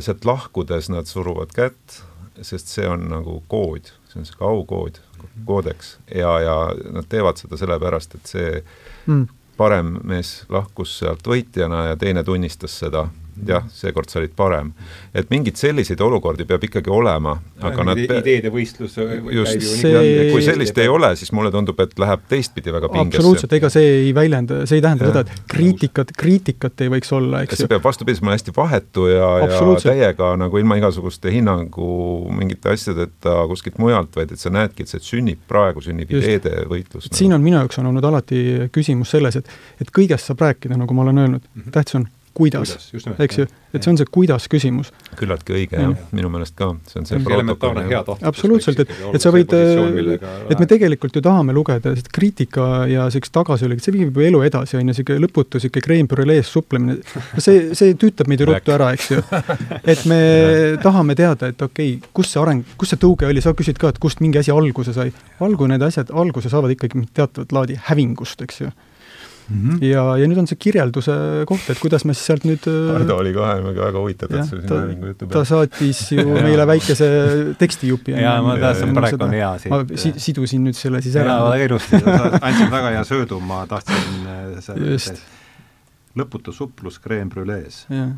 sealt lahkudes nad suruvad kätt, sest see on nagu kood, see on sihuke aukood, koodeks ja, ja nad teevad seda sellepärast, et see mm. parem mees lahkus sealt võitjana ja teine tunnistas seda jah, seekord sa olid parem. et mingeid selliseid olukordi peab ikkagi olema, aga nad ideede võistlus just, see... kui sellist ei ole, siis mulle tundub, et läheb teistpidi väga pingesse. absoluutselt, ega see ei väljenda, see ei tähenda ja. seda, et kriitikat, kriitikat ei võiks olla, eks ju. see peab vastupidi olema hästi vahetu ja, ja täiega nagu ilma igasuguste hinnangu mingite asjadeta kuskilt mujalt, vaid et sa näedki, et see sünnib, praegu sünnib just. ideede võitlus. Nagu. siin on minu jaoks on olnud alati küsimus selles, et, et kõigest saab rääkida, nagu ma olen öelnud mm, -hmm. tähtis on kuidas, kuidas, eks ju, et see on see kuidas küsimus. küllaltki õige jah ja., minu meelest ka, see on see elementaarne hea tahtlikkus. absoluutselt, et, et sa võid, et me tegelikult ju tahame lugeda, et kriitika ja niisugust tagasihoidlikku, see viib ju elu edasi, on ju, niisugune lõputu niisugune kreempüreelees suplemine, see, see tüütab meid ju ruttu ära, eks ju. et me tahame teada, et okei okay,, kus see areng, kus see tõuge oli, sa küsid ka, et kust mingi asi alguse sai. algu need asjad, alguse saavad ikkagi teatavat laadi hävingust, eks ju mm. -hmm. ja, ja nüüd on see kirjelduse koht, et kuidas me siis sealt nüüd äh, Hardo oli kohe väga huvitatud selle sinna jutu peale. ta saatis ju meile väikese tekstijupi. jaa, ma tahtsin, praegu on hea siin. ma si sidusin nüüd selle siis ära. jaa, ilusti, andsid väga hea söödu, ma tahtsin äh, selle lõputu suplus creme brülees. jah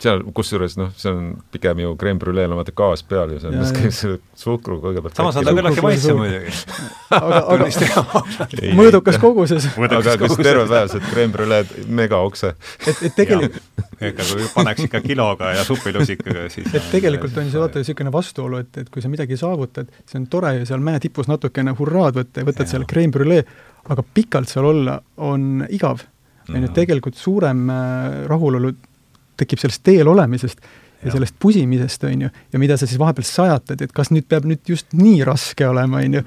seal, kusjuures noh, see on pigem ju creme brüleel on vaata gaas peal ju, see on, käib selle suhkru kõigepealt samas on ta küllaltki maitsev muidugi. aga, aga mõõdukas koguses. aga kas terve päev saad creme brüleed megaokse? et, et tegelikult ega kui paneks ikka kiloga ja supilusikaga, siis et tegelikult on see vaata niisugune vastuolu, et, et kui sa midagi saavutad, see on tore ju seal mäe tipus natukene hurraad võtta ja võtad seal creme brülee, aga pikalt seal olla on igav. on ju, tegelikult suurem äh, rahulolu tekib sellest teel olemisest ja, ja sellest pusimisest, on ju, ja mida sa siis vahepeal sajatad, et kas nüüd peab nüüd just nii raske olema, on ju.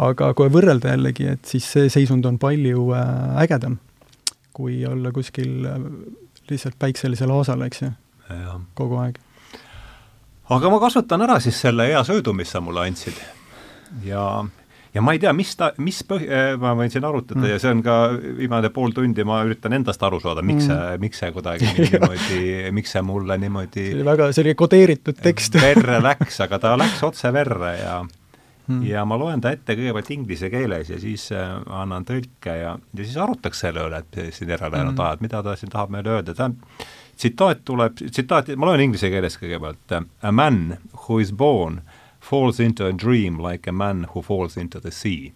aga kui võrrelda jällegi, et siis see seisund on palju äh, ägedam, kui olla kuskil äh, lihtsalt päikselisel aasal, eks ju, kogu aeg. aga ma kasutan ära siis selle hea söödu, mis sa mulle andsid ja ja ma ei tea, mis ta, mis põh-, äh, ma võin siin arutada mm. ja see on ka viimane pool tundi, ma üritan endast aru saada, miks mm. see, miks see kuidagi niimoodi, miks see mulle niimoodi see oli väga, oli kodeeritud tekst verre läks, aga ta läks otse verre ja mm. ja ma loen ta ette kõigepealt inglise keeles ja siis äh, annan tõlke ja, ja siis arutaks selle üle, et siin järelejäänud mm. ajad, mida ta siin tahab meile öelda, ta tsitaat tuleb, tsitaat, ma loen inglise keeles kõigepealt, a man who is born falls into a dream like a man who falls into the sea.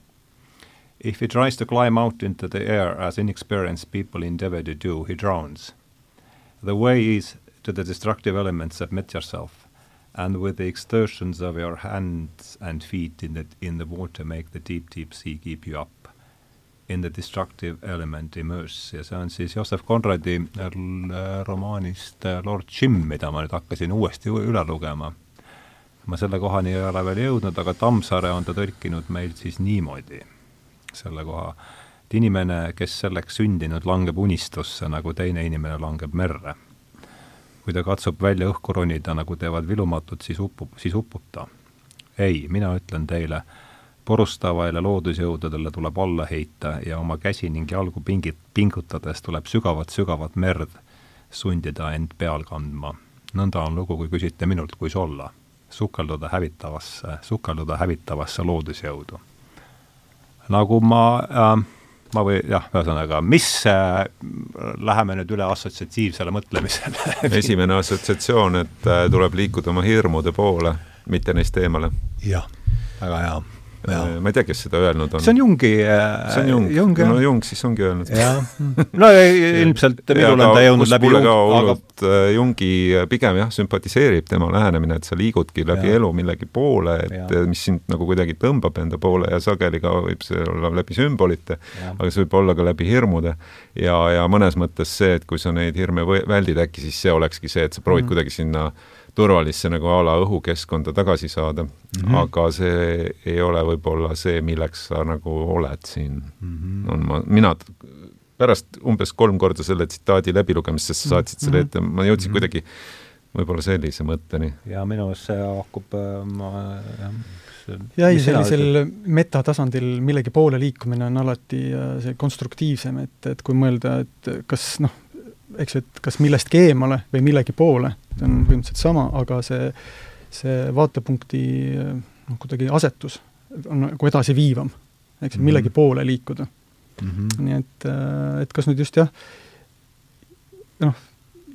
If he tries to climb out into the air as inexperienced people endeavor to do, he drowns. The way is to the destructive elements submit yourself, and with the exertions of your hands and feet in the, in the water make the deep, deep sea keep you up. In the destructive element immerse ja see on siis Joseph Conradi äh, romaanist äh, Lord Jim, mida ma nüüd hakkasin uuesti üle lugema ma selle kohani ei ole veel jõudnud, aga Tammsaare on ta tõlkinud meil siis niimoodi, selle koha, et inimene, kes selleks sündinud, langeb unistusse, nagu teine inimene langeb merre. kui ta katsub välja õhku ronida, nagu teevad vilumatud, siis upub, siis upub ta. ei, mina ütlen teile, purustavaile loodusjõududele tuleb alla heita ja oma käsi ning jalgu pingit, pingutades tuleb sügavat-sügavat merd sundida end peal kandma. nõnda on lugu, kui küsite minult, kuis olla sukelduda hävitavasse, sukelduda hävitavasse loodusjõudu. nagu ma äh, ma või jah, ühesõnaga, mis äh,, läheme nüüd üle assotsiatiivsele mõtlemisele esimene assotsiatsioon, et äh, tuleb liikuda oma hirmude poole, mitte neist eemale. jah, väga hea. Ma ei tea, kes seda öelnud on. see on Jungi äh,. see on Jung, Jung, no Jung siis ongi öelnud. no ilmselt minul on ta jõudnud läbi Jung, aga äh, Jungi äh, pigem jah, sümpatiseerib tema lähenemine, et sa liigudki läbi ja. elu millegi poole, et ja. Äh, mis sind nagu kuidagi tõmbab enda poole ja sageli ka võib see olla läbi sümbolite, aga see võib olla ka läbi hirmude. ja, ja mõnes mõttes see, et kui sa neid hirme väldid, äkki siis see olekski see, et sa proovid mm. kuidagi sinna turvalisse nagu a la õhukeskkonda tagasi saada mm, -hmm. aga see ei ole võib-olla see, milleks sa nagu oled siin mm. -hmm. on ma, mina pärast umbes kolm korda selle tsitaadi läbilugemist, sest sa saatsid selle ette, ma jõudsin mm -hmm. kuidagi võib-olla sellise mõtteni. ja minu arust see haakub äh, ma ei, sellisel metatasandil millegi poole liikumine on alati äh, see konstruktiivsem, et, et kui mõelda, et kas noh, eks ju, et kas millestki eemale või millegi poole, on põhimõtteliselt sama, aga see, see vaatepunkti noh, kuidagi asetus on nagu edasiviivam, eks ju, mhm. millegi poole liikuda mm. -hmm. nii et, et kas nüüd just jah, noh,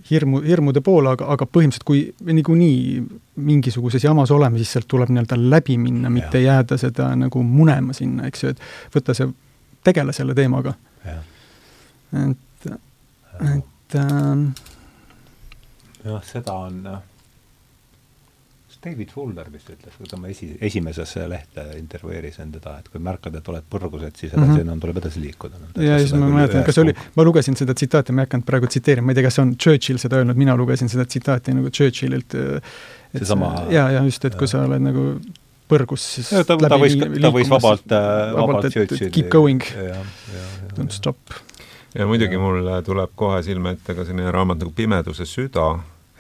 hirmu, hirmude poole, aga, aga põhimõtteliselt kui niikuinii mingisuguses jamas oleme, siis sealt tuleb nii-öelda läbi minna, mitte ja. jääda seda nagu munema sinna, eks ju, et võtta see, tegele selle teemaga. et, et äh, jah, seda on noh, David Fuller vist ütles, kui ta oma esi, esimesesse lehte intervjueeris enda seda, et kui märkad, et oled põrgus, et siis edasi mm -hmm. enam tuleb edasi liikuda. ja siis ma mäletan, kas oli, ma lugesin seda tsitaati, ma ei hakanud praegu tsiteerima, ma ei tea, kas on Churchill seda öelnud, mina lugesin seda tsitaati nagu Churchillilt. seesama ja, ja just, et kui sa oled nagu põrgus, siis ja, ta, ta võis, ta võis vabalt, vabalt, vabalt Churchilli keep going, don't stop ja muidugi mul tuleb kohe silme ette ka selline raamat nagu Pimeduse süda.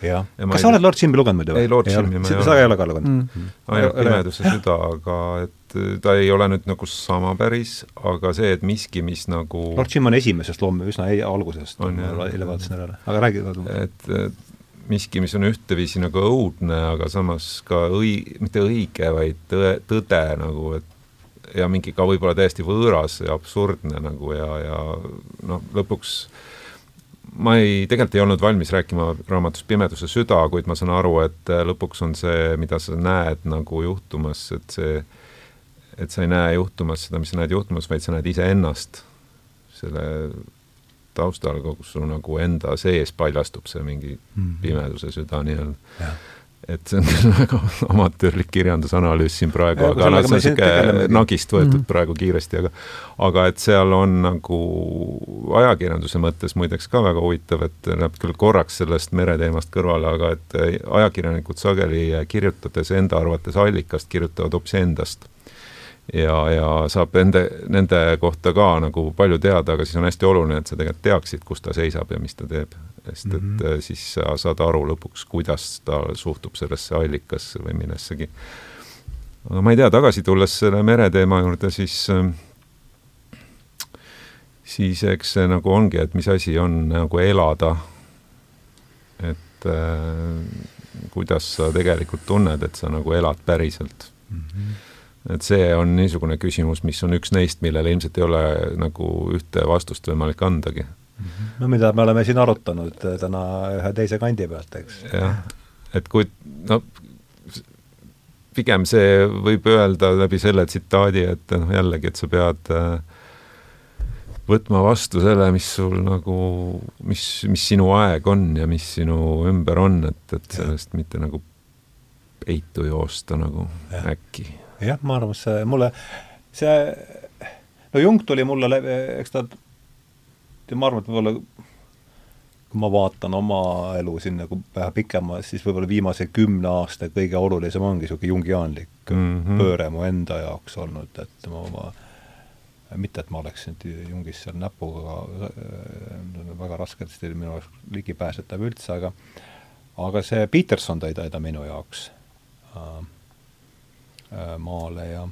jah, kas sa oled Lord Jimmy lugenud muidu? ei, Lord Jimmy ma ei ole. sa ei ole ka lugenud mm. mm.? ainult Pimeduse süda, aga et ta ei ole nüüd nagu sama päris, aga see, et miski, mis nagu Lord Jim on esimesest loom üsna algusest, eile vaatasin ära, aga räägi. et, et miski, mis on ühteviisi nagu õudne, aga samas ka õi-, mitte õige, vaid tõe, tõde nagu, et ja mingi ka võib-olla täiesti võõras ja absurdne nagu ja, ja noh, lõpuks ma ei, tegelikult ei olnud valmis rääkima raamatust Pimeduse süda, kuid ma saan aru, et äh, lõpuks on see, mida sa näed nagu juhtumas, et see, et sa ei näe juhtumas seda, mis sa näed juhtumas, vaid sa näed iseennast selle taustal, kus sul nagu enda sees paljastub see mingi mm -hmm. pimeduse süda nii-öelda et see on küll väga amatöörlik kirjandusanalüüs siin praegu, aga noh, see on niisugune nagist võetud mm -hmm. praegu kiiresti, aga aga et seal on nagu ajakirjanduse mõttes muideks ka väga huvitav, et läheb küll korraks sellest mereteemast kõrvale, aga et ajakirjanikud sageli kirjutades enda arvates allikast, kirjutavad hoopis endast ja, ja saab nende, nende kohta ka nagu palju teada, aga siis on hästi oluline, et sa tegelikult teaksid, kus ta seisab ja mis ta teeb. Sest et mm -hmm. siis sa saad aru lõpuks, kuidas ta suhtub sellesse allikasse või millessegi. aga ma ei tea, tagasi tulles selle mereteema juurde, siis siis eks see nagu ongi, et mis asi on nagu elada. et äh, kuidas sa tegelikult tunned, et sa nagu elad päriselt mm. -hmm et see on niisugune küsimus, mis on üks neist, millele ilmselt ei ole nagu ühte vastust võimalik andagi. No mida me oleme siin arutanud äh, täna ühe teise kandi pealt, eks. jah, et kui no pigem see võib öelda läbi selle tsitaadi, et noh, jällegi, et sa pead äh, võtma vastu selle, mis sul nagu, mis, mis sinu aeg on ja mis sinu ümber on, et, et sellest ja. mitte nagu peitu joosta nagu ja. äkki jah, ma arvan, see mulle, see, no Jung tuli mulle läbi, eks ta, ma arvan, et võib-olla kui ma vaatan oma elu siin nagu vähe pikema, siis võib-olla viimase kümne aasta kõige olulisem ongi niisugune jungiaanlik mm -hmm. pööre mu enda jaoks olnud, et ma oma mitte, et ma oleks nüüd Jungis seal näpuga äh, väga raskesti minu jaoks ligipääsetav üldse, aga aga see Peterson tõi ta minu jaoks äh, Äh, maale ja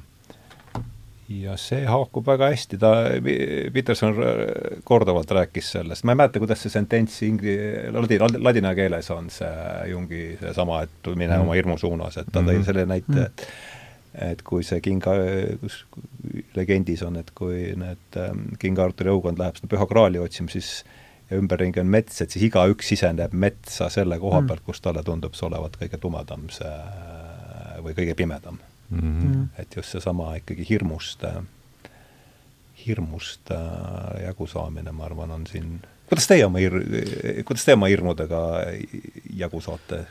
ja see haakub väga hästi, ta, Peterson korduvalt rääkis sellest, ma ei mäleta, kuidas see sentents ingli-, ladi-, ladina keeles on see Jungi seesama, et mine mm. oma hirmu suunas, et ta tõi mm -hmm. selle näite, et et kui see kinga, kus legendis on, et kui need ähm, King Arturi õukond läheb seda püha graali otsima, siis ja ümberringi on mets, et siis igaüks siseneb metsa selle koha mm. pealt, kus talle tundub see olevat kõige tumedam see või kõige pimedam mm. -hmm. et just seesama ikkagi hirmust, hirmust jagusaamine, ma arvan, on siin kuidas teie oma hir-, kuidas te oma hirmudega jagu saate?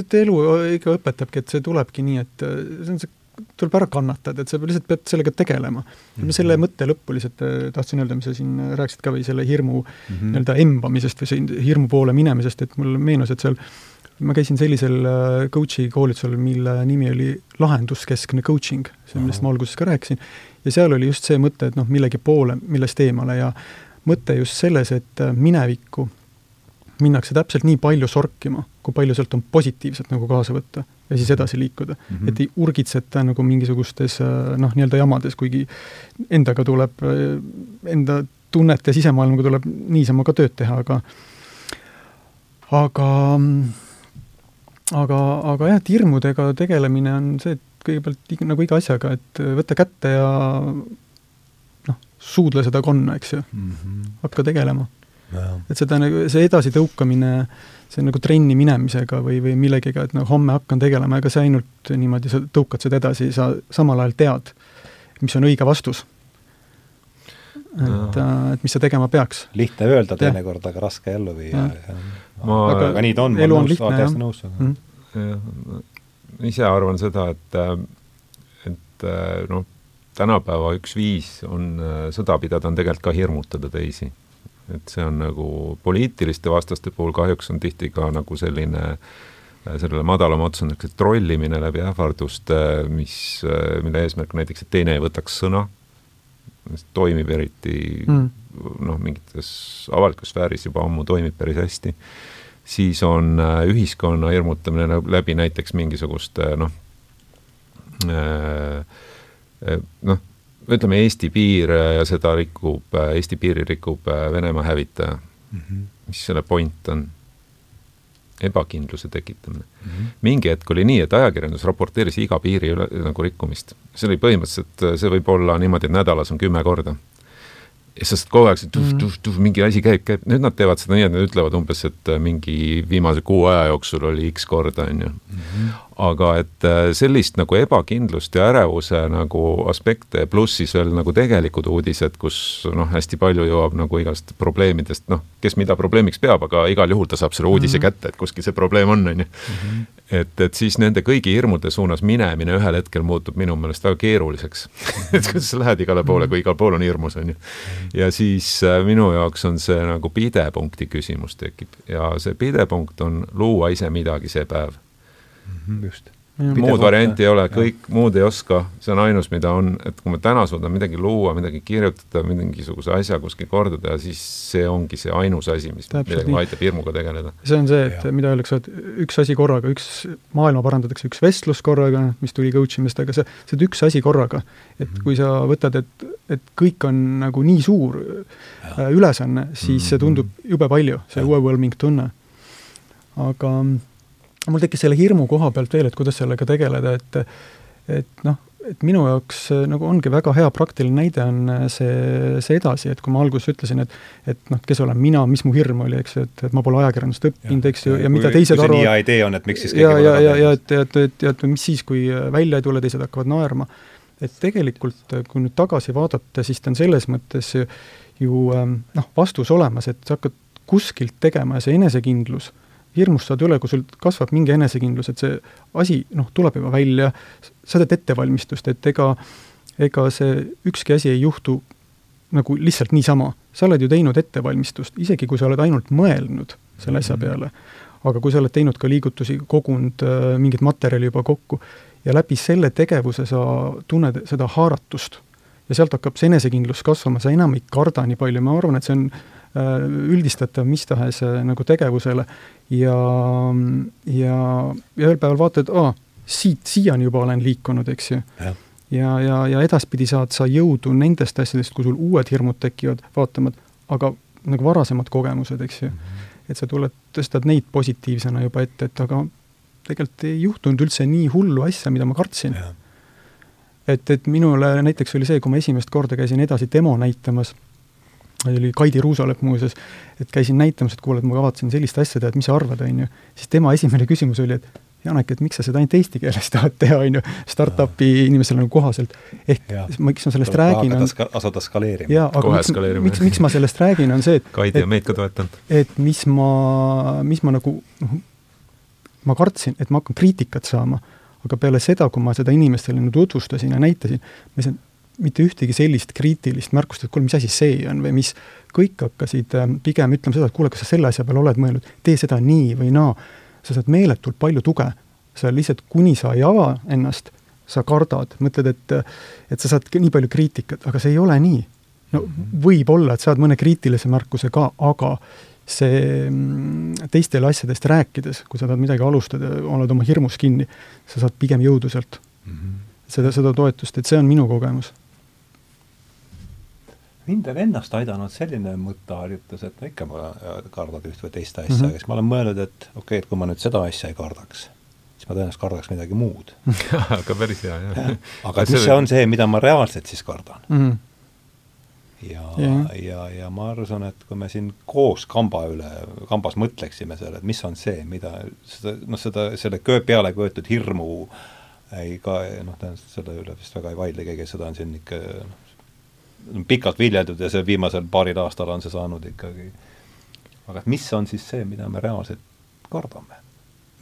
et elu ikka õpetabki, et see tulebki nii, et see on see tuleb ära kannatada, et sa lihtsalt pead sellega tegelema mm. -hmm. selle mõtte lõppu lihtsalt äh, tahtsin öelda, mis sa siin rääkisid ka või selle hirmu mm -hmm. nii-öelda embamisest või see hirmu poole minemisest, et mulle meenus, et seal ma käisin sellisel äh, coach'i koolitusel, mille nimi oli lahenduskeskne coaching, see, millest ma alguses ka rääkisin, ja seal oli just see mõte, et noh, millegi poole, millest eemale ja mõte just selles, et äh, minevikku minnakse täpselt nii palju sorkima, kui palju sealt on positiivset nagu kaasa võtta ja siis edasi liikuda mm. -hmm. et ei urgitseta nagu mingisugustes äh, noh, nii-öelda jamades, kuigi endaga tuleb, enda tunnete sisemaailmaga tuleb niisama ka tööd teha, aga aga aga, aga jah, et hirmudega tegelemine on see, et kõigepealt nagu iga asjaga, et võtta kätte ja noh, suudle seda konna, eks ju mm. -hmm. hakka tegelema et seda nagu, see edasitõukamine, see nagu trenni minemisega või, või millegiga, et no homme hakkan tegelema, ega see ainult niimoodi, sa tõukad seda edasi, sa samal ajal tead, mis on õige vastus. Et, äh, et mis sa tegema peaks. lihtne öelda teinekord, aga raske ellu viia. ma, aga, aga nii ta on, ma olen nõus, täiesti nõus mm. -hmm. ise arvan seda, et, äh, et äh, noh, tänapäeva üks viis on sõda pidada, on tegelikult ka hirmutada teisi et see on nagu poliitiliste vastaste puhul kahjuks on tihti ka nagu selline sellele madalama otsa niisugune trollimine läbi ähvarduste, mis, mille eesmärk näiteks, et teine ei võtaks sõna, toimib eriti mm. noh, mingites avalikus sfääris juba ammu toimib päris hästi, siis on äh, ühiskonna hirmutamine läbi näiteks mingisuguste noh, noh, ütleme, Eesti piir ja seda rikub, Eesti piiri rikub äh, Venemaa hävitaja mm. -hmm. mis selle point on? Ebakindluse tekitamine mm. -hmm. mingi hetk oli nii, et ajakirjandus raporteeris iga piiri üle nagu rikkumist. see oli põhimõtteliselt, see võib olla niimoodi, et nädalas on kümme korda sest kogu aeg see tuh-tuh-tuh, mingi asi käib, käib, nüüd nad teevad seda nii, et nad ütlevad umbes, et äh, mingi viimase kuu aja jooksul oli X korda, on ju. Aga et äh, sellist nagu ebakindlust ja ärevuse nagu aspekte, pluss siis veel nagu tegelikud uudised, kus noh, hästi palju jõuab nagu igast probleemidest, noh, kes mida probleemiks peab, aga igal juhul ta saab selle uudise mm -hmm. kätte, et kuskil see probleem on, on ju. Mhm et, et siis nende kõigi hirmude suunas minemine ühel hetkel muutub minu meelest väga keeruliseks et kuidas sa lähed igale poole, kui igal pool on hirmus, on ju. ja siis äh, minu jaoks on see nagu pidepunkti küsimus tekib ja see pidepunkt on luua ise midagi see päev just muud varianti ei ole, kõik muud ei oska, see on ainus, mida on, et kui me täna suudame midagi luua, midagi kirjutada, mingisuguse asja kuskil korda teha, siis see ongi see ainus asi, mis millega aitab hirmuga tegeleda. see on see, et ja. mida öeldakse, et üks asi korraga, üks, maailma parandatakse üks vestlus korraga, mis tuli coach imist, aga see, see on üks asi korraga. et mm -hmm. kui sa võtad, et, et kõik on nagu nii suur ja. Äh, ülesanne, siis mm -hmm. see tundub jube palju, see overwhelming tunne. aga mul tekkis selle hirmu koha pealt veel, et kuidas sellega tegeleda, et et noh, et minu jaoks äh, nagu ongi väga hea praktiline näide on äh, see, see edasi, et kui ma alguses ütlesin, et et noh, kes olen mina, mis mu hirm oli, eks ju, et, et ma pole ajakirjandust õppinud, eks ju, ja mida teised arvavad. nii hea idee on, et miks siis ja, ja, ja, ja et, et, et, et mis siis, kui äh, välja ei tule, teised hakkavad naerma. et tegelikult, kui nüüd tagasi vaadata, siis ta on selles mõttes ju ähm, noh, vastus olemas, et sa hakkad kuskilt tegema ja see enesekindlus hirmust saad üle, kui sul kasvab mingi enesekindlus, et see asi noh, tuleb juba välja, sa teed ettevalmistust, et ega, ega see ükski asi ei juhtu nagu lihtsalt niisama. sa oled ju teinud ettevalmistust, isegi kui sa oled ainult mõelnud selle asja mhm. peale, aga kui sa oled teinud ka liigutusi, kogunud äh, mingit materjali juba kokku ja läbi selle tegevuse sa tunned seda haaratust ja sealt hakkab see enesekindlus kasvama, sa enam ei karda nii palju, ma arvan, et see on üldistatav mis tahes äh, nagu tegevusele ja, ja, ja ühel päeval vaatad, aa, siit siiani juba olen liikunud, eks ju. ja, ja, ja, ja edaspidi saad sa jõudu nendest asjadest, kui sul uued hirmud tekivad, vaatama, aga nagu varasemad kogemused, eks ju mm. -hmm. et sa tuled, tõstad neid positiivsena juba ette, et aga tegelikult ei juhtunud üldse nii hullu asja, mida ma kartsin. et, et minule näiteks oli see, kui ma esimest korda käisin edasi demo näitamas oli Kaidi Ruusalep muuseas, et käisin näitamas, et kuule, et ma kavatsen sellist asja teha, et mis sa arvad, on ju. siis tema esimene küsimus oli, et Janek, et miks sa seda ainult eesti keeles tahad teha, on ju, startup'i inimesele nagu kohaselt. ehk ja. miks ma sellest Tuleb räägin, on asuda skaleerima. jaa, aga miks, miks, miks ma sellest räägin, on see, et Kaidi on meid ka toetanud. et mis ma, mis ma nagu noh, ma kartsin, et ma hakkan kriitikat saama, aga peale seda, kui ma seda inimestele nüüd tutvustasin ja näitasin, ma saanud mitte ühtegi sellist kriitilist märkust, et kuule, mis asi see on või mis, kõik hakkasid äh, pigem ütlema seda, et kuule, kas sa selle asja peale oled mõelnud, tee seda nii või naa sa saad meeletult palju tuge. sa lihtsalt, kuni sa ei ava ennast, sa kardad, mõtled, et et sa saad nii palju kriitikat, aga see ei ole nii. no mhm. võib-olla, et saad mõne kriitilise märkuse ka, aga see mm, teistele asjadest rääkides, kui sa tahad midagi alustada, oled oma hirmus kinni, sa saad pigem jõudu sealt mm. -hmm. seda, seda toetust, et see on minu kogemus mind on ennast aidanud selline mõtteharjutus, et no ikka ma kardad üht või teist asja mm, -hmm. aga siis ma olen mõelnud, et okei okay,, et kui ma nüüd seda asja ei kardaks, siis ma tõenäoliselt kardaks midagi muud aga päris hea, jah ja.. aga et mis see on see, mida ma reaalselt siis kardan mm? -hmm. ja yeah., ja, ja ma arvan, et kui me siin koos kamba üle, kambas mõtleksime selle, et mis on see, mida seda, noh, seda, selle köö peale köetud hirmu ei ka, noh, tõenäoliselt selle üle vist väga ei vaidle keegi, seda on siin ikka noh, pikalt viljeldud ja see viimasel paaril aastal on see saanud ikkagi. aga mis on siis see, mida me reaalselt kardame?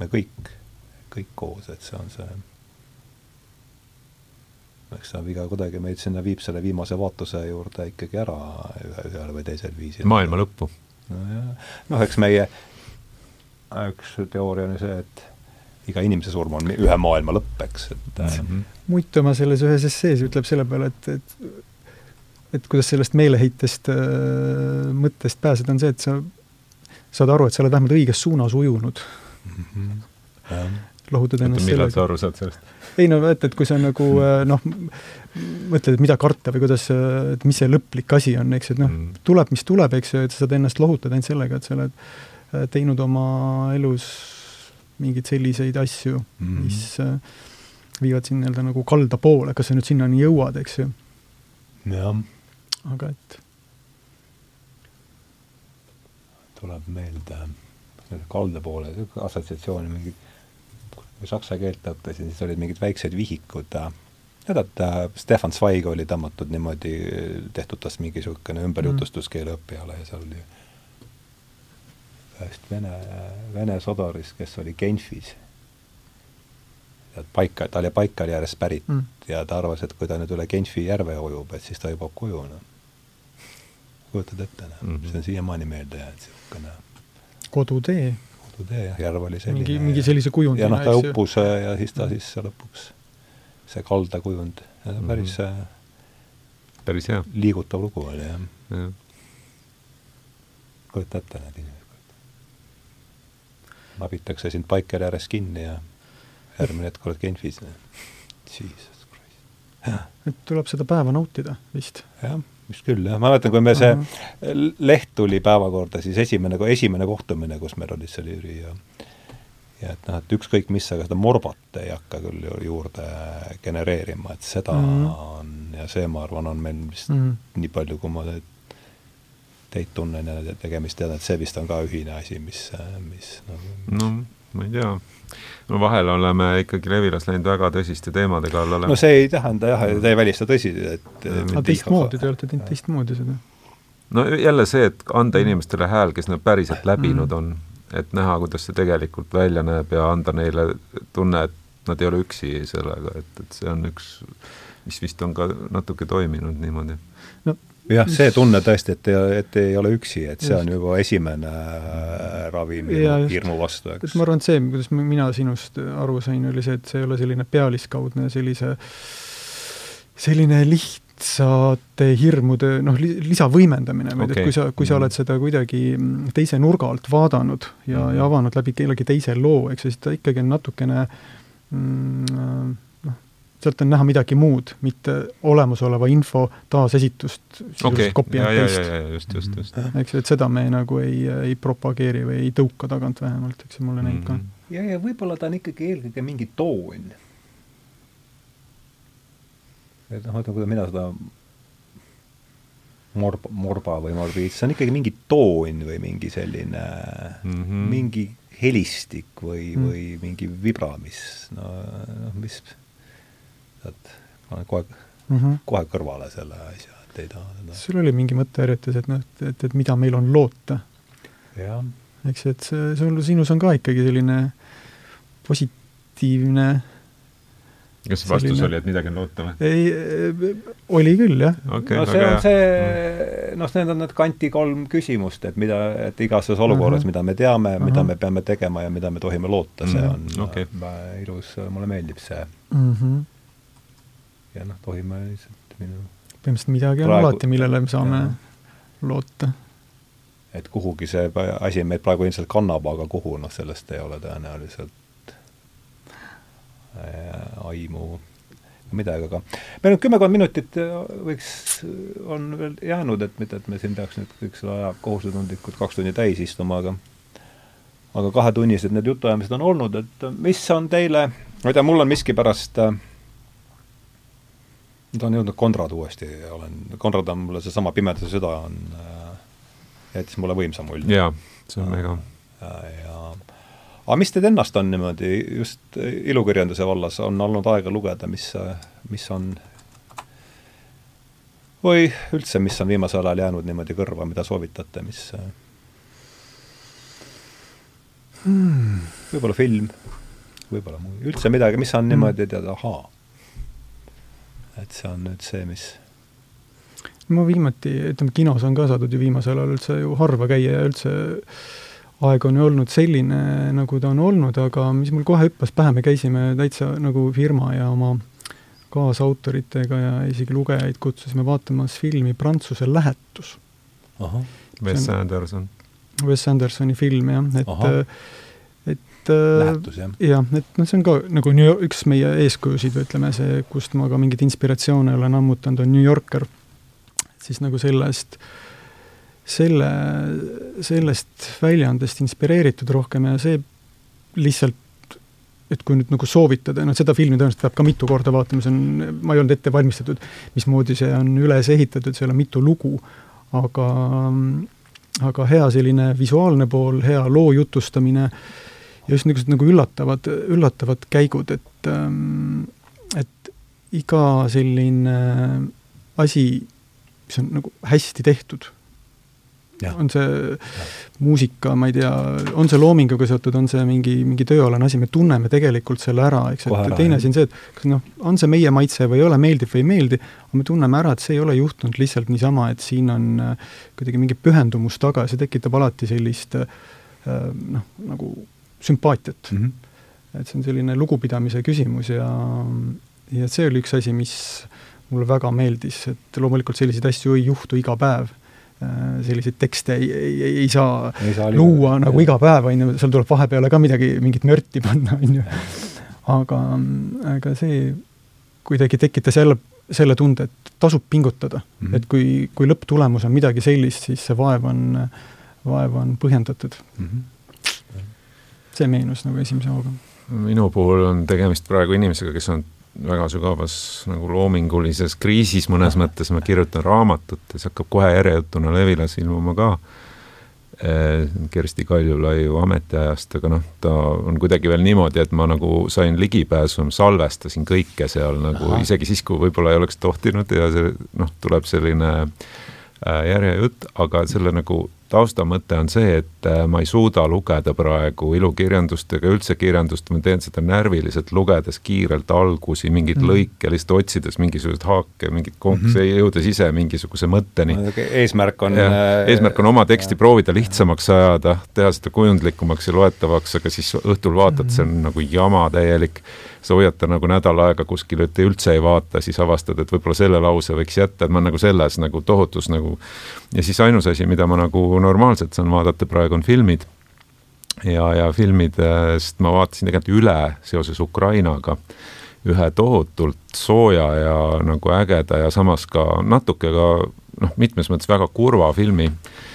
me kõik, kõik koos, et see on see eks see viga kuidagi meid sinna viib selle viimase vaatuse juurde ikkagi ära ühe, ühel või teisel viisil. maailma lõppu. nojah, noh, eks meie üks teooria on ju see, et iga inimese surm on ühe maailma lõpp, eks, et mm -hmm. Mutt oma selles ühes essees ütleb selle peale, et, et et kuidas sellest meeleheitest äh, mõttest pääseda, on see, et sa saad aru, et sa oled vähemalt õiges suunas ujunud mm. -hmm. lohutad ennast millal sa aru saad sellest? ei no vaata, et kui sa nagu äh, noh, mõtled, et mida karta või kuidas, äh, et mis see lõplik asi on, eks et noh mm., tuleb, mis tuleb, eks ju, et sa saad ennast lohutada ainult sellega, et sa oled äh, teinud oma elus mingeid selliseid asju mm, -hmm. mis viivad sind nii-öelda nagu kalda poole, kas sa nüüd sinnani jõuad, eks ju. jah aga et tuleb meelde kalda poole assotsiatsiooni mingi, kui saksa keelt õppisin, siis olid mingid väiksed vihikud, tead, Stefan Zweig oli tõmmatud niimoodi, tehtud tast mingi niisugune ümberjutustuskeele õppijale ja seal oli ühest vene, vene sodorist, kes oli Genfis. tead, paika, ta oli Baikali äärest pärit mm. ja ta arvas, et kui ta nüüd üle Genfi järve ujub, et siis ta jõuab koju, noh kujutad ette, noh mm -hmm., see on siiamaani meelde jäänud, niisugune kodutee. kodutee, jah, järv oli selline. mingi, mingi sellise kujundina, ja noh, ta uppus ja siis ta siis lõpuks, see kaldakujund, päris mm -hmm. päris hea. liigutav lugu oli, jah ja. kujuta ette need inimesed. nabitakse sind Paikeri ääres kinni ja järgmine hetk oled Genfis. Jesus Christ. et tuleb seda päeva nautida vist. jah vist küll, jah, ma mäletan, kui me see uh -huh. leht tuli päevakorda, siis esimene, esimene kohtumine, kus meil olid seal Jüri ja ja et noh, et ükskõik mis, aga seda morbot ei hakka küll ju juurde genereerima, et seda mm -hmm. on ja see, ma arvan, on meil vist mm -hmm. nii palju, kui ma teid tunnen ja tegemist tean, et see vist on ka ühine asi, mis, mis no, no ma ei tea no vahel oleme ikkagi Levilas läinud väga tõsiste teemade kallale. no see ei tähenda jah, ta ei välista tõsi, et aga teistmoodi, te olete teinud teistmoodi seda? no jälle see, et anda inimestele hääl, kes nad päriselt läbinud on, et näha, kuidas see tegelikult välja näeb ja anda neile tunne, et nad ei ole üksi sellega, et, et see on üks, mis vist on ka natuke toiminud niimoodi. no jah, see tunne tõesti, et, et ei ole üksi, et see on juba esimene äh, ravim hirmu vastu, eks. ma arvan, et see, kuidas mina sinust aru sain, oli see, et see ei ole selline pealiskaudne sellise, selline lihtsate hirmude noh li, lisavõimendamine, vaid okay. et kui sa, kui sa oled seda kuidagi teise nurga alt vaadanud ja mm, -hmm. ja avanud läbi kellegi teise loo, eks ju, siis ta ikkagi on natukene mm, sealt on näha midagi muud, mitte olemasoleva info taasesitust okay. copy and paste. just, just, just. eks ju, et seda me nagu ei, ei propageeri või ei tõuka tagant vähemalt, eks ju, mulle näib ka. Mhm. ja, ja võib-olla ta on ikkagi eelkõige mingi toon. et noh, ütleme, kuidas mina seda morb-, morba või morbiid, see on ikkagi mingi toon või mingi selline mm, -hmm. mingi helistik või mm., või mingi vibra, mis no, noh, mis, et panen kohe mm, -hmm. kohe kõrvale selle asja, et ei taha seda. sul oli mingi mõtteharjutus, et noh, et, et, et mida meil on loota? eks, et see, sul, sinus on ka ikkagi selline positiivne kas vastus selline... oli, et midagi on loota või? ei, oli küll, jah okay,. no see on see, noh, need on need kanti kolm küsimust, et mida, et igas olukorras uh, -huh. mida me teame uh, -huh. mida me peame tegema ja mida me tohime loota, see on uh -huh. okay. ilus, mulle meeldib see uh. -huh. Ja noh, tohime lihtsalt minu põhimõtteliselt midagi praegu, on alati, millele me saame ja. loota. et kuhugi see asi meid praegu ilmselt kannab, aga kuhu, noh, sellest ei ole tõenäoliselt Äh, aimu midagi, aga meil on kümmekond minutit äh, võiks, on veel jäänud, et mitte, et me siin peaks nüüd kõik selle aja kohusetundlikult kaks tundi täis istuma, aga aga kahetunnised need jutuajamised on olnud, et mis on teile, ma ei tea, mul on miskipärast äh, nüüd on jõudnud Konrad uuesti, olen, Konrad on mulle seesama Pimeduse süda on äh,, jättis mulle võimsa mulje. jaa, see on mega. ja, ja aga mis teid ennast on niimoodi just ilukirjanduse vallas, on olnud aega lugeda, mis, mis on või üldse, mis on viimasel ajal jäänud niimoodi kõrva, mida soovitate, mis hmm. võib-olla film, võib-olla muu, üldse midagi, mis on niimoodi, tead, ahaa. Et see on nüüd see, mis ma viimati, ütleme kinos on ka saadud ju viimasel ajal üldse ju harva käia ja üldse aeg on ju olnud selline, nagu ta on olnud, aga mis mul kohe hüppas pähe, me käisime täitsa nagu firma ja oma kaasautoritega ja isegi lugejaid kutsusime vaatamas filmi Prantsuse lähetus. Wes Anderson. Wes Andersoni film jah, et et lähetus jah? jah, et noh, see on ka nagu New York, üks meie eeskujusid või ütleme see, kust ma ka mingeid inspiratsioone olen ammutanud, on New Yorker. siis nagu sellest äh, selle, sellest väljaandest inspireeritud rohkem ja see lihtsalt et kui nüüd nagu soovitada, noh seda filmi tõenäoliselt peab ka mitu korda vaatama, see on, ma ei olnud ette valmistatud, mismoodi see on üles ehitatud, seal on mitu lugu, aga aga hea selline visuaalne pool, hea loo jutustamine ja just niisugused nagu üllatavad, üllatavad käigud, et et iga selline asi, mis on nagu hästi tehtud on see ja. muusika, ma ei tea, on see loominguga seotud, on see mingi, mingi tööalane asi, me tunneme tegelikult selle ära, eks, et teine asi on see, et kas noh, on see meie maitse või ei ole, meeldib või ei meeldi, aga me tunneme ära, et see ei ole juhtunud lihtsalt niisama, et siin on äh, kuidagi mingi pühendumus taga, see tekitab alati sellist äh, noh, nagu sümpaatiat mm. -hmm. et see on selline lugupidamise küsimus ja, ja see oli üks asi, mis mulle väga meeldis, et loomulikult selliseid asju ei juhtu iga päev Äh, selliseid tekste ei, ei, ei, ei saa, ei saa luua nagu iga päev, on ju, seal tuleb vahepeale ka midagi, mingit mörti panna, on ju. aga, aga see kuidagi tekitas jälle selle tunde, et tasub pingutada mm. -hmm. et kui, kui lõpptulemus on midagi sellist, siis see vaev on, vaev on põhjendatud mm. -hmm. See meenus nagu esimese hooga. minu puhul on tegemist praegu inimesega, kes on väga sügavas nagu loomingulises kriisis mõnes mõttes, ma kirjutan raamatut ja see hakkab kohe järjejutuna Levilas ilmuma ka. Eh, Kersti Kaljulaiu ametiajast, aga noh, ta on kuidagi veel niimoodi, et ma nagu sain ligipääsu, salvestasin kõike seal nagu Aha. isegi siis, kui võib-olla ei oleks tohtinud ja see noh, tuleb selline äh, järjejutt, aga selle nagu taustamõte on see, et äh, ma ei suuda lugeda praegu ilukirjandust ega üldse kirjandust, ma teen seda närviliselt, lugedes kiirelt algusi, mingeid mm. lõike, lihtsalt otsides mingisuguseid haake, mingit konks- mm, -hmm. jõudes ise mingisuguse mõtteni. eesmärk on äh, eesmärk on oma teksti ja. proovida lihtsamaks ajada, teha seda kujundlikumaks ja loetavaks, aga siis õhtul vaatad mm, -hmm. see on nagu jama täielik sa hoiad ta nagu nädal aega kuskil, et üldse ei vaata, siis avastad, et võib-olla selle lause võiks jätta, et ma nagu selles nagu tohutus nagu ja siis ainus asi, mida ma nagu normaalselt saan vaadata praegu, on filmid. ja, ja filmidest ma vaatasin tegelikult üle seoses Ukrainaga ühe tohutult sooja ja nagu ägeda ja samas ka natuke ka noh, mitmes mõttes väga kurva filmi, äh,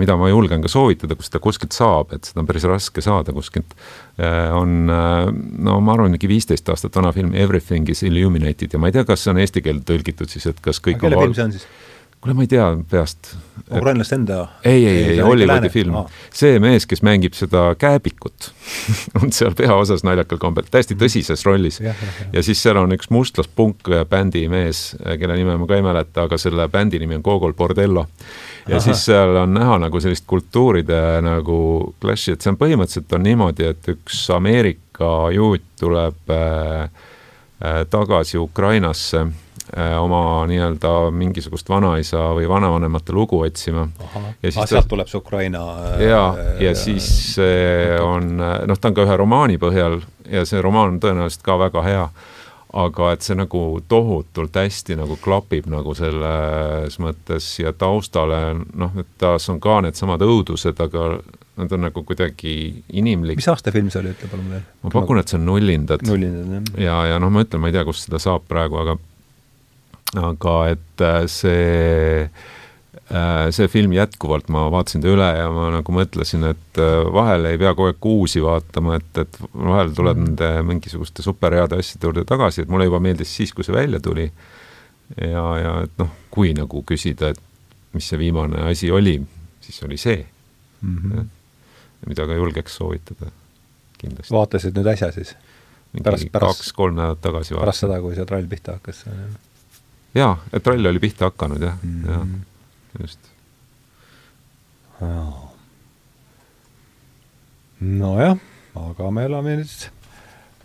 mida ma julgen ka soovitada, kui seda kuskilt saab, et seda on päris raske saada kuskilt, äh, on äh, no ma arvan, mingi viisteist aastat vana film Everything is illuminated ja ma ei tea, kas see on eesti keelde tõlgitud siis, et kas kõik kelle film see on siis? Kuule, ma ei tea peast. ukrainlaste enda? ei, ei, ei, Hollywoodi film ah.. see mees, kes mängib seda kääbikut on seal peaosas naljakal kombel, täiesti mhm. tõsises rollis. ja siis seal on üks mustlaspunk bändi mees, kelle nime ma ka ei mäleta, aga selle bändi nimi on Gogol Bordello. ja Aha. siis seal on näha nagu sellist kultuuride nagu clash'i, et see on põhimõtteliselt on niimoodi, et üks Ameerika juut tuleb äh, äh, tagasi Ukrainasse Äh, oma nii-öelda mingisugust vanaisa või vanavanemate lugu otsima. ja siis ah, sealt tuleb see Ukraina jaa, ja, ja siis see on, noh, ta on ka ühe romaani põhjal ja see romaan on tõenäoliselt ka väga hea, aga et see nagu tohutult hästi nagu klapib nagu selles mõttes ja taustale, noh, et taas on ka needsamad õudused, aga nad on nagu kuidagi inimlik. mis aasta film see oli, ütle palun veel? ma pakun, et see on Nullindad. nullindad, jah. ja, ja noh, ma ütlen, ma ei tea, kust seda saab praegu, aga aga et äh, see äh, see film jätkuvalt, ma vaatasin ta üle ja ma nagu mõtlesin, et äh, vahel ei pea kogu aeg uusi vaatama, et, et vahel tuleb mm. nende mingisuguste superheade asjade juurde tagasi, et mulle juba meeldis siis, kui see välja tuli. ja, ja et noh, kui nagu küsida, et mis see viimane asi oli, siis oli see mm. -hmm. mida ka julgeks soovitada, kindlasti. vaatasid nüüd äsja siis? pärast, pärast kaks-kolm nädalat tagasi pärast seda, kui see trall pihta hakkas? Jaa, et rall oli pihta hakanud jah mm, -hmm. jah, just. nojah, aga me elame nüüd,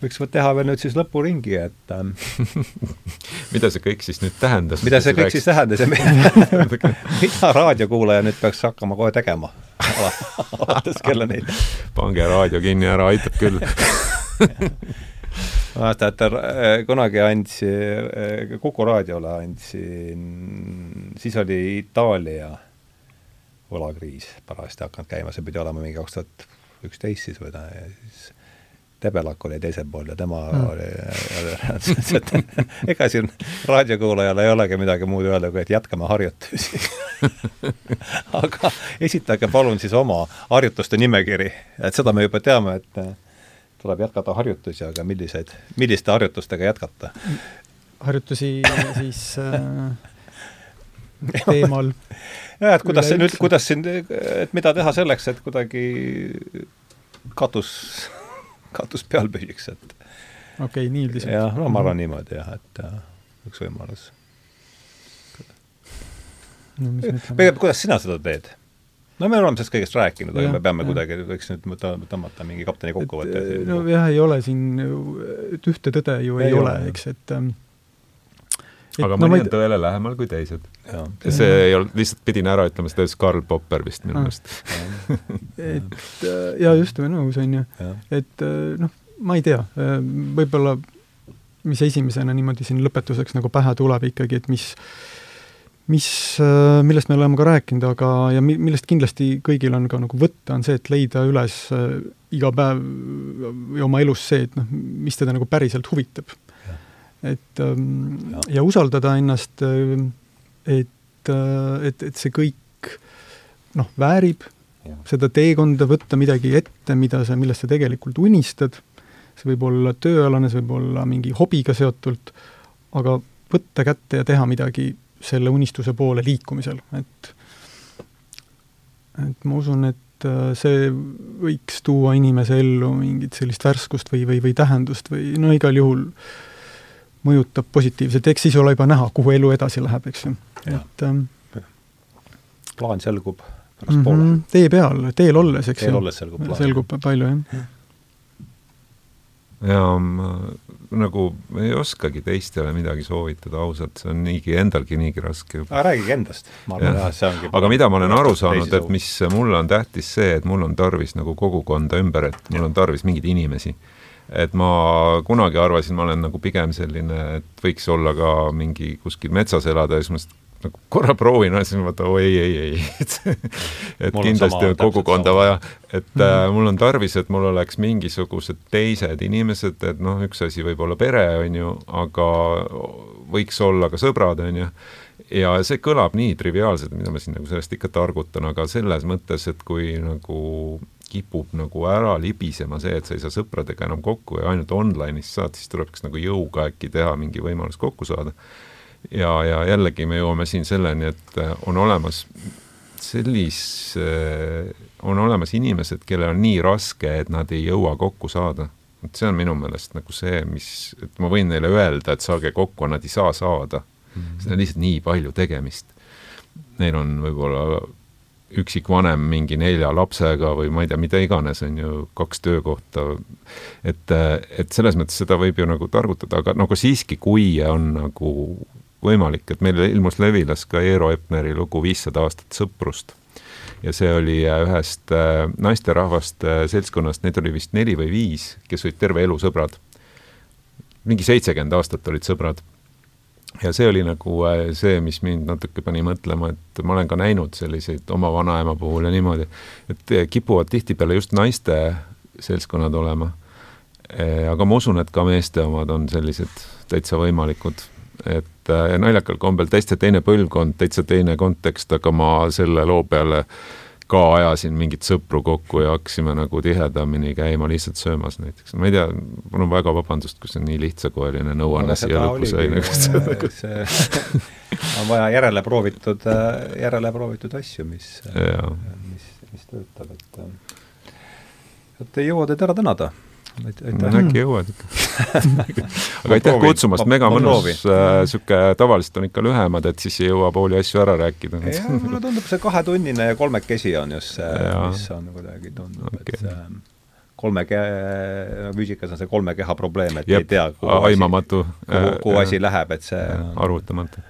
võiks teha veel nüüd siis lõpuringi, et ähm, mida see kõik siis nüüd tähendas? mida see kõik rääks? siis tähendas ja mida raadiokuulaja nüüd peaks hakkama kohe tegema alates kella nelja? pange raadio kinni ära, aitab küll mäletan, et äh, kunagi andsi, äh, Kuku raadiole andsin, siis oli Itaalia võlakriis parajasti hakanud käima, see pidi olema mingi kaks tuhat üksteist siis või ta, siis Debelak oli teisel pool ja tema mm. oli, et ega siin raadiokuulajal ei olegi midagi muud öelda, kui et jätkame harjutusi aga esitage palun siis oma harjutuste nimekiri, et seda me juba teame, et tuleb jätkata harjutusi, aga milliseid, milliste harjutustega jätkata? harjutusi siis äh, teemal jah, et kuidas see nüüd, kuidas siin, et mida teha selleks, et kuidagi katus, katus peal püsiks, et okei okay,, nii üldiselt? jah, no ma arvan -hmm. niimoodi jah, et äh, üks võimalus no,. kuidas sina seda teed? No me oleme sellest kõigest rääkinud, aga me peame ja. kuidagi, võiks nüüd tõmmata mingi kapteni kokkuvõtte. nojah, ei ole siin, et ühte tõde ju ei, ei ole, ole, eks, et ähm, et, aga no, mõni on tõele lähemal kui teised. ja see ei olnud, lihtsalt pidin ära ütlema, seda ütles Karl Popper vist minu meelest et äh, ja just, või nõus, on ju. et äh, noh, ma ei tea, äh, võib-olla mis esimesena niimoodi siin lõpetuseks nagu pähe tuleb ikkagi, et mis mis, äh, millest me oleme ka rääkinud, aga, ja mi-, millest kindlasti kõigil on ka nagu võtta, on see, et leida üles äh, iga päev või oma elus see, et noh, mis teda nagu päriselt huvitab. et ähm, ja. ja usaldada ennast, äh, et, et, et see kõik noh, väärib ja. seda teekonda, võtta midagi ette, mida sa, millest sa tegelikult unistad, see võib olla tööalane, see võib olla mingi hobiga seotult, aga võtta kätte ja teha midagi selle unistuse poole liikumisel, et et ma usun, et äh, see võiks tuua inimese ellu mingit sellist värskust või, või, või tähendust või no igal juhul mõjutab positiivselt, eks siis ole juba näha, kuhu elu edasi läheb, eks ju. et ähm, plaan selgub pärast mm -hmm, poole. tee peal, teel olles, eks ju. teel olles selgub plaan. selgub palju, jah ja ma nagu ei oskagi teistele midagi soovitada ausalt, see on niigi, endalgi niigi raske. aga räägige endast, ma arvan jah, see ongi aga mida ma olen aru saanud, et mis mulle on tähtis see, et mul on tarvis nagu kogukonda ümber, et mul on tarvis mingeid inimesi. et ma kunagi arvasin, ma olen nagu pigem selline, et võiks olla ka mingi kuskil metsas elada ja siis ma nagu korra proovin, siis ma vaatan, oi ei, ei, ei, et et mul kindlasti on kogukonda vaja, et mm -hmm. äh, mul on tarvis, et mul oleks mingisugused teised inimesed, et noh, üks asi võib olla pere, on ju, aga võiks olla ka sõbrad, on ju, ja see kõlab nii triviaalselt, mida ma siin nagu sellest ikka targutan, aga selles mõttes, et kui nagu kipub nagu ära libisema see, et sa ei saa sõpradega enam kokku ja ainult online'is saad, siis tuleks nagu jõuga äkki teha mingi võimalus kokku saada ja, ja jällegi me jõuame siin selleni, et on olemas sellise, on olemas inimesed, kellel on nii raske, et nad ei jõua kokku saada. et see on minu meelest nagu see, mis, et ma võin neile öelda, et saage kokku, nad ei saa saada mm. -hmm. seal on lihtsalt nii palju tegemist. Neil on võib-olla üksikvanem mingi nelja lapsega või ma ei tea, mida iganes, on ju, kaks töökohta. et, et selles mõttes seda võib ju nagu targutada, aga nagu siiski, kui on nagu võimalik, et meil ilmus levilas ka Eero Epneri lugu Viissada aastat sõprust. ja see oli äh, ühest äh, naisterahvast äh, seltskonnast, neid oli vist neli või viis, kes olid terve elu sõbrad. mingi seitsekümmend aastat olid sõbrad ja see oli nagu see, mis mind natuke pani mõtlema, et ma olen ka näinud selliseid oma vanaema puhul ja niimoodi, et kipuvad tihtipeale just naiste seltskonnad olema. aga ma usun, et ka meeste omad on sellised täitsa võimalikud et äh, naljakal kombel täitsa teine põlvkond, täitsa teine kontekst, aga ma selle loo peale ka ajasin mingeid sõpru kokku ja hakkasime nagu tihedamini käima lihtsalt söömas näiteks. ma ei tea, mul on väga vabandust, kui see on nii lihtsakoeline nõuanne siia lõppu sai nagu see on vaja järele proovitud, järele proovitud asju, mis, mis, mis töötab, et et ei jõua teid ära tänada aitäh. äkki jõuad ikka aga aitäh kutsumast, mega mõnus, niisugune äh, tavaliselt on ikka lühemad, et siis ei jõua pooli asju ära rääkida. jah, mulle tundub, see kahetunnine ja kolmekesi on just see, mis on kuidagi tundub okay., et see kolme ke-, füüsikas on see kolme keha probleem, et Jep, ei tea, kuhu aimamatu, asi, kuhu, kuhu asi läheb, et see arvutamatu.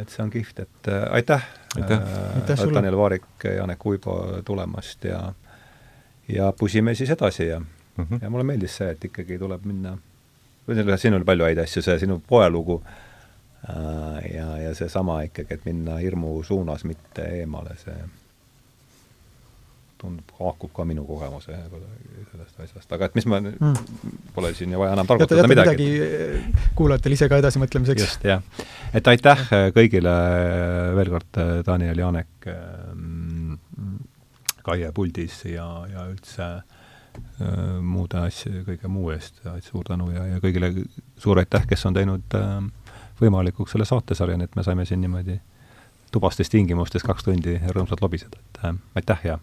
et see on kihvt, et äh, aitäh, aitäh. äh, Daniel Vaarik, Janek Uibo tulemast ja ja pusime siis edasi ja mm. -hmm. ja mulle meeldis see, et ikkagi tuleb minna, siin oli palju häid asju, see sinu poelugu äh, ja, ja seesama ikkagi, et minna hirmu suunas, mitte eemale, see tundub, haakub ka minu kogemuse sellest asjast, aga et mis ma mm., pole siin ju vaja enam targutada midagi. midagi äh, kuulajatele ise ka edasimõtlemiseks. just, jah. et aitäh kõigile veel kord, Daniel, Janek, ähm, Kaie puldis ja, ja üldse äh, Äh, muude asja, kõige muu eest, suur tänu ja, ja kõigile suur aitäh, kes on teinud äh, võimalikuks selle saatesarja, nii et me saime siin niimoodi tubastes tingimustes kaks tundi rõõmsalt lobiseda, et äh, aitäh ja